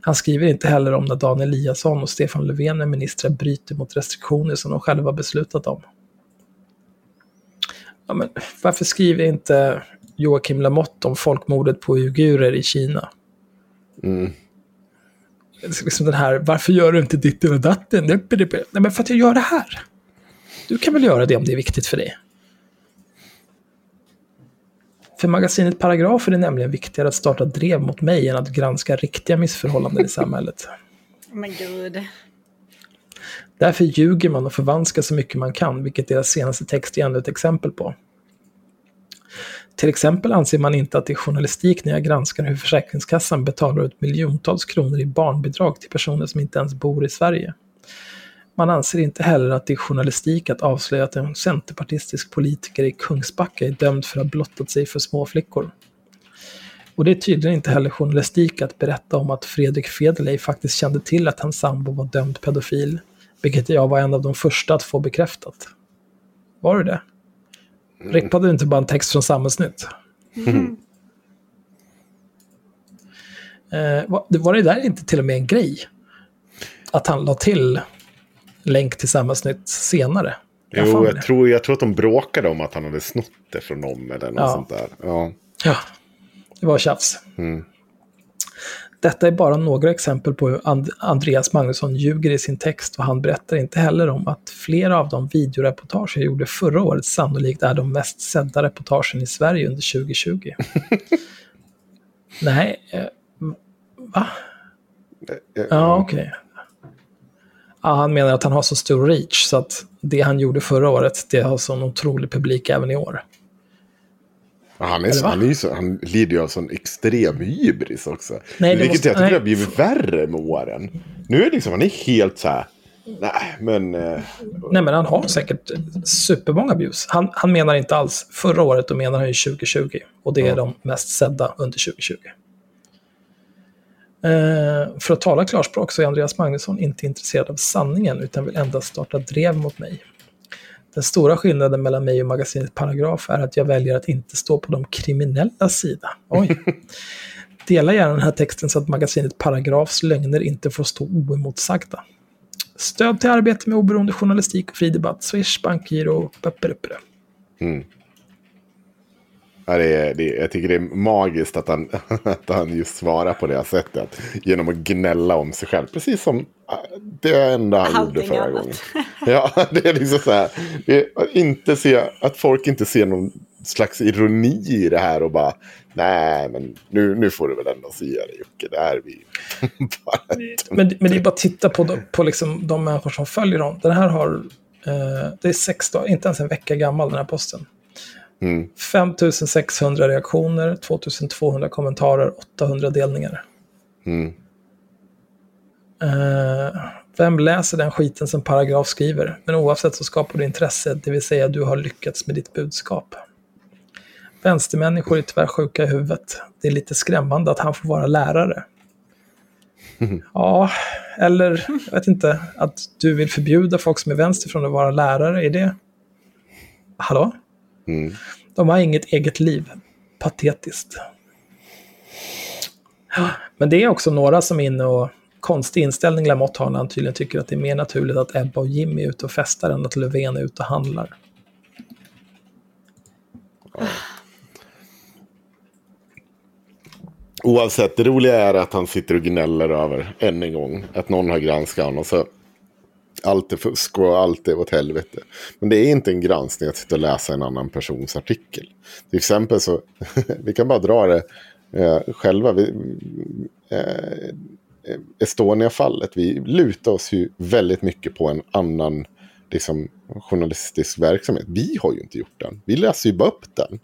Han skriver inte heller om när Dan Eliasson och Stefan Löfven med ministrar bryter mot restriktioner som de själva beslutat om. Ja, men varför skriver inte Joakim Lamotte om folkmordet på uigurer i Kina? Mm. Liksom den här, varför gör du inte ditt och datten? Nej, men för att jag gör det här. Du kan väl göra det om det är viktigt för dig? För magasinet Paragraf är det nämligen viktigare att starta drev mot mig än att granska riktiga missförhållanden i samhället. Men gud. Därför ljuger man och förvanskar så mycket man kan, vilket deras senaste text är ännu ett exempel på. Till exempel anser man inte att det är journalistik när jag granskar hur Försäkringskassan betalar ut miljontals kronor i barnbidrag till personer som inte ens bor i Sverige. Man anser inte heller att det är journalistik att avslöja att en centerpartistisk politiker i Kungsbacka är dömd för att ha blottat sig för småflickor. Och det är tydligen inte heller journalistik att berätta om att Fredrik Federley faktiskt kände till att hans sambo var dömd pedofil. Vilket jag var en av de första att få bekräftat. Var du det? Rippade du inte bara en text från Samhällsnytt? Eh, var, var det där inte till och med en grej? Att han la till länk till Samhällsnytt senare? Jag har Jo, jag tror, jag tror att de bråkade om att han hade snott det från någon eller något Ja. sånt där. Ja. Ja, det var tjafs. Mm. Detta är bara några exempel på hur And- Andreas Magnusson ljuger i sin text och han berättar inte heller om att flera av de videoreportage jag gjorde förra året sannolikt är de mest sedda reportagen i Sverige under 2020. Nej, eh, va? Ja, okej. Ja, han menar att han har så stor reach så att det han gjorde förra året, det har sån otrolig publik även i år. Ja, Han, är så, han, är så, han lider ju av sån extrem hybris också. Nej, det Vilket måste- jag tycker nej. har blivit värre med åren. Nu är det liksom, han är helt så här, nej men... Eh, Nej, men han har säkert supermånga views. Han, han menar inte alls förra året, då menar han ju 2020. Och det är de mest sedda under 2020. Eh, för att tala klarspråk så är Andreas Magnusson inte intresserad av sanningen utan vill endast starta drev mot mig. Den stora skillnaden mellan mig och magasinet Paragraf är att jag väljer att inte stå på de kriminella sida. Oj. Dela gärna den här texten så att magasinet Paragrafs lögner inte får stå oemotsagda. Stöd till arbete med oberoende journalistik och fri debatt. Swish, bankgiro, pepperuppere. mm. Ja, det är, det jag tycker det är magiskt att han, att han just svarar på det här sättet. Genom att gnälla om sig själv. Precis som ah, det enda han gjorde Allting förra annat. gången. Ja, det är liksom så här. Det är, att, inte se, att folk inte ser någon slags ironi i det här och bara nej men nu, nu får du väl ändå säga det Jocke. Det här är vi Men, men det är bara att titta på, de, på liksom de människor som följer dem. Den här har, eh, det är sex dagar, inte ens en vecka gammal den här posten. Mm. 5600 reaktioner, 2200 kommentarer, 800 delningar. Mm. Eh, vem läser den skiten som Paragraf skriver? Men oavsett så skapar du intresse, det vill säga du har lyckats med ditt budskap. Vänstermänniskor är tyvärr sjuka i huvudet. Det är lite skrämmande att han får vara lärare. Ja, eller jag vet inte, att du vill förbjuda folk som är vänster från att vara lärare, är det... Hallå? Mm. De har inget eget liv. Patetiskt. Men det är också några som är inne och konstig inställning Lamotte har när han tydligen tycker att det är mer naturligt att Ebba och Jimmy är ute och festar än att Löfven är ute och handlar. Oavsett, det roliga är att han sitter och gnäller över, än en gång, att någon har granskat honom. Så allt är fusk och allt är åt helvete. Men det är inte en granskning att sitta och läsa en annan persons artikel. Till exempel så, vi kan bara dra det eh, själva. Vi, eh, Estonia-fallet, vi lutar oss ju väldigt mycket på en annan liksom, journalistisk verksamhet. Vi har ju inte gjort den. Vi läser ju bara upp den.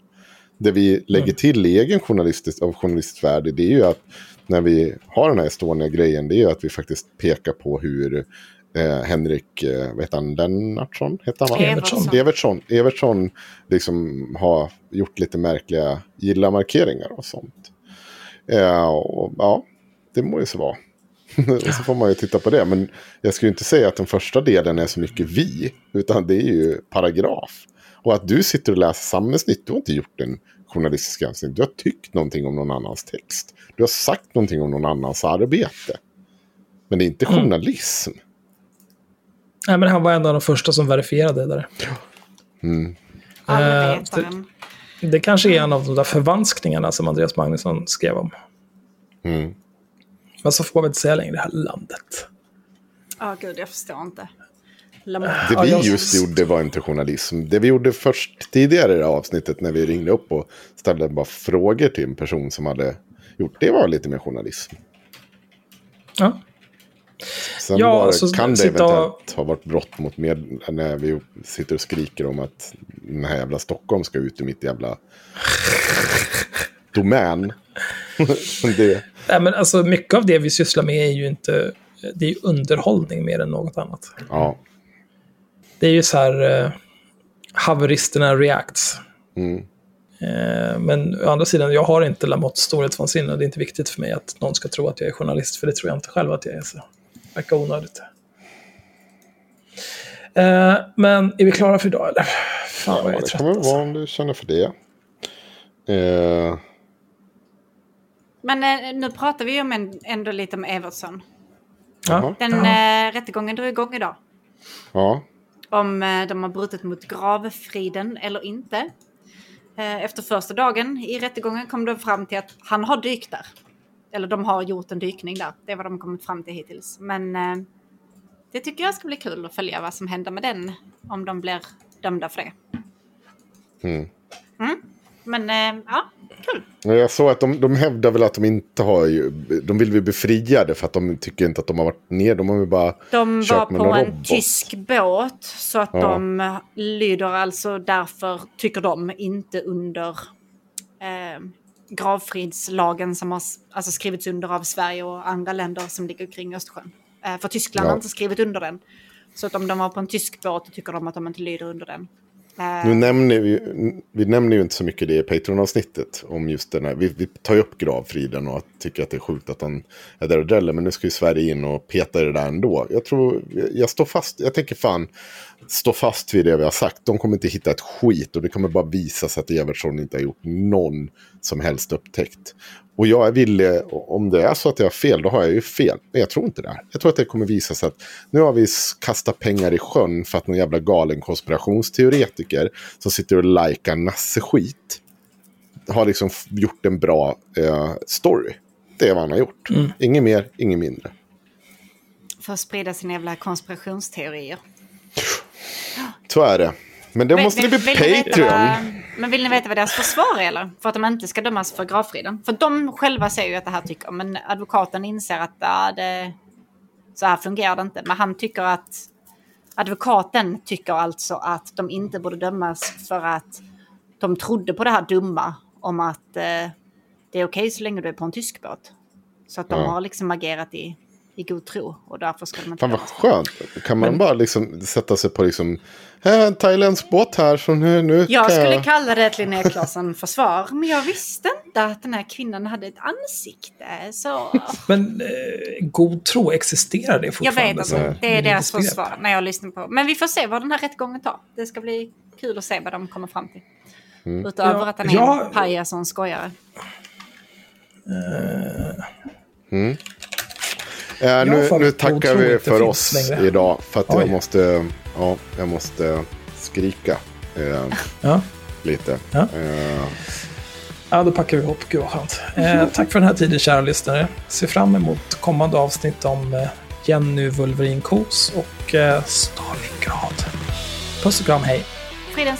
Det vi lägger till i egen journalistisk, av journalistiskt värde, det är ju att när vi har den här Estonia-grejen, det är ju att vi faktiskt pekar på hur eh, Henrik, eh, vad heter han, Lennartsson? Heter han? Evertsson. Evertsson. Evertsson liksom har gjort lite märkliga gilla-markeringar och sånt. Eh, och, ja, det må ju så vara. och så får man ju titta på det. Men jag skulle inte säga att den första delen är så mycket vi, utan det är ju paragraf. Och att du sitter och läser Samhällsnytt, du har inte gjort en journalistisk granskning. Du har tyckt någonting om någon annans text. Du har sagt någonting om någon annans arbete. Men det är inte journalism. Nej, men han var en av de första som verifierade det där. Mm. Eh, det, det kanske är en av de där förvanskningarna som Andreas Magnusson skrev om. Mm. Men så får man väl inte säga längre i det här landet. Ja, gud, jag förstår inte. Det vi just gjorde var inte journalism. Det vi gjorde först tidigare i det här avsnittet när vi ringde upp och ställde bara frågor till en person som hade gjort det var lite mer journalism. Ja. Sen Ja, var, alltså, kan det eventuellt ha varit brott mot med när vi sitter och skriker om att den här jävla Stockholm ska ut ur mitt jävla domän. det, Nej, men alltså, mycket av det vi sysslar med är ju inte... Det är ju underhållning mer än något annat. ja. Det är ju så här... Uh, haveristerna reacts. Mm. Eh, Men å andra sidan, jag har inte Lamotts storhetsvansinne och det är inte viktigt för mig att någon ska tro att jag är journalist, för det tror jag inte själv att jag är. Så verkar onödigt. Eh, Men är vi klara för idag eller? Fan vad jag är det trött. kan väl alltså. vara om du känner för det. Eh, Men eh, nu pratar vi ju en, ändå lite om Evertsson. jaha. Den eh, rättegången drar igång idag. Ja. Om eh, de har brutit mot gravfriden eller inte. Eh, efter första dagen i rättegången kom de fram till att han har dykt där. Eller de har gjort en dykning där. Det är vad de kommit fram till hittills. Men eh, det tycker jag ska bli kul att följa vad som händer med den. Om de blir dömda för det. Mm. Mm. Men eh, ja, kul. Jag såg att de, de hävdar väl att de inte har ju, de vill bli befriade för att de tycker inte att de har varit ner. De har väl bara De var på en robot. tysk båt så att Ja. de lyder alltså därför, tycker de, inte under eh, gravfridslagen som har alltså, skrivits under av Sverige och andra länder som ligger kring Östersjön. Eh, för Tyskland Ja. har inte skrivit under den. Så att om de var på en tysk båt tycker de att de inte lyder under den. Eh, Nu nämner vi, vi nämner ju inte så mycket det i Patreon-avsnittet. Om just den här, vi, vi tar ju upp gravfriden och tycker att det är sjukt att han är där och dräller. Men nu ska ju Sverige in och peta i det där ändå. Jag tror, jag står fast, jag tänker fan stå fast vid det vi har sagt. De kommer inte hitta ett skit och det kommer bara visa sig att Evertsson inte har gjort någon som helst upptäckt. Och jag är villig, om det är så att jag har fel, då har jag ju fel. Men jag tror inte det. Jag tror att det kommer visa sig att nu har vi kastat pengar i sjön för att någon jävla galen konspirationsteoretiker som sitter och likar nasse-skit har liksom gjort en bra eh, story. Det är vad han har gjort. Mm. Inget mer, inget mindre. för att sprida sina jävla konspirationsteorier. Så är det. Men det Men- måste det bli vill ni veta Patreon. vad- Men vill ni veta vad deras försvar är eller? För att de inte ska dömas för gravfriden. För de själva säger ju att det här tycker men advokaten inser att ja, det, så här fungerar det inte. Men han tycker att advokaten tycker alltså att de inte borde dömas för att de trodde på det här dumma om att eh, det är okej så länge du är på en tysk båt. Så att de Ja. har liksom agerat i, i god tro och därför ska de inte Fan vad skönt. Kan man bara liksom sätta sig på liksom, "Här, en thailändsk båt här, så nu, nu Jag kan skulle jag... kalla det ett Linnea Claesson-försvar, men jag visste inte att den här kvinnan hade ett ansikte. Så Men eh, god tro, existerar det jag fortfarande? vet som inte, det är deras försvar när jag lyssnar på. Men vi får se vad den här rättegången tar. Det ska bli kul att se vad de kommer fram till. Mm. Utöver Ja, att han är ja. en pajas och en skojare. Mm. Eh, Jag nu, nu tackar vi för oss längre. idag. För att Oj. jag måste, ja, jag måste skrika eh, Ja. lite. Ja. Eh, Ja, då packar vi ihop. Gud vad skönt. Eh, tack för den här tiden, kära lyssnare. Se fram emot kommande avsnitt om eh, Jenny Wolverin Kos och eh, Stalingrad. Puss och kram, hej. Fridens.